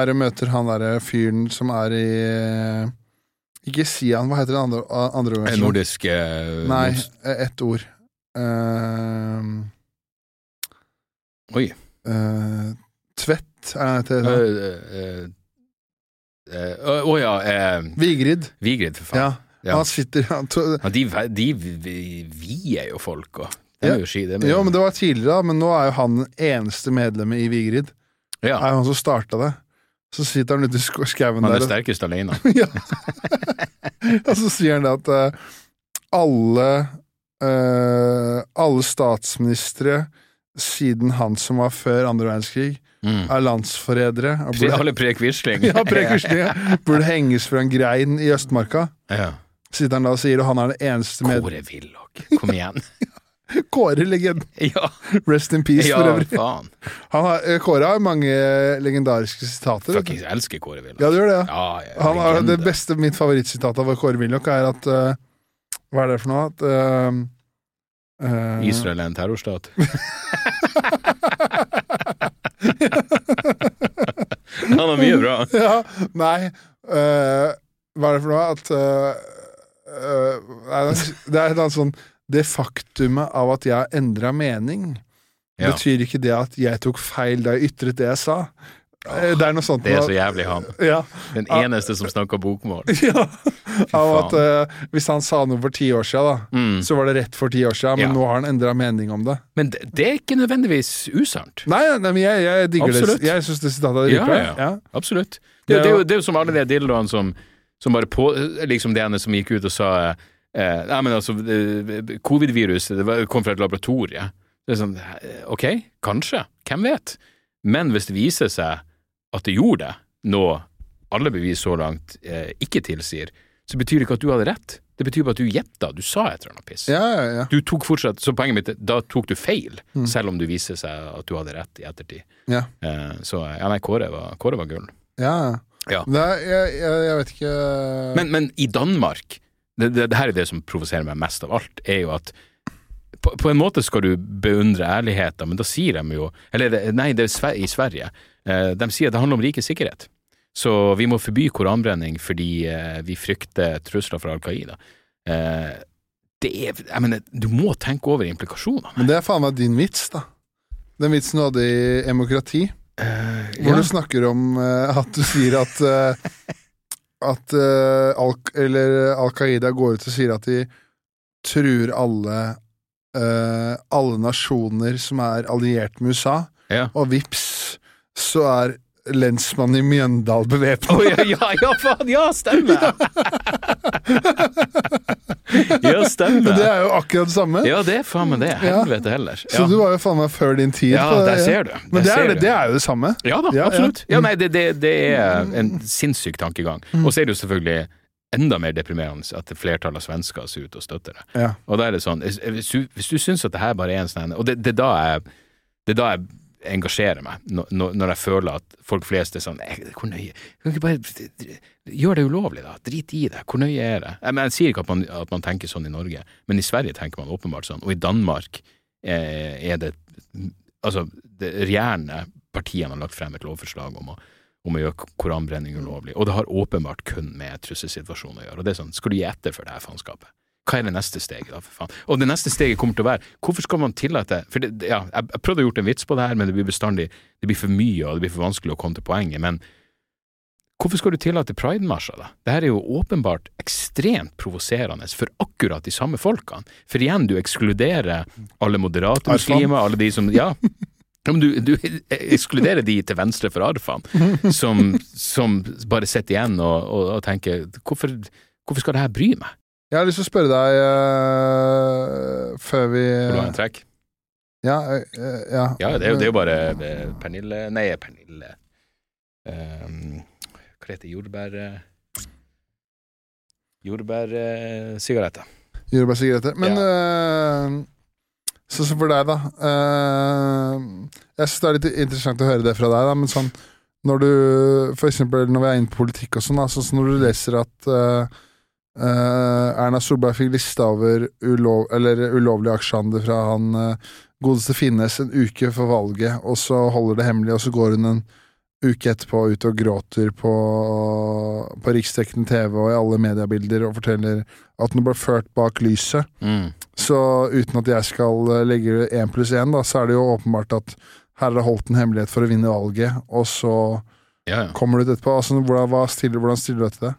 er og møter han derre fyren som er i eh, Ikke Sian, hva heter den andre, andre En organisasjonen? nordisk uh, Nei, eh, ett ord. Uh, Oi. Uh, Tvedt, er det det Å heter? uh, ja, eh, Vigrid. Vigrid, for faen. Ja. Ja. Han sitter han, Ja, de, de, de vier jo folk, og det Ja. må jo si. Det Men... Jo, men det var tidligere, da, men nå er jo han den eneste medlemmet i Vigrid. ja, Er jo han som starta det. Så sitter han ute i skauen der. han er sterkest alene. (laughs) ja. og så sier han det at uh, alle uh, Alle statsministre siden han som var før andre verdenskrig, Mm. er landsforrædere. Alle prekvisling (laughs) Ja, Pre Quisling, (laughs) Burde henges fra en grein i Østmarka. ja. Sitter han da og sier, og han er den eneste med Kåre Willoch, kom igjen. (laughs) Kåre legend. ja, Rest in peace, ja for øvrig. faen. Han har, eh, Kåre har mange legendariske sitater. Fuck, jeg elsker Kåre Willoch. Ja, du gjør det. ja. Han har, det beste, mitt favorittsitat av Kåre Willoch er at uh, Hva er det for noe? At uh, uh, Israel er en terrorstat. (laughs) Han har mye bra. ja, nei eh, Hva er det for noe? At eh, Det er et sånn Det faktumet av at jeg har endra mening, Ja. betyr ikke det at jeg tok feil da jeg ytret det jeg sa. Eh, Det er noe sånt Det er så jævlig han. ja, Den eneste som snakker bokmål. (laughs) ja, av at uh, Hvis han sa noe for ti år siden, da, Mm. så var det rett for ti år siden, men Ja. nå har han endra mening om det. Men det, det er ikke nødvendigvis usant. Nei, nei men jeg, jeg digger Absolutt. det. Jeg syns det sitatet er Ja, ja. Ja. Absolutt. Det, det, er jo, det er jo som alle de dildoene som som bare på Liksom det ene som gikk ut og sa eh, Nei, men altså, eh, covid-viruset det kom fra et laboratorie. Det er sånn, eh, ok, kanskje, hvem vet? Men hvis det viser seg at det gjorde det, noe alle bevis så langt eh, ikke tilsier, så betyr det ikke at du hadde rett. Det betyr bare at du gjetta, du sa et eller annet piss. Ja, ja, ja. Du tok fortsatt, så poenget mitt da tok du feil, selv om du viser seg at du hadde rett i ettertid. Ja. Eh, så ja, nei, Kåre var, Kåre var gull. ja. Ja. Det Nei, jeg, jeg, jeg vet ikke Men, men i Danmark, det, det, det her er det som provoserer meg mest av alt, er jo at på, på en måte skal du beundre ærligheten, men da sier de jo Eller nei, det er i Sverige. Eh, de sier at det handler om rikets sikkerhet. Så vi må forby koranbrenning fordi eh, vi frykter trusler fra Al Qaida. Eh, det er Jeg mener, du må tenke over implikasjonene. Men det er faen meg din vits, da. Den vitsen du hadde i Demokrati, hvor ja. du snakker om eh, at du sier at eh, At eh, Al, eller Al Qaida går ut og sier at de truer alle eh, Alle nasjoner som er alliert med USA, Ja. og vips, så er lensmannen i Mjøndal bevæpna. Oh, ja, ja, ja, faen, ja, stemmer! (laughs) (laughs) (laughs) ja, stemmer. Men det er jo akkurat det samme. Ja, det er faen meg det. Helvete heller. Så du var jo faen meg før din tid. Ja, på der ser du. Men det er, det, det er jo det samme. Ja da, Ja, absolutt. ja. Ja, nei, det, det, det er en sinnssyk tankegang. Mm. Og så er det jo selvfølgelig enda mer deprimerende at flertallet av svensker ser ut og støtter det. Ja. Og da er det sånn, hvis du, hvis du syns at det her bare er en sånn Og det, det, da jeg, det da jeg engasjerer meg, når, jeg føler at folk flest er sånn «Eh, Hvor nøye Kan ikke bare Gjør det ulovlig, da. Drit i det. Hvor nøye er det? Jeg, men jeg sier ikke at man, at man tenker sånn i Norge, men i Sverige tenker man åpenbart sånn. Og i Danmark eh, er det Altså, det regjerende partiene har lagt frem et lovforslag om å, om å gjøre koranbrenning ulovlig, og det har åpenbart kun med trusselsituasjonen å gjøre. Og det er sånn, skal du gi etter for det her faenskapet? Hva er det neste steget, da, for faen? Og det neste steget kommer til å være, hvorfor skal man tillate For det, ja, jeg, jeg prøvde å gjort en vits på det her, men det blir bestandig Det blir for mye, og det blir for vanskelig å komme til poenget. Men hvorfor skal du tillate pridemarsjer, da? Det her er jo åpenbart ekstremt provoserende for akkurat de samme folkene. For igjen, du ekskluderer alle moderate muslimer, alle de som Ja. Ja, du, du ekskluderer de til venstre for Arfan, som, som bare sitter igjen og, og, og tenker hvorfor, hvorfor skal det her bry meg? Jeg har lyst til å spørre deg uh, før vi Skal du ha en trekk? Ja, uh, ja. Ja, det er jo, det er jo bare Pernille Nei, Pernille um, Hva heter? Jordbær... Jordbærsigaretter. Uh, Jordbærsigaretter. Men eh, så, så for deg, da. Uh, jeg syns det er litt interessant å høre det fra deg, da, men sånn når du For eksempel når vi er inne på politikk og sånn, da, sånn når du leser at eh, eh, Erna Solberg fikk lista over ulov, eller ulovlig aksjehandel fra han uh, godeste Finnes en uke før valget, og så holder det hemmelig, og så går hun en uke etterpå ut og gråter på, på riksdekkende TV og i alle mediebilder og forteller at hun ble ført bak lyset. Mm. Så uten at jeg skal eh, legge én pluss én, så er det jo åpenbart at her er det holdt en hemmelighet for å vinne valget, og så Ja, ja. kommer du ut etterpå. Altså, hvordan, stiller, hvordan stiller du til det?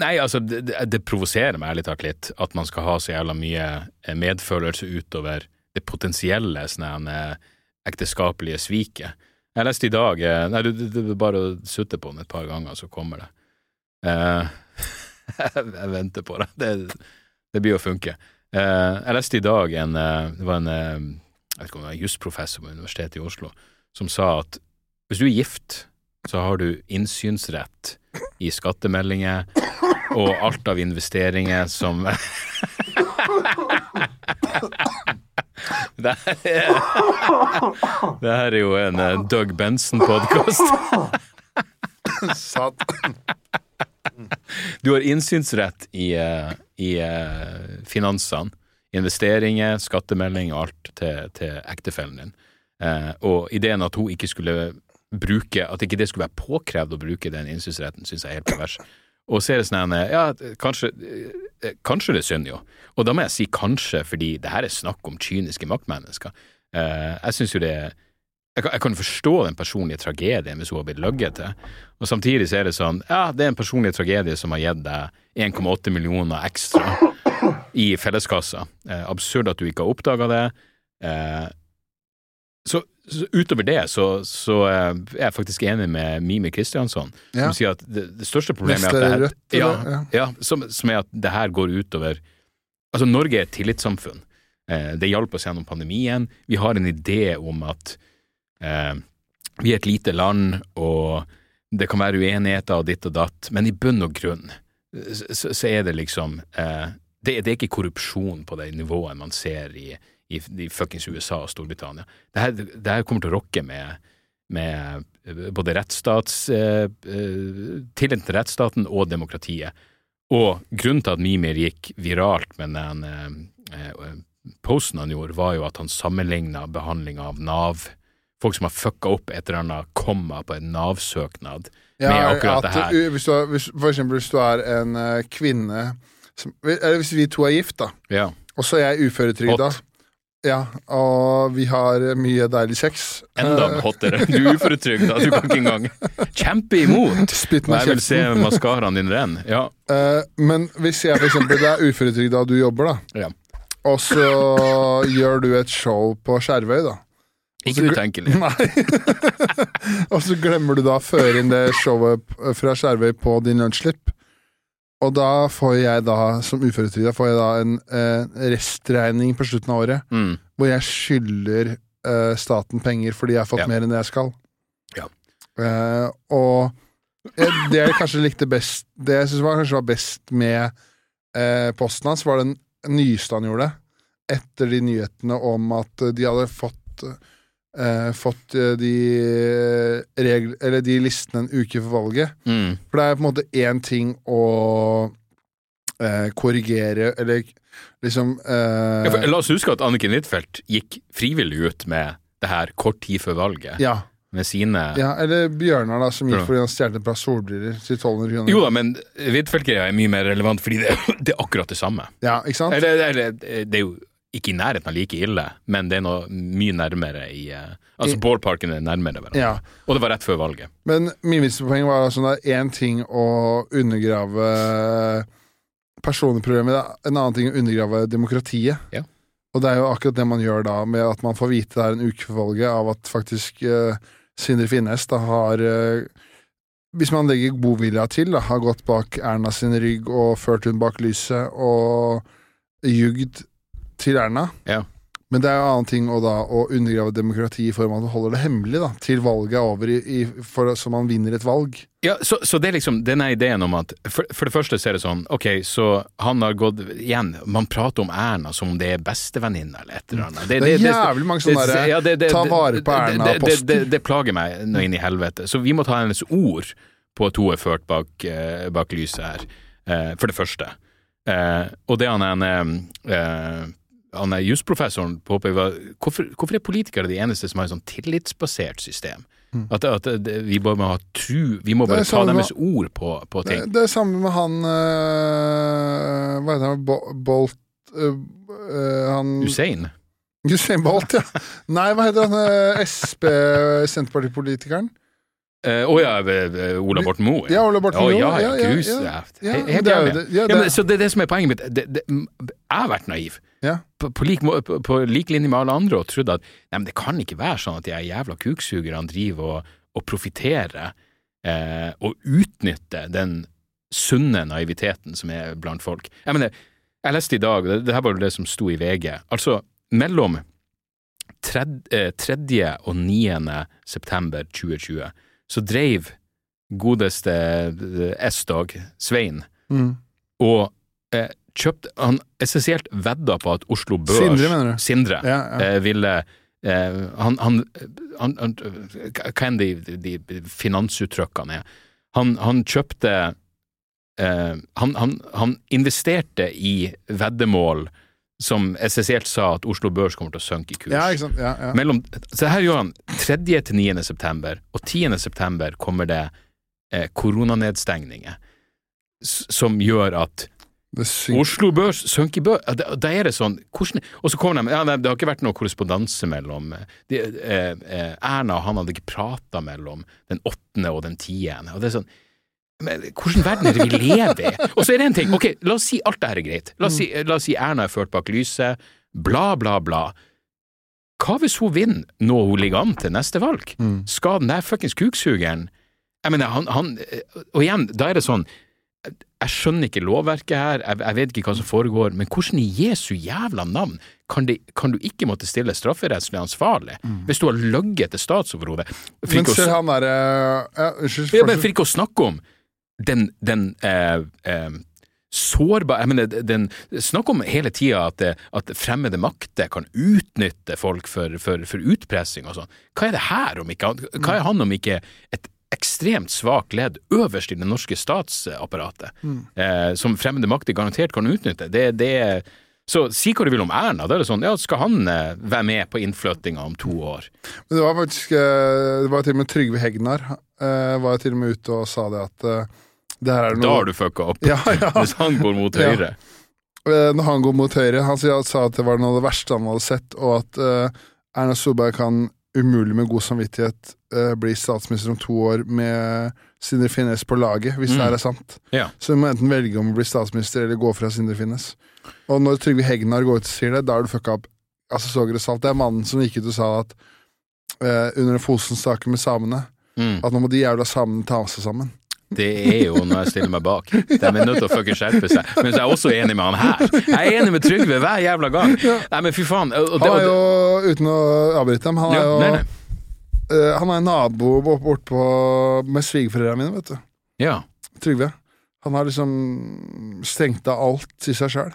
Nei, altså, det, det- provoserer meg ærlig talt litt at man skal ha så jævla mye eh, medfølelse utover det potensielle sånn ekteskapelige sviket. Jeg leste i dag eh, Nei, du- du, er bare å sutte på den et par ganger, så kommer det. Eh, (laughs) jeg venter på det. det. Det blir å funke. Eh, jeg leste i dag en Det var en jeg vet ikke om det var jusprofessor på Universitetet i Oslo som sa at hvis du er gift, så har du innsynsrett i skattemeldinger (laughs) og alt av investeringer som (laughs) Det her er, det her er jo en eh, Doug Benson-podkast. (laughs) Du har innsynsrett i, eh, i eh, finansene. Investeringer, skattemelding og alt til, til ektefellen din. Og ideen at hun ikke skulle bruke At ikke det skulle være påkrevd å bruke den innsynsretten, syns jeg er helt pervers. Og så er det sånn Ja, kanskje, eh, kanskje det er synd, jo. Og da må jeg si kanskje, fordi det her er snakk om kyniske maktmennesker. Eh, jeg syns jo det kan, jeg kan forstå den personlige tragedien hvis hun har blitt løyet til. Og samtidig så er det sånn, ja, det er en personlig tragedie som har gitt deg 1,8 millioner ekstra i felleskassa. Eh, absurd at du ikke har oppdaga det. Eh, så utover det så, så eh, er jeg faktisk enig med Mimi Kristiansson, Ja. som sier at det, det største problemet er at det her, ja? Ja. ja, som, som er at det her går utover Altså, Norge er et tillitssamfunn. Eh, det hjalp oss gjennom pandemien. Vi har en idé om at eh, vi er et lite land, og det kan være uenigheter og ditt og datt, men i bunn og grunn så, så er det liksom eh, det, det er ikke korrupsjon på det nivået man ser i, i, i fuckings USA og Storbritannia. Det her, det her kommer til å rokke med, med eh, både rettsstats eh, eh, tilliten til rettsstaten og demokratiet. Og grunnen til at Mimir gikk viralt med den eh, eh, posten han gjorde, var jo at han sammenligna behandlinga av Nav, folk som har fucka opp et eller annet komma på en Nav-søknad, med akkurat det her. Hvis du er, hvis, for eksempel hvis du er en kvinne som, Eller hvis vi to er gift, da, Ja. og så er jeg uføretrygda. Ja, og vi har mye deilig sex. Enda Eh, hottere. Du er uføretrygda, du kan ikke engang kjempe imot. Spytt meg jeg vil se maskaraen din ren. Ja. Uh, men hvis jeg eksempel er uføretrygda og du jobber, da, ja. og så gjør du et show på Skjervøy, da. Ikke utenkelig. Nei. (laughs) og så glemmer du da å føre inn det showet fra Skjervøy på din lønnsslipp. Og da får jeg da, som uføretrygda, får jeg da en eh, restregning på slutten av året, Mm. hvor jeg skylder eh, staten penger fordi jeg har fått Ja. mer enn det jeg skal. Ja. Eh, og eh, det jeg kanskje likte best Det jeg synes var, kanskje var best med eh, posten hans, var den nyeste han gjorde, etter de nyhetene om at eh, de hadde fått eh, fått eh, de regl... Eller de listene en uke for valget. Mm. For det er på en måte én ting å eh, korrigere, eller liksom eh, Ja, for, la oss huske at Anniken Huitfeldt gikk frivillig ut med det her kort tid før valget, ja, med sine ja, eller Bjørnar, da, som gikk fordi han stjal et par solbriller til 1200 kroner. Jo da, men Huitfeldt-greia er mye mer relevant fordi det, det er akkurat det samme. Ja, ikke sant? Eller, eller, det er jo ikke i nærheten av like ille, men det er noe mye nærmere i eh, Altså, I- ballparken er nærmere hverandre. Ja. Og det var rett før valget. Men min vitsepoeng var altså det er én ting å undergrave personlig problemet, det er en annen ting å undergrave demokratiet. Ja. Og det er jo akkurat det man gjør da, med at man får vite det er en uke for valget, av at faktisk uh, Sindre Finnes da har uh, Hvis man legger godvilja til, da, har gått bak Erna sin rygg og ført hun bak lyset og jugd til Erna. Ja. Men det er jo en annen ting å, da, å undergrave demokrati i form av at man holder det hemmelig da, til valget er over, i, i, for, så man vinner et valg. Ja, så, så det er liksom denne ideen om at for, for det første så er det sånn, ok, så han har gått Igjen, man prater om Erna som om det er bestevenninna eller et eller annet. Det er jævlig mange sånne derre ja, det- det- ta vare på det- det- Erna-posten. Det, det, det plager meg nå inn i helvete. Så vi må ta hennes ord på at hun er ført bak, eh, bak lyset her, eh, for det første. Eh, og det han er en han er jusprofessoren påpeker hvorfor, hvorfor er politikere de eneste som har et sånn tillitsbasert system? At, at, det- vi bare må ha tru Vi må Mm. Det bare ta deres med- ord på, på ting. det er samme med han øh, Hva heter han? Bo, Bolt øh, Han Usain? Usain Bolt, ja. Nei, hva heter han? Sp, Senterpartipolitikeren? Å ja, eh, Ola Borten Moe? Ja, Ola Borten Moe. Ja, ja, Ja, ja, ja. Ja, Ja, Helt enig. ja, Ja, så det er det som er poenget mitt. Det, det, jeg har vært naiv. Ja. På, på, lik, på, på lik linje med alle andre og trodd at nei, men det kan ikke være sånn at de jævla kuksugerne driver og, og profitterer eh, og utnytter den sunne naiviteten som er blant folk. Jeg mener, jeg leste i dag, det, det her var jo det som sto i VG, altså mellom tred, eh, 3. og 9. september 2020 så dreiv godeste eh, S-Dag, Svein, Mm. og eh, kjøpte Han essensielt vedda på at Oslo Børs Sindre, mener du? Sindre Ja, ja. eh, ville eh, han, han, han, han Hva enn de, de, finansuttrykkene er. Han, han kjøpte eh, han, han, han investerte i veddemål som essensielt sa at Oslo Børs kommer til å synke i kurs. ja, ikke sant. Ja, ja. Mellom, så her gjør han 3. til 9. september, og 10. september kommer det eh, koronanedstengninger som gjør at Oslo Børs synker i børs. Da, er det sånn hvordan, Og så kommer de ja, Det har ikke vært noe korrespondanse mellom de, eh, eh, Erna og han hadde ikke prata mellom den åttende og den tiende. Og det er sånn men hvordan verden er det vi lever i? Og så er det en ting, ok, la oss si alt det her er greit. La oss si, la oss si Erna er ført bak lyset, bla, bla, bla. hva hvis hun vinner nå hun ligger an til neste valg? Mm. Skal den der fuckings kuksugeren Jeg mener, han, han Og igjen, da er det sånn Jeg skjønner ikke lovverket her, jeg, jeg vet ikke hva som foregår, men hvordan i Jesu jævla navn kan, de, kan du ikke måtte stille strafferettslig ansvarlig hvis du har løyet til statsoverhodet? Mm. Men å han derre ja, Unnskyld. for ikke å snakke om den, den eh, eh, sårbar Jeg mener, den, snakk om hele tida at, at fremmede makter kan utnytte folk for, for, for utpressing og sånn. Hva er det her om ikke Hva er han om ikke et ekstremt svakt ledd øverst i det norske statsapparatet, eh, som fremmede makter garantert kan utnytte? Det, det så si hva du vil om Erna, da er det sånn, ja, skal han eh, være med på innflyttinga om to år? Men det var faktisk eh, Det var til og med Trygve Hegnar eh, var til og med ute og sa det at det noe Da har du fucka opp, Ja, ja. (laughs) hvis han går mot høyre. Eh, Når han går mot høyre Han sa at det var noe av det verste han hadde sett, og at uh, Erna Solberg kan umulig med god samvittighet uh, bli statsminister om to år med Sindre Finnes på laget, hvis det Mm. her er sant. Ja. Så hun må enten velge om å bli statsminister eller gå fra Sindre Finnes. Og når Trygve Hegnar går ut og sier det, da er du fucka opp. Altså, så det. Det er mannen som gikk ut og sa at uh, under Fosen-saken med samene, Mm. at nå må de jævla samene ta seg sammen. Det er jo når jeg stiller meg bak. De er nødt til å fucking skjerpe seg. Men så er jeg også enig med han her. Jeg er enig med Trygve hver jævla gang. Nei, men fy faen. Og, og, Han er jo, uten å avbryte dem, han er jo nei, nei. Eh, han er nabo bort- bortpå med svigerforeldrene mine, vet du. Ja. Trygve. Han har liksom stengt av alt i seg sjøl.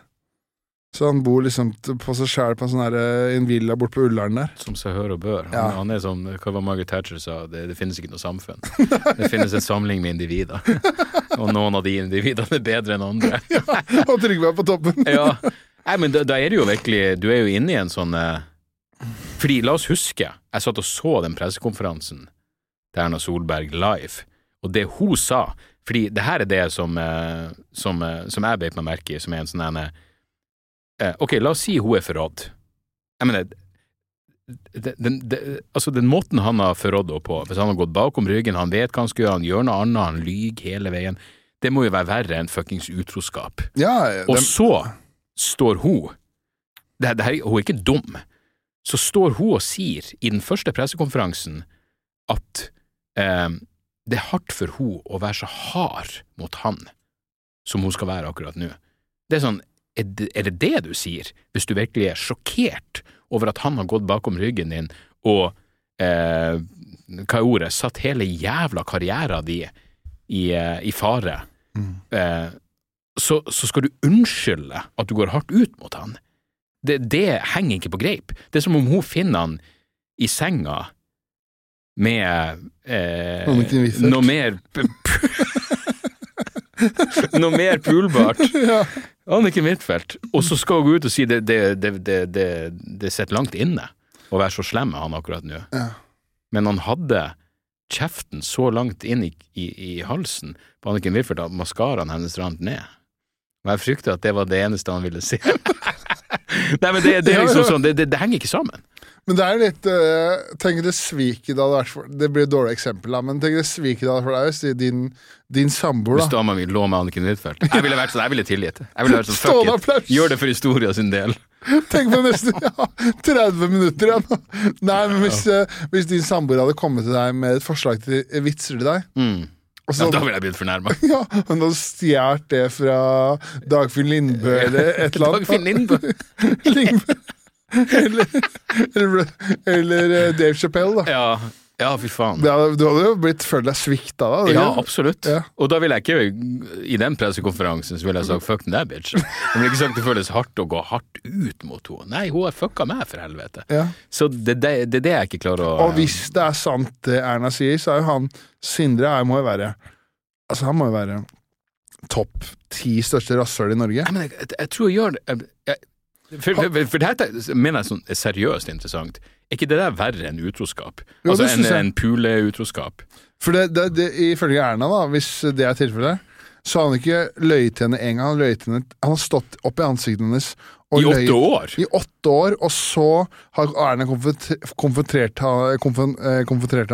Så han bor liksom på seg sjæl på en sånn eh, en villa bort på Ullern der. Som seg hør og bør. Han, Ja. han er som hva var Margaret Thatcher sa, det, det finnes ikke noe samfunn. Det finnes en samling med individer. (laughs) Og noen av de individene er bedre enn andre. (laughs) Og Trygve er på toppen! (laughs) Ja. Nei, men da, da er det jo virkelig Du er jo inne i en sånn eh, Fordi, la oss huske, jeg satt og så den pressekonferansen til Erna Solberg live, og det hun sa Fordi det her er det som, eh, som, eh, som jeg beit meg merke i, som er en sånn ene Ok, la oss si hun er forrådt. Jeg mener den, den, den, altså den måten han har forrådt henne på, hvis han har gått bakom ryggen, han vet hva han skal gjøre, han gjør noe annet, han lyver hele veien, det må jo være verre enn fuckings utroskap. Ja, Og så står hun det, det her, Hun er ikke dum. Så står hun og sier i den første pressekonferansen at eh, det er hardt for hun å være så hard mot han som hun skal være akkurat nå. Det er sånn, er det, er det det du sier, hvis du virkelig er sjokkert over at han har gått bakom ryggen din og eh, hva er ordet, satt hele jævla karrieren din i, eh, i fare? Eh, så, så skal du unnskylde at du går hardt ut mot han. Det, det henger ikke på greip. Det er som om hun finner han i senga med eh, noe mer (laughs) Noe mer pulbart. (laughs) ja. Anniken Huitfeldt. Og så skal hun gå ut og si det, det, det, det, det, sitter langt inne å være så slem med han akkurat nå. Ja. Men han hadde kjeften så langt inn i, i, i halsen på Anniken Huitfeldt at maskaraen hennes rant ned. Og jeg frykter at det var det eneste han ville si. (laughs) Nei, men det, det er liksom sånn, det, det, det henger ikke sammen. Men det er litt uh, Tenk det sviket det hadde vært for Det blir et dårlig eksempel, da, men tenk det sviket det hadde vært for deg hvis din, din samboer Hvis da dama mi lå med Anniken Huitfeldt. Jeg ville vært sånn, jeg ville tilgitt det. Jeg ville vært sånn, fuck it, gjør det for historia sin del. Tenk på nesten ja, 30 minutter igjen. Nei, men hvis, eh, hvis din samboer hadde kommet til deg med et forslag til vitser til deg Mm. og Ja, da ville jeg blitt fornærma. (laughs) ja, men da stjålet det fra Dagfinn Lindbø eller et eller annet. Dagfinn Lindbø. (laughs) Lindbø. Eller, eller, eller eh, Dave Chappelle, da. Ja, ja, fy faen. Ja, du hadde jo blitt følt deg svikta da. Ja, ikke? absolutt. Ja. Og da ville jeg ikke, i den pressekonferansen, så ville jeg sagt fuck that bitch. Jeg ville ikke sagt det føles hardt å gå hardt ut mot henne. Nei, hun har fucka meg, for helvete. Ja. Så det, det, det er det jeg ikke klarer å Og hvis det er sant det Erna sier, så er jo han Sindre her må jo være Altså, han må jo være topp ti største rasshøl i Norge. Nei, men jeg, jeg, jeg tror jeg gjør det jeg, For, for, for, dette mener jeg sånn er seriøst interessant. Er ikke det der verre enn utroskap? Jo, altså en, en puleutroskap? For det, det, det, ifølge Erna, da, hvis det er tilfellet, så har han ikke løyet til henne en gang. Han, løyet henne, han har stått opp i ansiktet hennes I åtte år? I åtte år, og så har Erna konfrontert, konfrontert, han- eh,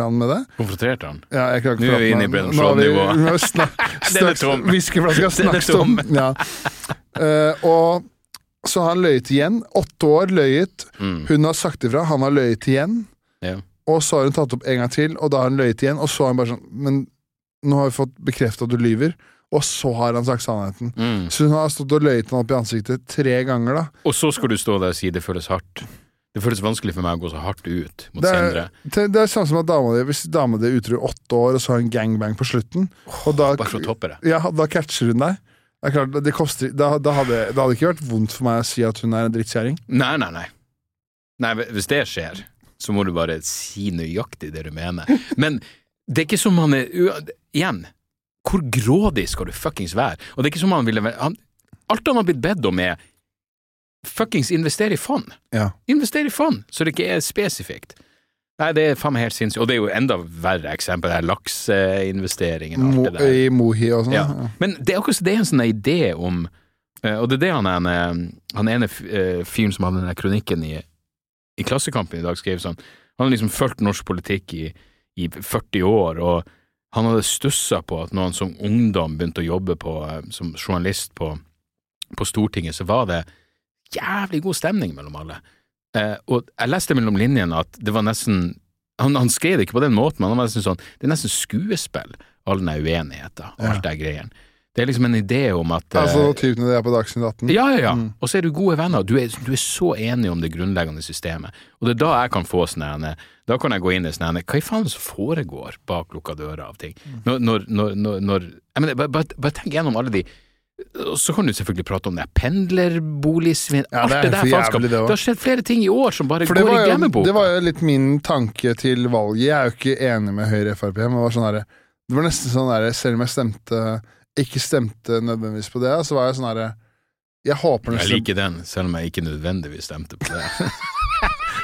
han med det. Konfronterte han? Ja, jeg klarer ikke å prate inne i med- Brennan nå er vi- Shaw-nivå. nå vi snak- Den tom. Whiskyflaska (laughs) Den er snakkes tom. tom. Ja. Uh, (laughs) og Så han løyet igjen. Åtte år løyet. Mm. Hun har sagt ifra, han har løyet igjen. Ja. Og så har hun tatt opp en gang til, og da har hun løyet igjen. Og så har hun bare sånn Men nå har vi fått bekreftet at du lyver. Og så har han sagt sannheten. Mm. Så hun har stått og løyet han opp i ansiktet tre ganger, da. Og så skal du stå der og si det føles hardt. Det føles vanskelig for meg å gå så hardt ut mot Det Sindre. er, det det er samme som at dama di Hvis dama di er utro i åtte år, og så har hun gangbang på slutten, og da, Bare for å toppe det. ja, da catcher hun deg Det er klart, det koster, da, da, hadde, det hadde ikke vært vondt for meg å si at hun er en drittkjerring. Nei, nei, nei. Nei, Hvis det skjer, så må du bare si nøyaktig det du mener. Men det er ikke som han er Igjen, hvor grådig skal du fuckings være? Og det er ikke som han ville han, Alt han har blitt bedt om, er fuckings investere i fond. Ja. Investere i fond, så det ikke er spesifikt. Nei, det er faen meg helt sinnssykt. Og det er jo enda verre eksempel, er lakseinvesteringen Mo, der. I Mohi og sånn. Ja. Men det er akkurat det er en sånn idé om eh, Og det er det han ene, han ene eh, fyren som hadde den kronikken i, i Klassekampen i dag, skrev sånn Han har liksom fulgt norsk politikk i, i 40 år, og han hadde stussa på at når han som ungdom begynte å jobbe på, eh, som journalist på, på Stortinget, så var det jævlig god stemning mellom alle. Eh, og jeg leste mellom linjene at det var nesten han, han skrev det ikke på den måten, men han var nesten sånn Det er nesten skuespill, all den uenigheten og alt det greiene. Det er liksom en idé om at Altså typen det er på Dagsnytt 18. ja, ja, ja. Mm. Og så er du gode venner. Du er, du er så enig om det grunnleggende systemet. Og det er da jeg kan få sånn Da kan jeg gå inn i sånn Hva i faen som foregår bak lukka dører av ting? Mm. Når, når, når, når, jeg mener, bare, bare, bare tenk gjennom alle de så kan du selvfølgelig prate om det pendlerboligsvinn, Ja, alt det er der faenskapet. det Det, har skjedd flere ting i år som bare går i glemmeboka. det var jo litt min tanke til valget. Jeg er jo ikke enig med Høyre Frp, men det var sånn der, Det var nesten sånn der, Selv om jeg stemte ikke stemte nødvendigvis på det, så var jeg sånn herre Jeg håper Jeg liker den, selv om jeg ikke nødvendigvis stemte på det. (laughs)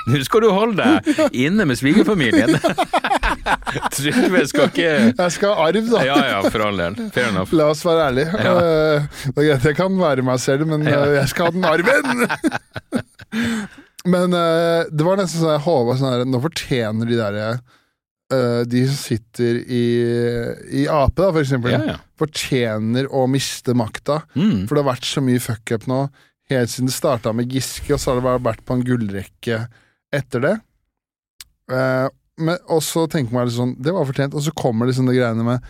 Nå skal du holde deg inne med svigerfamilien! (laughs) Trygve skal ikke Jeg skal ha arv, da. Ja ja, for all del. Fair enough. La oss være ærlige. Ja. Det er greit, jeg kan være meg selv, men Ja. eh, jeg skal ha den arven! (laughs) men eh, det var nesten sånn jeg håpa sånn her Nå fortjener de derre eh, De som sitter i, i Ap, da, for eksempel, Ja, ja. fortjener å miste makta. Mm. For det har vært så mye fuckup nå, helt siden det starta med Giske, og så har det vært på en gullrekke etter det. Eh, men, og så tenker man sånn Det var fortjent, og så kommer liksom det greiene med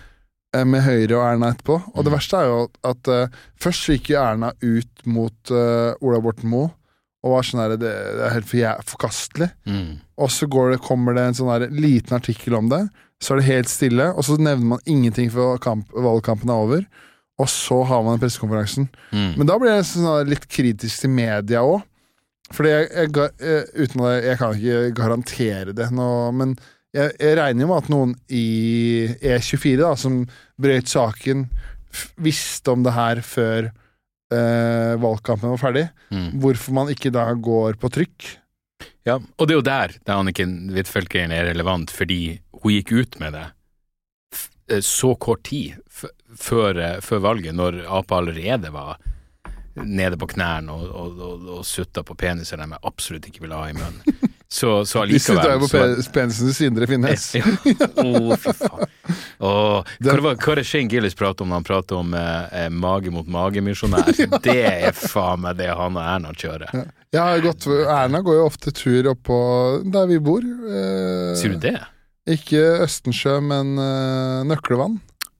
eh, med Høyre og Erna etterpå. Og det Mm. verste er jo at, at eh, først gikk jo Erna ut mot uh, Ola Borten Moe og var sånn her det, det er helt for forkastelig. Mm. Og så går det, kommer det en sånn her liten artikkel om det, så er det helt stille, og så nevner man ingenting før kamp, valgkampen er over. Og så har man pressekonferansen. Mm. Men da blir jeg sånn litt kritisk til media òg. Fordi jeg, jeg, eh, uten at jeg, jeg kan ikke garantere det nå, men jeg, jeg regner jo med at noen i E24, da, som brøt saken, visste om det her før eh, valgkampen var ferdig. Mm. Hvorfor man ikke da går på trykk. Ja, og det er jo der det Anniken Huitfeldt-greien er relevant, fordi hun gikk ut med det eh, så kort tid før, eh, før valget, når Ap allerede var nede på knærne og, og, og, og sutta på peniser de absolutt ikke ville ha i munnen. (laughs) Så, så De sitter jo på penisens indre Finnes. (laughs) Ja. Oh, fy faen. Oh, (laughs) hva, var, hva er det Shane Gillis prater om når han prater om eh, eh, mage mot mage-misjonær? Det er faen meg det han og Erna kjører. Jeg har gått, Erna går jo ofte tur oppå der vi bor. Eh, Sier du det? Ikke Østensjø, men eh, Nøklevann.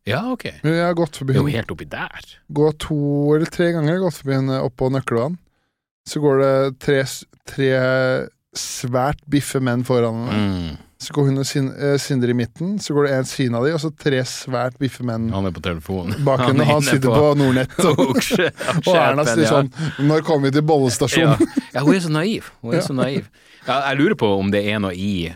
Ja, ok. Men Jeg har gått forbi Det er jo helt oppi der. gå to eller tre ganger jeg har gått forbi henne oppå nøkkelvann. Så går det tre, tre svært biffe menn foran henne. Mm. Så går hun og Sin, eh, Sindre i midten, så går det en siden av de, og så tre svært biffe menn Han er på telefonen. bak henne. Han, Han sitter på Nordnett. (laughs) Og, (laughs) Og Erna sier ja. sånn Når kommer vi til ja. bollestasjonen? ja, hun er så naiv. Hun er Ja. så naiv. Ja, jeg lurer på om det er noe i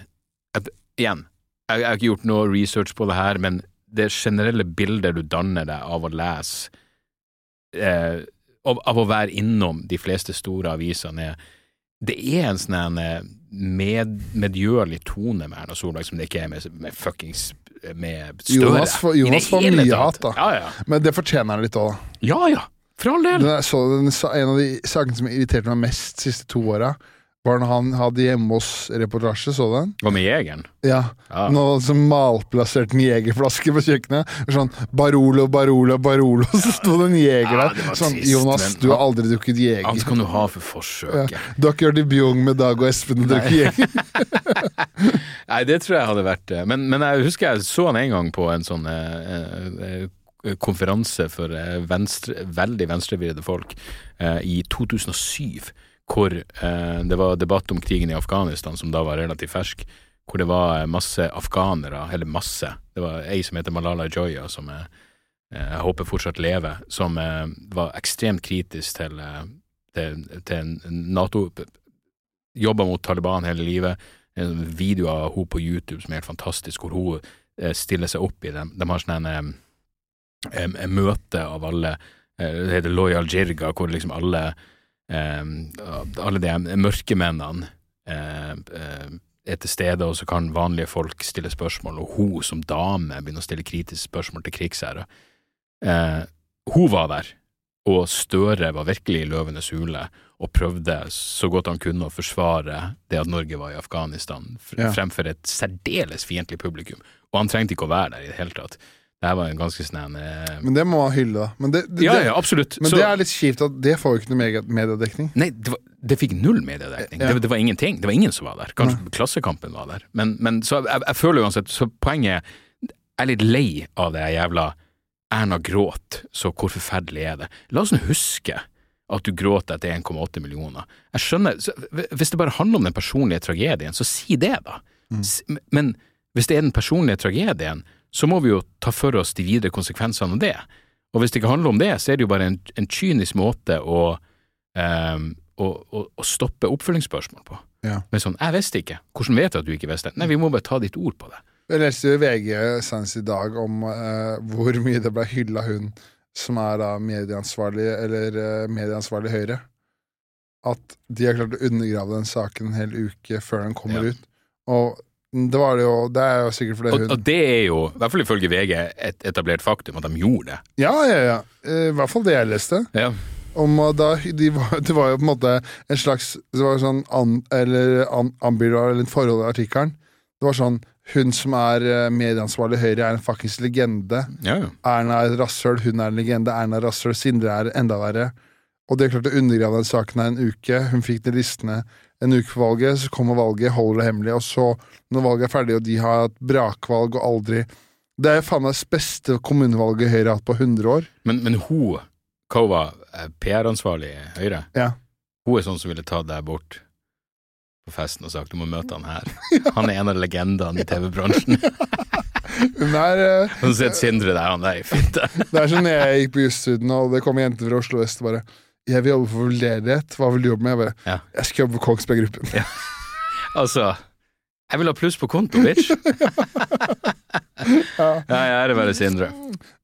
at, Igjen, jeg, jeg har ikke gjort noe research på det her, men det generelle bildet du danner deg av å lese eh, av, av å være innom de fleste store avisene, er det er en sånn eh, med, medgjørlig tone med Erna Solberg som det ikke er med, med fuckings med Støre. Jonas får- Jonas får mye hat, da. Ja, ja. Men det fortjener han litt òg, da. Ja, ja. For all del. Den så, den, en av de sakene som irriterte meg mest de siste to åra, var når han hadde hjemme hos-reportasje, så du den? Var med jegeren? Ja. Ja. Noe som malplasserte en jegerflaske på kjøkkenet. Sånn Barolo, Barolo, Barolo, (laughs) så sto det en jeger der. Ja, Sånn, trist, Jonas, du har aldri drukket jeger. Alt kan du ha for forsøket. Du har ikke vært i med Dag og Espen og drukket jeger? (laughs) (laughs) Nei, det tror jeg hadde vært det Men, men jeg husker jeg så han en gang på en sånn eh, eh, konferanse for eh, venstre, veldig venstrevridde folk eh, i 2007, hvor eh, det var debatt om krigen i Afghanistan, som da var relativt fersk, hvor det var eh, masse afghanere, eller masse, det var ei som heter Malala Joya, som eh, jeg håper fortsatt lever, som eh, var ekstremt kritisk til, eh, til, til Nato, jobba mot Taliban hele livet, en video av hun på YouTube som er helt fantastisk, hvor hun eh, stiller seg opp i dem. De har sånn en, møte av alle eh, Det heter Loyal Jirga, hvor liksom alle alle de mørke mennene eh, eh, er til stede, og så kan vanlige folk stille spørsmål, og hun som dame begynner å stille kritiske spørsmål til krigsherrer. Eh, hun var der, og Støre var virkelig i løvenes hule og prøvde så godt han kunne å forsvare det at Norge var i Afghanistan, fremfor et særdeles fiendtlig publikum. Og han trengte ikke å være der i det hele tatt. Det var en ganske eh, Men det må man hylle, da. Men det, det, Ja, ja, absolutt. men Så- det er litt kjipt at det får jo ikke noe mediedekning. Nei, det, var, det fikk null mediedekning. Ja. Det, det var ingenting. Det var ingen som var der. Kanskje Klassekampen var der. Men, men så jeg, jeg føler uansett Så poenget er Jeg er litt lei av det jævla Erna gråt, så hvor forferdelig er det? La oss nå huske at du gråter etter 1,8 millioner. Jeg skjønner så, Hvis det bare handler om den personlige tragedien, så si det, da. Mm. Men hvis det er den personlige tragedien, så må vi jo ta for oss de videre konsekvensene av det. Og hvis det ikke handler om det, så er det jo bare en, en kynisk måte å um, å, å, å stoppe oppfølgingsspørsmål på. Ja. Men sånn, jeg visste ikke. Hvordan vet du at du ikke visste? Nei, vi må bare ta ditt ord på det. Jeg leste jo VG senest i dag om uh, hvor mye det ble hylla hun som er da medieansvarlig, eller uh, medieansvarlig Høyre. At de har klart å undergrave den saken en hel uke før den kommer Ja. ut. Og det var det jo Det er jo sikkert fordi hun og det er jo, i hvert fall ifølge VG, et etablert faktum at de gjorde det. Ja, ja, ja. I hvert fall det jeg leste. Ja. Om da, de var, (laughs) det var jo på en måte en slags Det var sånn an, eller an, anbilder eller et forhold i artikkelen. Det var sånn Hun som er eh, medieansvarlig i Høyre, er en fuckings legende. Ja, ja. Erna er et rasshøl, hun er en legende. Erna er rasshøl, Sindre er enda verre. Og det klarte klart å undergrave den saken her en uke. Hun fikk de listene en uke for valget, så kommer valget, holder det hemmelig, og så, når valget er ferdig, og de har hatt brakvalg og aldri Det er jo faen meg beste kommunevalget Høyre har hatt på 100 år. Men, men hun, Kova, hun eh, PR-ansvarlig i Høyre, Ja. hun er sånn som ville tatt deg bort på festen og sagt du må møte han her. (laughs) Han er en av legendene i TV-bransjen. (laughs) Hun er Hun Og så sitter Sindre der, han der i fitte. (laughs) Det er som når jeg gikk på jusstudien, og det kom jenter fra Oslo vest bare 'Jeg vil jobbe for ledighet', Hva vil du jobbe med?' Jeg bare Ja. 'Jeg skal jobbe for Kongsberg Gruppen'. (laughs) Altså, jeg vil ha pluss på konto, bitch. (laughs) Ja. Nei, er bare Sindre.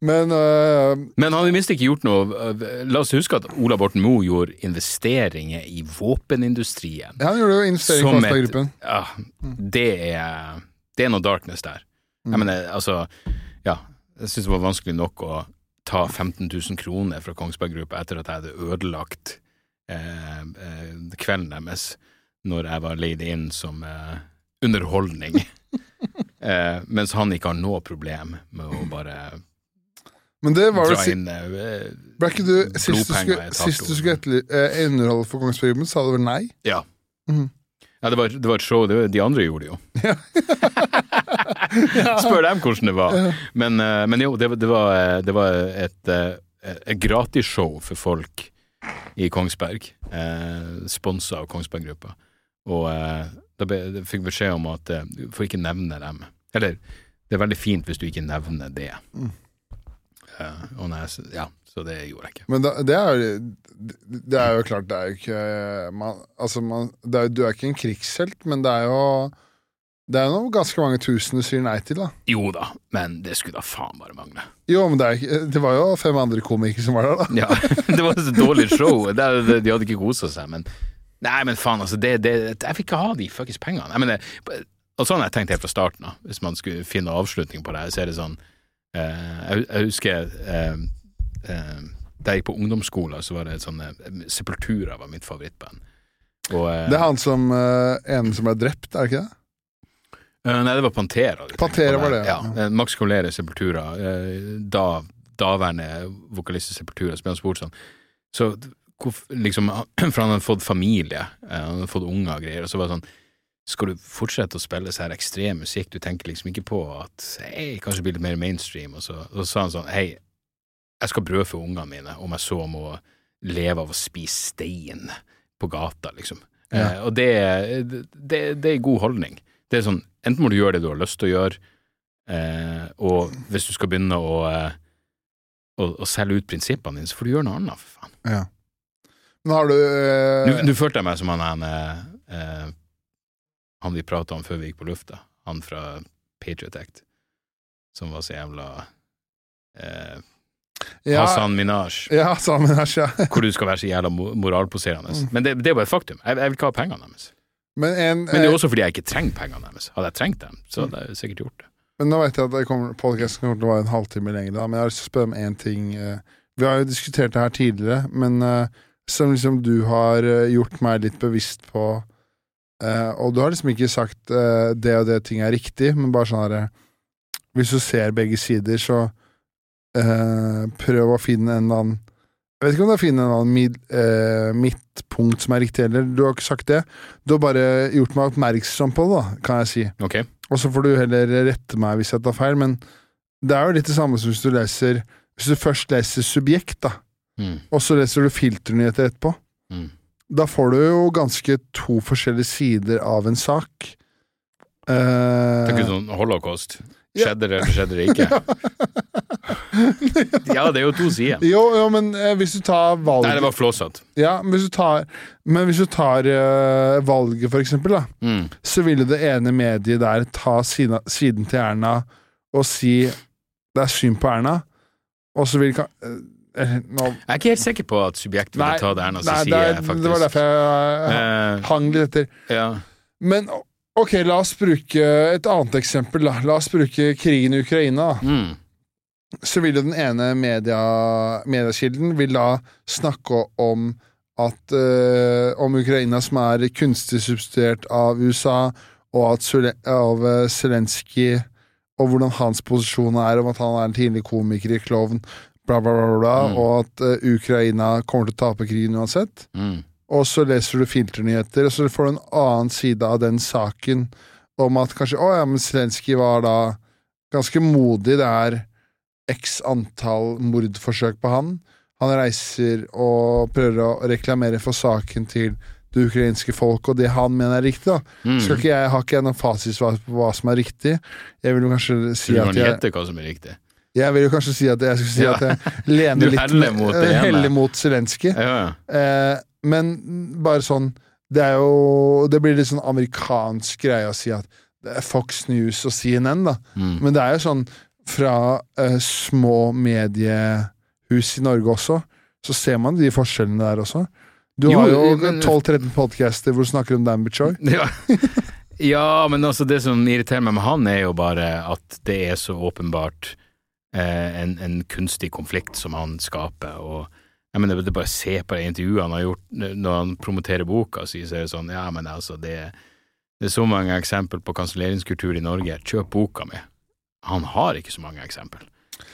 Men uh, Men han har det ikke gjort noe La oss huske at Ola Borten Moe gjorde investeringer i våpenindustrien. ja, han gjorde jo investeringer i Som Kongsberg et- Gruppen. Ja, det er Det er noe darkness der. Mm. Jeg mener, altså Ja, jeg syns det var vanskelig nok å ta 15 000 kroner fra Kongsberg gruppe etter at jeg hadde ødelagt eh, eh, kvelden deres når jeg var leid inn som eh, underholdning. (laughs) eh, mens han ikke har noe problem med å bare Men det var det inn eh, Ble ikke du Sist du skulle, sist du skulle eh, underholde for Kongsberg Gruppen, sa du vel nei? Ja. Mhm. Ja, det var, det var et show. Det var, de andre gjorde det jo. (laughs) Spør dem hvordan det var. Men, eh, men jo, det, var- det var, eh, det var et, eh, et gratisshow for folk i Kongsberg. Eh, Sponsa av Kongsberg Gruppa. Og eh, da be, fikk beskjed om at eh, du får ikke nevne dem. Eller, det er veldig fint hvis du ikke nevner det. Mm. Eh, og når jeg, ja, så det gjorde jeg ikke. Men da, det er Det er jo klart, det er jo ikke man, Altså, man, det er, du er ikke en krigshelt, men det er jo Det er jo ganske mange tusen du sier nei til, da. Jo da, men det skulle da faen bare mangle. Jo, men det, er det var jo fem andre komikere som var der, da. Ja, (laughs) det var et dårlig show. Det, det, de hadde ikke kosa seg, men Nei, men faen, altså, det, det, jeg fikk ikke ha de fuckings pengene. Jeg mener, og sånn har jeg tenkt helt fra starten av, hvis man skulle finne avslutning på det. her, Så er det sånn eh, jeg, jeg husker eh, eh, da jeg gikk på ungdomsskolen, så var det sånn eh, Sepultura var mitt favorittband. Og, eh, Det er han som eh, ene som ble drept, er det ikke det? eh, nei, det var Pantera. Pantera var det, Ja. ja. eh, Max Colere Sepultura, eh, da daværende vokalist i Sepultura, som ble spurt sånn Så liksom, (clears throat) For han hadde fått familie, han hadde fått unger og greier, og så var det sånn skal du fortsette å spille så her ekstrem musikk? Du tenker liksom ikke på at hei, kanskje blir litt mer mainstream. Og så, og så sa han sånn hei, jeg skal brødfø ungene mine om jeg så må leve av å spise stein på gata, liksom. Ja. Eh, og det, det, det er god holdning. Det er sånn, enten må du gjøre det du har lyst til å gjøre, eh, og hvis du skal begynne å, eh, å, å selge ut prinsippene dine, så får du gjøre noe annet, for faen. Ja. Men har du eh, Nå, følte jeg meg som han han, eh, han vi prata om før vi gikk på lufta, han fra Patriot Act, som var så jævla eh, ja, Hassan Minaj, Ja, Hassan Minaj, ja. (laughs) hvor du skal være så jævla mo- moralposerende. Mm. Men det, det er bare et faktum. Jeg, jeg vil ikke ha pengene deres. Men, en, Men det er eh, også fordi jeg ikke trenger pengene deres. Hadde jeg trengt dem, så hadde jeg sikkert gjort det. Men nå vet jeg at det kommer- til å være en halvtime lenger, da, men jeg har lyst til å spørre om én ting. eh. Vi har jo diskutert det her tidligere, men eh, som liksom du har gjort meg litt bevisst på Og du har liksom ikke sagt det og det ting er riktig, men bare sånn herre Hvis du ser begge sider, så eh, prøv å finne en annen Jeg vet ikke om du har finne en annen mid, eh, midtpunkt som er riktig heller. Du har ikke sagt det. Du har bare gjort meg oppmerksom på det, da, kan jeg si. Okay. Og så får du heller rette meg hvis jeg tar feil, men det er jo litt det samme som hvis du leser Hvis du først leser subjekt, da, Mm. og så leser du filternyheter etterpå, Mm. da får du jo ganske to forskjellige sider av en sak. Eh, Tenker du sånn holocaust? Skjedde det, eller skjedde det ikke? (laughs) ja, det er jo to sider. jo, jo, men eh, hvis du tar valget Nei, det var flåsete. ja, men hvis du tar, Men hvis du tar eh, valget, for eksempel, da, Mm. så ville det ene mediet der ta siden, siden til Erna og si det er synd på Erna, og så vil ka- eh, nå, Jeg er ikke helt sikker på at subjekt ville ta det Erna nei, sier, det, er- faktisk. det var derfor jeg eh, Eh, hang litt etter. ja. Men ok, la oss bruke et annet eksempel. da La oss bruke krigen i Ukraina. Mm. Så vil jo den ene media, mediekilden vil da snakke om at uh, om Ukraina som er kunstig substituert av USA, og Zule- av uh, Zelenskyj og hvordan hans posisjon er, om at han er en tidlig komiker, klovn, bla, bla, bla, bla Mm. og at uh, Ukraina kommer til å tape krigen uansett. Mm. Og så leser du filternyheter, og så får du en annen side av den saken om at kanskje Å ja, men Zelenskyj var da ganske modig. Det er x antall mordforsøk på han. Han reiser og prøver å reklamere for saken til det ukrainske folk, og det han mener er riktig. da Mm. Skal ikke jeg, Har ikke jeg noen fasitsvar på hva som er riktig. Jeg vil jo kanskje si Du at jeg gjette hva som er riktig. Jeg vil jo kanskje si at jeg skulle si Ja. at jeg lener litt heller mot (laughs) heller mot Zelenskyj. Ja, ja. Eh, men bare sånn Det er jo Det blir litt sånn amerikansk greie å si at det er Fox News og CNN, da. Mm. Men det er jo sånn fra uh, små mediehus i Norge også, så ser man de forskjellene der også. Du Jo, har jo 12-13 podcaster hvor du snakker om Dan Bichoy. (laughs) Ja. ja, men altså det som irriterer meg med han, er jo bare at det er så åpenbart eh, en, en kunstig konflikt som han skaper. og jeg mener, det er bare å se på det intervjuet han har gjort når han promoterer boka si, så er det sånn, ja, men altså, det, det er så mange eksempel på kanselleringskultur i Norge. Kjøp boka mi. Han har ikke så mange eksempel.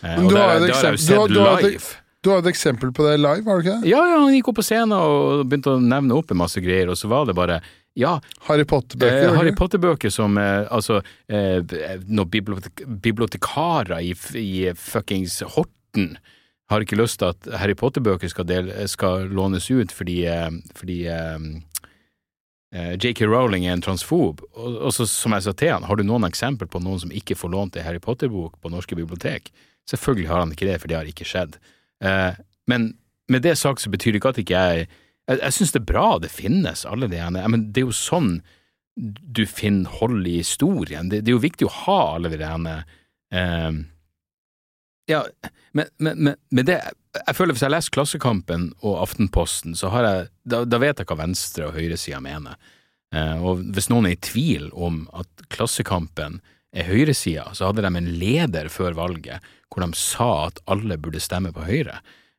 Eh, Men du har jo du sett du har live. Du har et eksempel på det live, har du ikke det? Ja, ja, han gikk opp på scenen og begynte å nevne opp en masse greier, og så var det bare ja, Harry Potter-bøker. Eh, Harry? Potter-bøker som eh, altså eh, noen bibliotek bibliotekarer i, i fuckings Horten har ikke lyst til at Harry Potter-bøker skal, skal lånes ut fordi, eh, fordi eh, eh, JK Rowling er en transfob. Og, og så, som jeg sa til han, har du noen eksempel på noen som ikke får lånt en Harry Potter-bok på norske bibliotek? Selvfølgelig har han ikke det, for det har ikke skjedd. Uh, men med det sagt så betyr det ikke at ikke jeg Jeg, jeg syns det er bra det finnes, alle de ene. Men det er jo sånn du finner hold i historien. Det, det er jo viktig å ha alle de ene eh, Ja, men, men, men, men det Jeg føler hvis jeg leser Klassekampen og Aftenposten, så har jeg Da, da vet jeg hva venstre- og høyresida mener. Eh, og hvis noen er i tvil om at Klassekampen er høyresida, så hadde de en leder før valget hvor de sa at alle burde stemme på Høyre.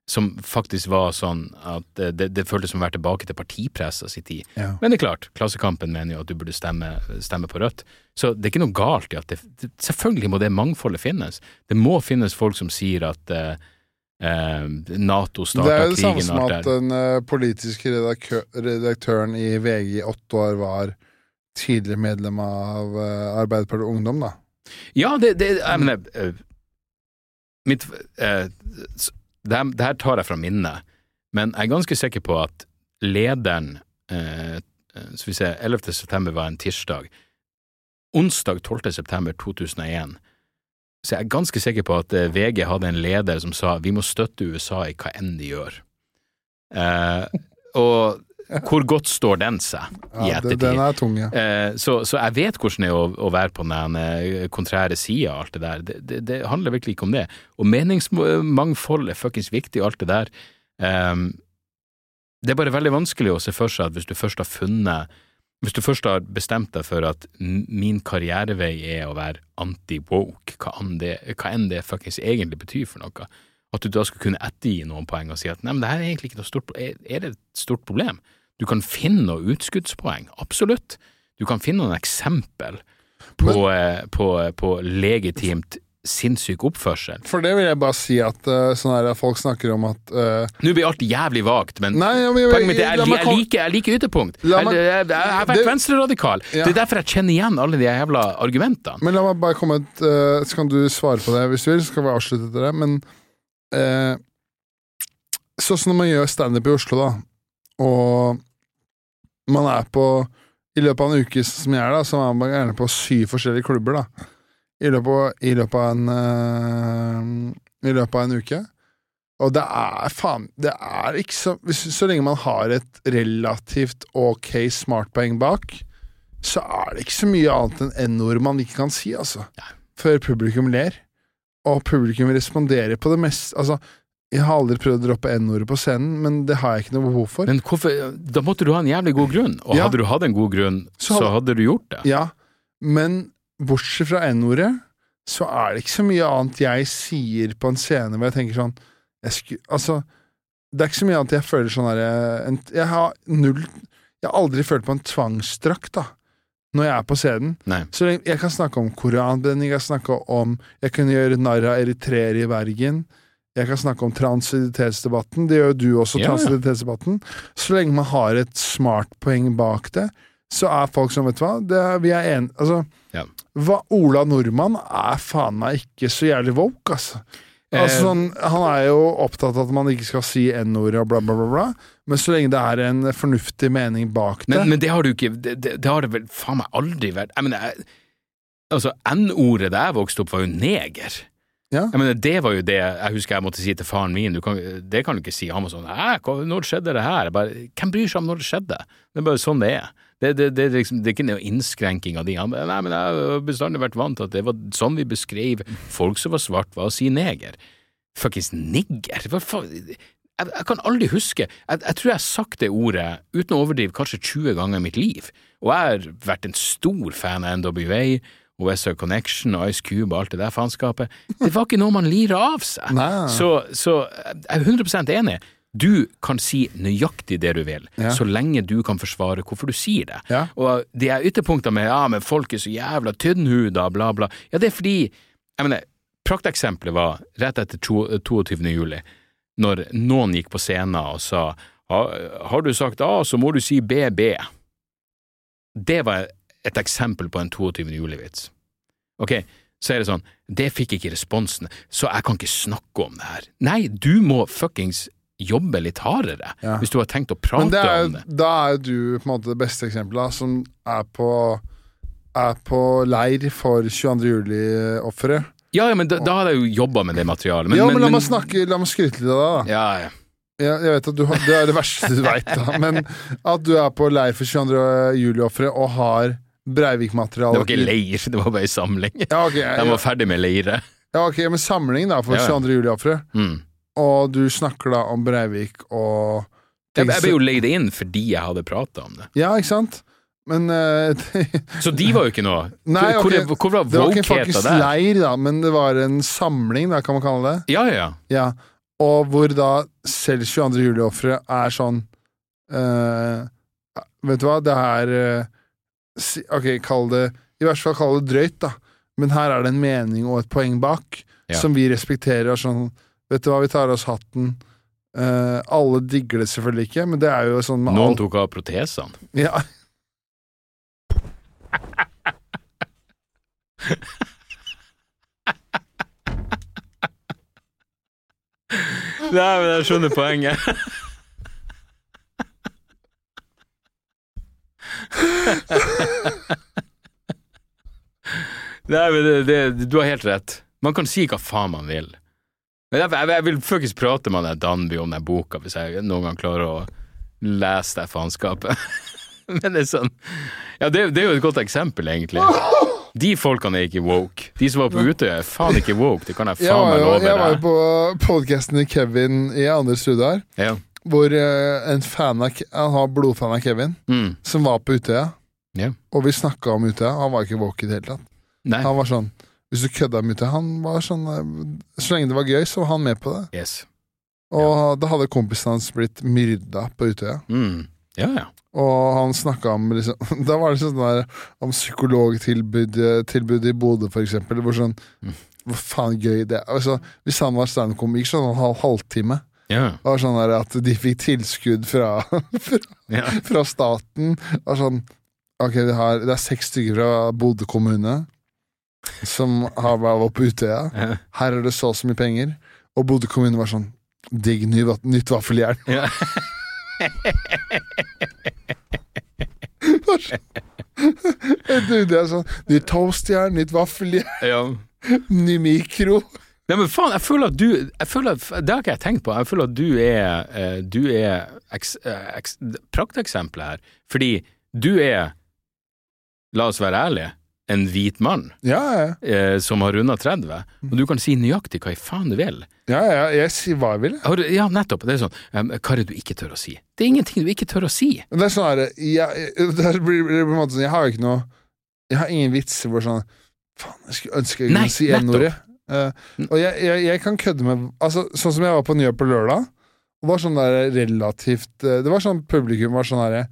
Som faktisk var sånn at det, det, føltes som å være tilbake til partipressa si tid. Ja. Men det er klart, Klassekampen mener jo at du burde stemme, stemme på Rødt. Så det er ikke noe galt i at det, det Selvfølgelig må det mangfoldet finnes. Det må finnes folk som sier at eh, eh, Nato Det er jo det samme som at den eh, politiske redaktør, redaktøren i VG i åtte år var tidligere medlem av uh, Arbeiderpartiet Ungdom, da. Ja, det, det jeg mener eh, mitt, eh, det, her, det her tar jeg fra minnet, men jeg er ganske sikker på at lederen eh, eh, Skal vi se, 11. september var en tirsdag. Onsdag 12. september 2001 så jeg er ganske sikker på at eh, VG hadde en leder som sa vi må støtte USA i hva enn de gjør. Eh, og hvor godt står den seg i ettertid? Ja, den er tung, ja. Eh, så, så jeg vet hvordan det er å, å være på den eh, kontrære sida og alt det der. Det, det, det handler virkelig ikke om det. Og meningsmangfold er fuckings viktig og alt det der. Ehm, det er bare veldig vanskelig å se for seg at hvis du først har funnet Hvis du først har bestemt deg for at min karrierevei er å være anti-woke, hva, hva enn det fuckings egentlig betyr for noe, at du da skal kunne ettergi noen poeng og si at nei, men det her er egentlig ikke noe stort problem. Er, det et stort problem? Du kan finne noen utskuddspoeng, absolutt. Du kan finne noen eksempel på, men, på, på legitimt sinnssyk oppførsel. For det vil jeg bare si at eh, sånn her, folk snakker om at uh, Nå blir alt jævlig vagt, men Nei, ja, men- poenget mitt er jeg, jeg, liker, jeg liker ytterpunkt. Meg- jeg, jeg, jeg har vært Det- venstreradikal. Ja. Det er derfor jeg kjenner igjen alle de jævla argumentene. Men la meg bare komme et uh, Så kan du svare på det hvis du vil, så skal vi avslutte etter det. Men eh, sånn som når man gjør standup i Oslo, da, og man er på I løpet av en uke som jeg er, da, så er man gjerne på syv forskjellige klubber, da. I løpet, i løpet av en eh, I løpet av en uke. Og det er faen Det er ikke så Så lenge man har et relativt ok smartpoeng bak, så er det ikke så mye annet enn n-ord man ikke kan si, altså. Før publikum ler. Og publikum responderer på det meste Altså, jeg har aldri prøvd å droppe n-ordet på scenen, men det har jeg ikke noe behov for. Men hvorfor, da måtte du ha en jævlig god grunn, og Ja. hadde du hatt en god grunn, Så så hadde- du gjort det. Ja, men bortsett fra n-ordet, så er det ikke så mye annet jeg sier på en scene hvor jeg tenker sånn jeg sku, Altså, det er ikke så mye annet jeg føler sånn herre jeg, Jeg har null Jeg har aldri følt på en tvangsdrakt, da, når jeg er på scenen. Nei. Så jeg, jeg kan snakke om koranbrenning, jeg kan snakke om Jeg kunne gjøre narr av eritreere i Bergen. Jeg kan snakke om transidentitetsdebatten. Det gjør jo du også, Ja, transidentitetsdebatten. Så lenge man har et smart poeng bak det, så er folk som, vet du hva, det er, vi er enige Altså, Ja. hva, Ola Nordmann er faen meg ikke så jævlig woke, altså. Altså, Eh, sånn, han er jo opptatt av at man ikke skal si n-ordet og bla, bla, bla, bla, men så lenge det er en fornuftig mening bak det Men, men det har du ikke Det, det, det har det vel faen meg aldri vært Jeg mener, jeg, altså, N-ordet da jeg vokste opp, var jo neger. Ja. Jeg mener, det var jo det jeg husker jeg måtte si til faren min. Du kan, det kan du ikke si. Han var sånn når skjedde det her? Jeg bare, Hvem bryr seg om når det skjedde? Det er bare sånn det er. Det, det, det, liksom, det er ikke noe innskrenking av de. Han Nei, men jeg har bestandig vært vant til at det var sånn vi beskrev folk som var svart, var å si neger. Fuckings nigger? Hva faen? Jeg, jeg kan aldri huske jeg, jeg tror jeg har sagt det ordet, uten å overdrive, kanskje 20 ganger i mitt liv. Og jeg har vært en stor fan av NWA OSA Connection og Ice Cube og alt det der faenskapet. Det var ikke noe man lirer av seg. Nei. Så, så jeg er 100% enig. Du kan si nøyaktig det du vil, Ja. så lenge du kan forsvare hvorfor du sier det. Ja. Og de her ytterpunktene med ja, men folk er så jævla tynnhuda, bla, bla, ja, det er fordi jeg mener, Prakteksempelet var rett etter 22. juli, når noen gikk på scenen og sa har, har du sagt A, så må du si BB. Det var et eksempel på en 22. juli-vits. Ok, så er det sånn, det fikk ikke responsen, så jeg kan ikke snakke om det her. Nei, du må fuckings jobbe litt hardere, Ja. hvis du har tenkt å prate det er, om det. da er du på en måte det beste eksempelet, som er på, er på leir for 22. juli-ofre. Ja, ja, men da, da har jeg jo jobba med det materialet. Men, Ja, men, la meg snakke, la meg skryte litt av deg, da. Ja, ja. Ja, jeg vet at du har, Det er det verste du veit. (laughs) Men at du er på leir for 22. juli-ofre og har Breivik-materiale Det var ikke leir, det var bare ei samling. Ja, ok, De ja, var ferdig med leire. ja, ok, men samling da for Ja, ja. 22. juli-ofre. Mm. Og du snakker da om Breivik og Jeg, jeg ble jo leid inn fordi jeg hadde prata om det. Ja, ikke sant? Men uh, (laughs) Så de var jo ikke noe Nei, Hvor, hvor, hvor var Det var ikke en faktisk der? leir, da, men det var en samling, da, kan man kalle det. Ja, ja. Ja. og hvor da selv 22. juli-ofre er sånn uh, Vet du hva, det er uh, Ok, kall det I hvert fall kall det drøyt, da. Men her er det en mening og et poeng bak, Ja. som vi respekterer. og Sånn, vet du hva, vi tar av oss hatten. Uh, alle digger det selvfølgelig ikke, men det er jo sånn Noen alt- tok av protesene. Ja, Nei, men jeg skjønner poenget. Nei, men det, det, du har helt rett. Man kan si hva faen man vil. Men jeg, jeg, vil faktisk prate med han Danby om den boka, hvis jeg noen gang klarer å lese det faenskapet. (laughs) Men det er sånn Ja, det, det er jo et godt eksempel, egentlig. (laughs) De folkene er ikke woke. De som var på Utøya, er faen ikke woke. Det kan jeg faen meg love deg. jeg var jo på podkasten til Kevin i andre studio her, Ja. hvor eh, en fan av Han har blodfan av Kevin, Mm. som var på Utøya. Ja. Og vi snakka om Utøya. Han var ikke woke i det hele tatt. Nei. Han var sånn Hvis du kødda med Utøya Han var sånn eh, Så lenge det var gøy, så var han med på det. Yes. Og da hadde kompisen hans blitt myrda på Utøya. Mm. Ja, ja. Og han snakka om liksom, (laughs) Da var det sånn der om psykologtilbud tilbud i Bodø, for eksempel. Hvor sånn Mm. Hvor faen gøy det er. Altså, hvis han var standup-komiker, så hadde han halv halvtime. Ja. Det var sånn der at de fikk tilskudd fra, (laughs) fra, ja. fra staten. Det var sånn Ok, det, har, det er seks stykker fra Bodø kommune som har vært på Utøya. ja. Her er det så og så mye penger. Og Bodø kommune var sånn Digg ny, nytt vaffeljern. ja. (laughs) Det er sånn Nytt toastjern, nytt vaffeljern, ja. ny mikro. Nei, men faen, jeg føler at du jeg føler at, Det har ikke jeg tenkt på. Jeg føler at du er eh, Du er eks, eh, eks, prakteksempelet her. Fordi du er, la oss være ærlige, en hvit mann Ja, ja, eh, som har runda 30, og du kan si nøyaktig hva i faen du vil. ja, ja jeg sier hva jeg vil. Har du- Ja, nettopp. Det er sånn um, Hva er det du ikke tør å si? Det er ingenting du ikke tør å si. Det er sånn her jeg, det blir, på en måte sånn Jeg har jo ikke noe Jeg har ingen vitser hvor sånn Faen, jeg skulle ønske jeg Nei, si. N-ordet. Uh, og jeg, jeg, jeg kan kødde med Altså, Sånn som jeg var på Nyhet på lørdag. Det var sånn der relativt eh, Det var sånn publikum var sånn herre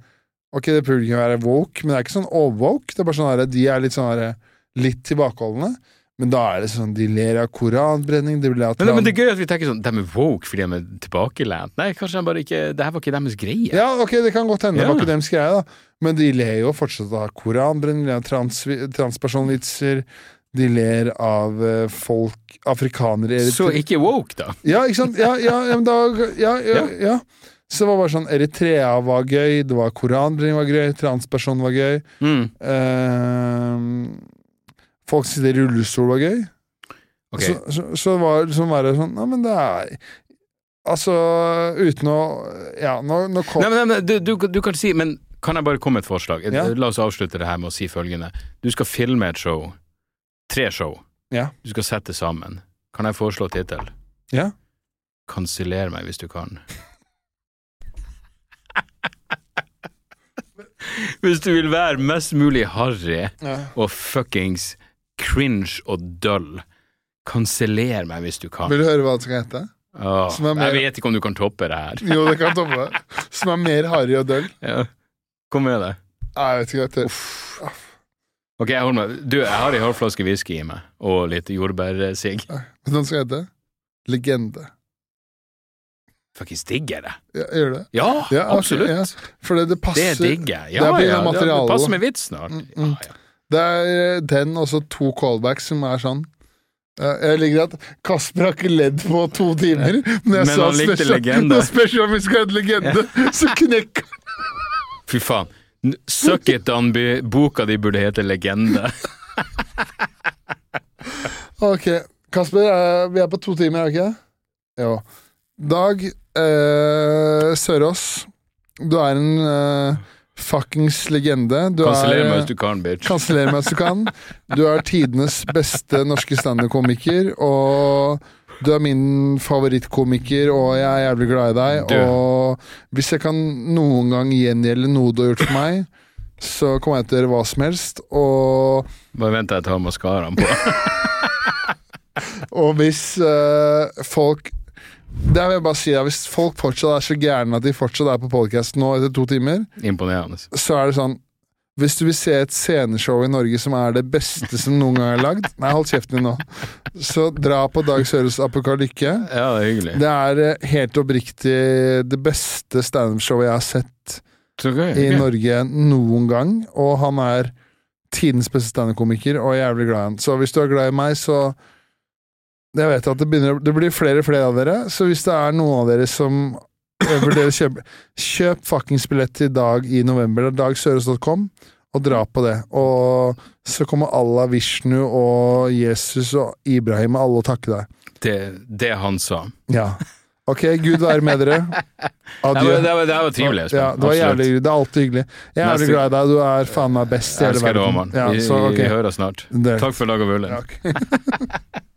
Ok, det publikum er woke, men det er ikke sånn overwoke. Det er bare sånn herre De er litt sånn herre Litt tilbakeholdne. Men da er det sånn De ler av koranbrenning, de ler av Men, men det er gøy at vi tenker sånn De er woke fordi de er tilbakelent. Nei, kanskje de bare ikke Det her var ikke deres greie. Ja, ok, det kan godt hende det Ja. var ikke deres greie, da. Men de ler jo fortsatt av koranbrenning, de ler av trans, transpersonvitser. De ler av eh, folk Afrikanere Så ikke woke, da. Ja, ikke sant? Ja, ja, ja, men da, ja, ja, Ja. Så det var bare sånn Eritrea var gøy, det var koranbrenning var gøy, transperson var gøy. Mm. Eh, folk sitter i rullestol var gøy. Okay. Så, så, så var så var det sånn Nei, men det er Altså, uten å Ja, nå, nå kom Nei, men, nei, du, du, du kan si Men kan jeg bare komme med et forslag? Ja. La oss avslutte det her med å si følgende. Du skal filme et show. Tre show. Ja. Du skal sette sammen. Kan jeg foreslå tittel? Ja. Kanseller meg hvis du kan. Hvis du vil være mest mulig harry ja. og fuckings cringe og døll, kanseller meg hvis du kan. Vil du høre hva det skal hete? Åh, er mer- jeg vet ikke om du kan toppe det her. Jo, det kan toppe det. Som er mer harry og døll. Ja. Kom med det. Nei, jeg vet ikke. Du. Ok, jeg holder meg. Du, jeg har ei halvflaske whisky i meg, og litt jordbærsigg. Hva den skal hete? Legende. Fuckings digger det. Ja, gjør det? Ja, Ja, absolutt. ja. For det, det Det digger jeg. det Ja, er ja, det, det passer med vits snart. Mm, mm. Ja, ja. Det er eh, den og så to callbacks som er sånn. Jeg liker at Kasper har ikke ledd på to timer. men jeg Men sa han legende. (laughs) Når spørsmålet om vi skal hete legende, så knekka Fy faen. Suck it, Danby. Boka di burde hete Legende. (laughs) Ok, Kasper, eh, vi er på to timer, er vi ikke det? Jo. Dag eh, Sørås, du er en eh, fuckings legende. Du Kanseller meg hvis du kan, bitch. Kanseller meg hvis du kan. Du er tidenes beste norske standup-komiker, og du er min favorittkomiker, og jeg er jævlig glad i deg. Du. Og hvis jeg kan noen gang gjengjelde noe du har gjort for meg, så kommer jeg til å gjøre hva som helst. Og, Bare vent til jeg tar maskaraen på. (laughs) og hvis eh, folk Det vil jeg bare si, da, Hvis folk fortsatt er så gærne at de fortsatt er på podcast nå etter to timer, Imponerende. så er det sånn Hvis du vil se et sceneshow i Norge som er det beste som noen gang er lagd Nei, hold kjeften din nå. Så dra på Dag Søres Apokalykke. Ja, det er hyggelig. Det er eh, helt oppriktig det beste standup-showet jeg har sett i. Norge noen gang, og han er tidens beste standup-komiker, og jeg er jævlig glad i han. Så hvis du er glad i meg, så Jeg vet at det, begynner, det blir flere og flere av dere, så hvis det er noen av dere som vurderer å kjøpe Kjøp fuckings billett til Dag i november. Det er dagsøres.com, og dra på det. Og så kommer Allah, Vishnu og Jesus og Ibrahim og alle å takke deg. Det, det han sa. Ja. Ok, Gud være med dere. (laughs) Adjø. det var, det var trivelig, Espen. Ja, det var jævlig. Det er alltid hyggelig. Jeg er jævlig glad i deg. Du er faen meg best i Jeg verden. elsker det, òg, mann. Ja, vi, så, okay. vi høres snart. Det- Takk for lag og vulle. Ja. (laughs)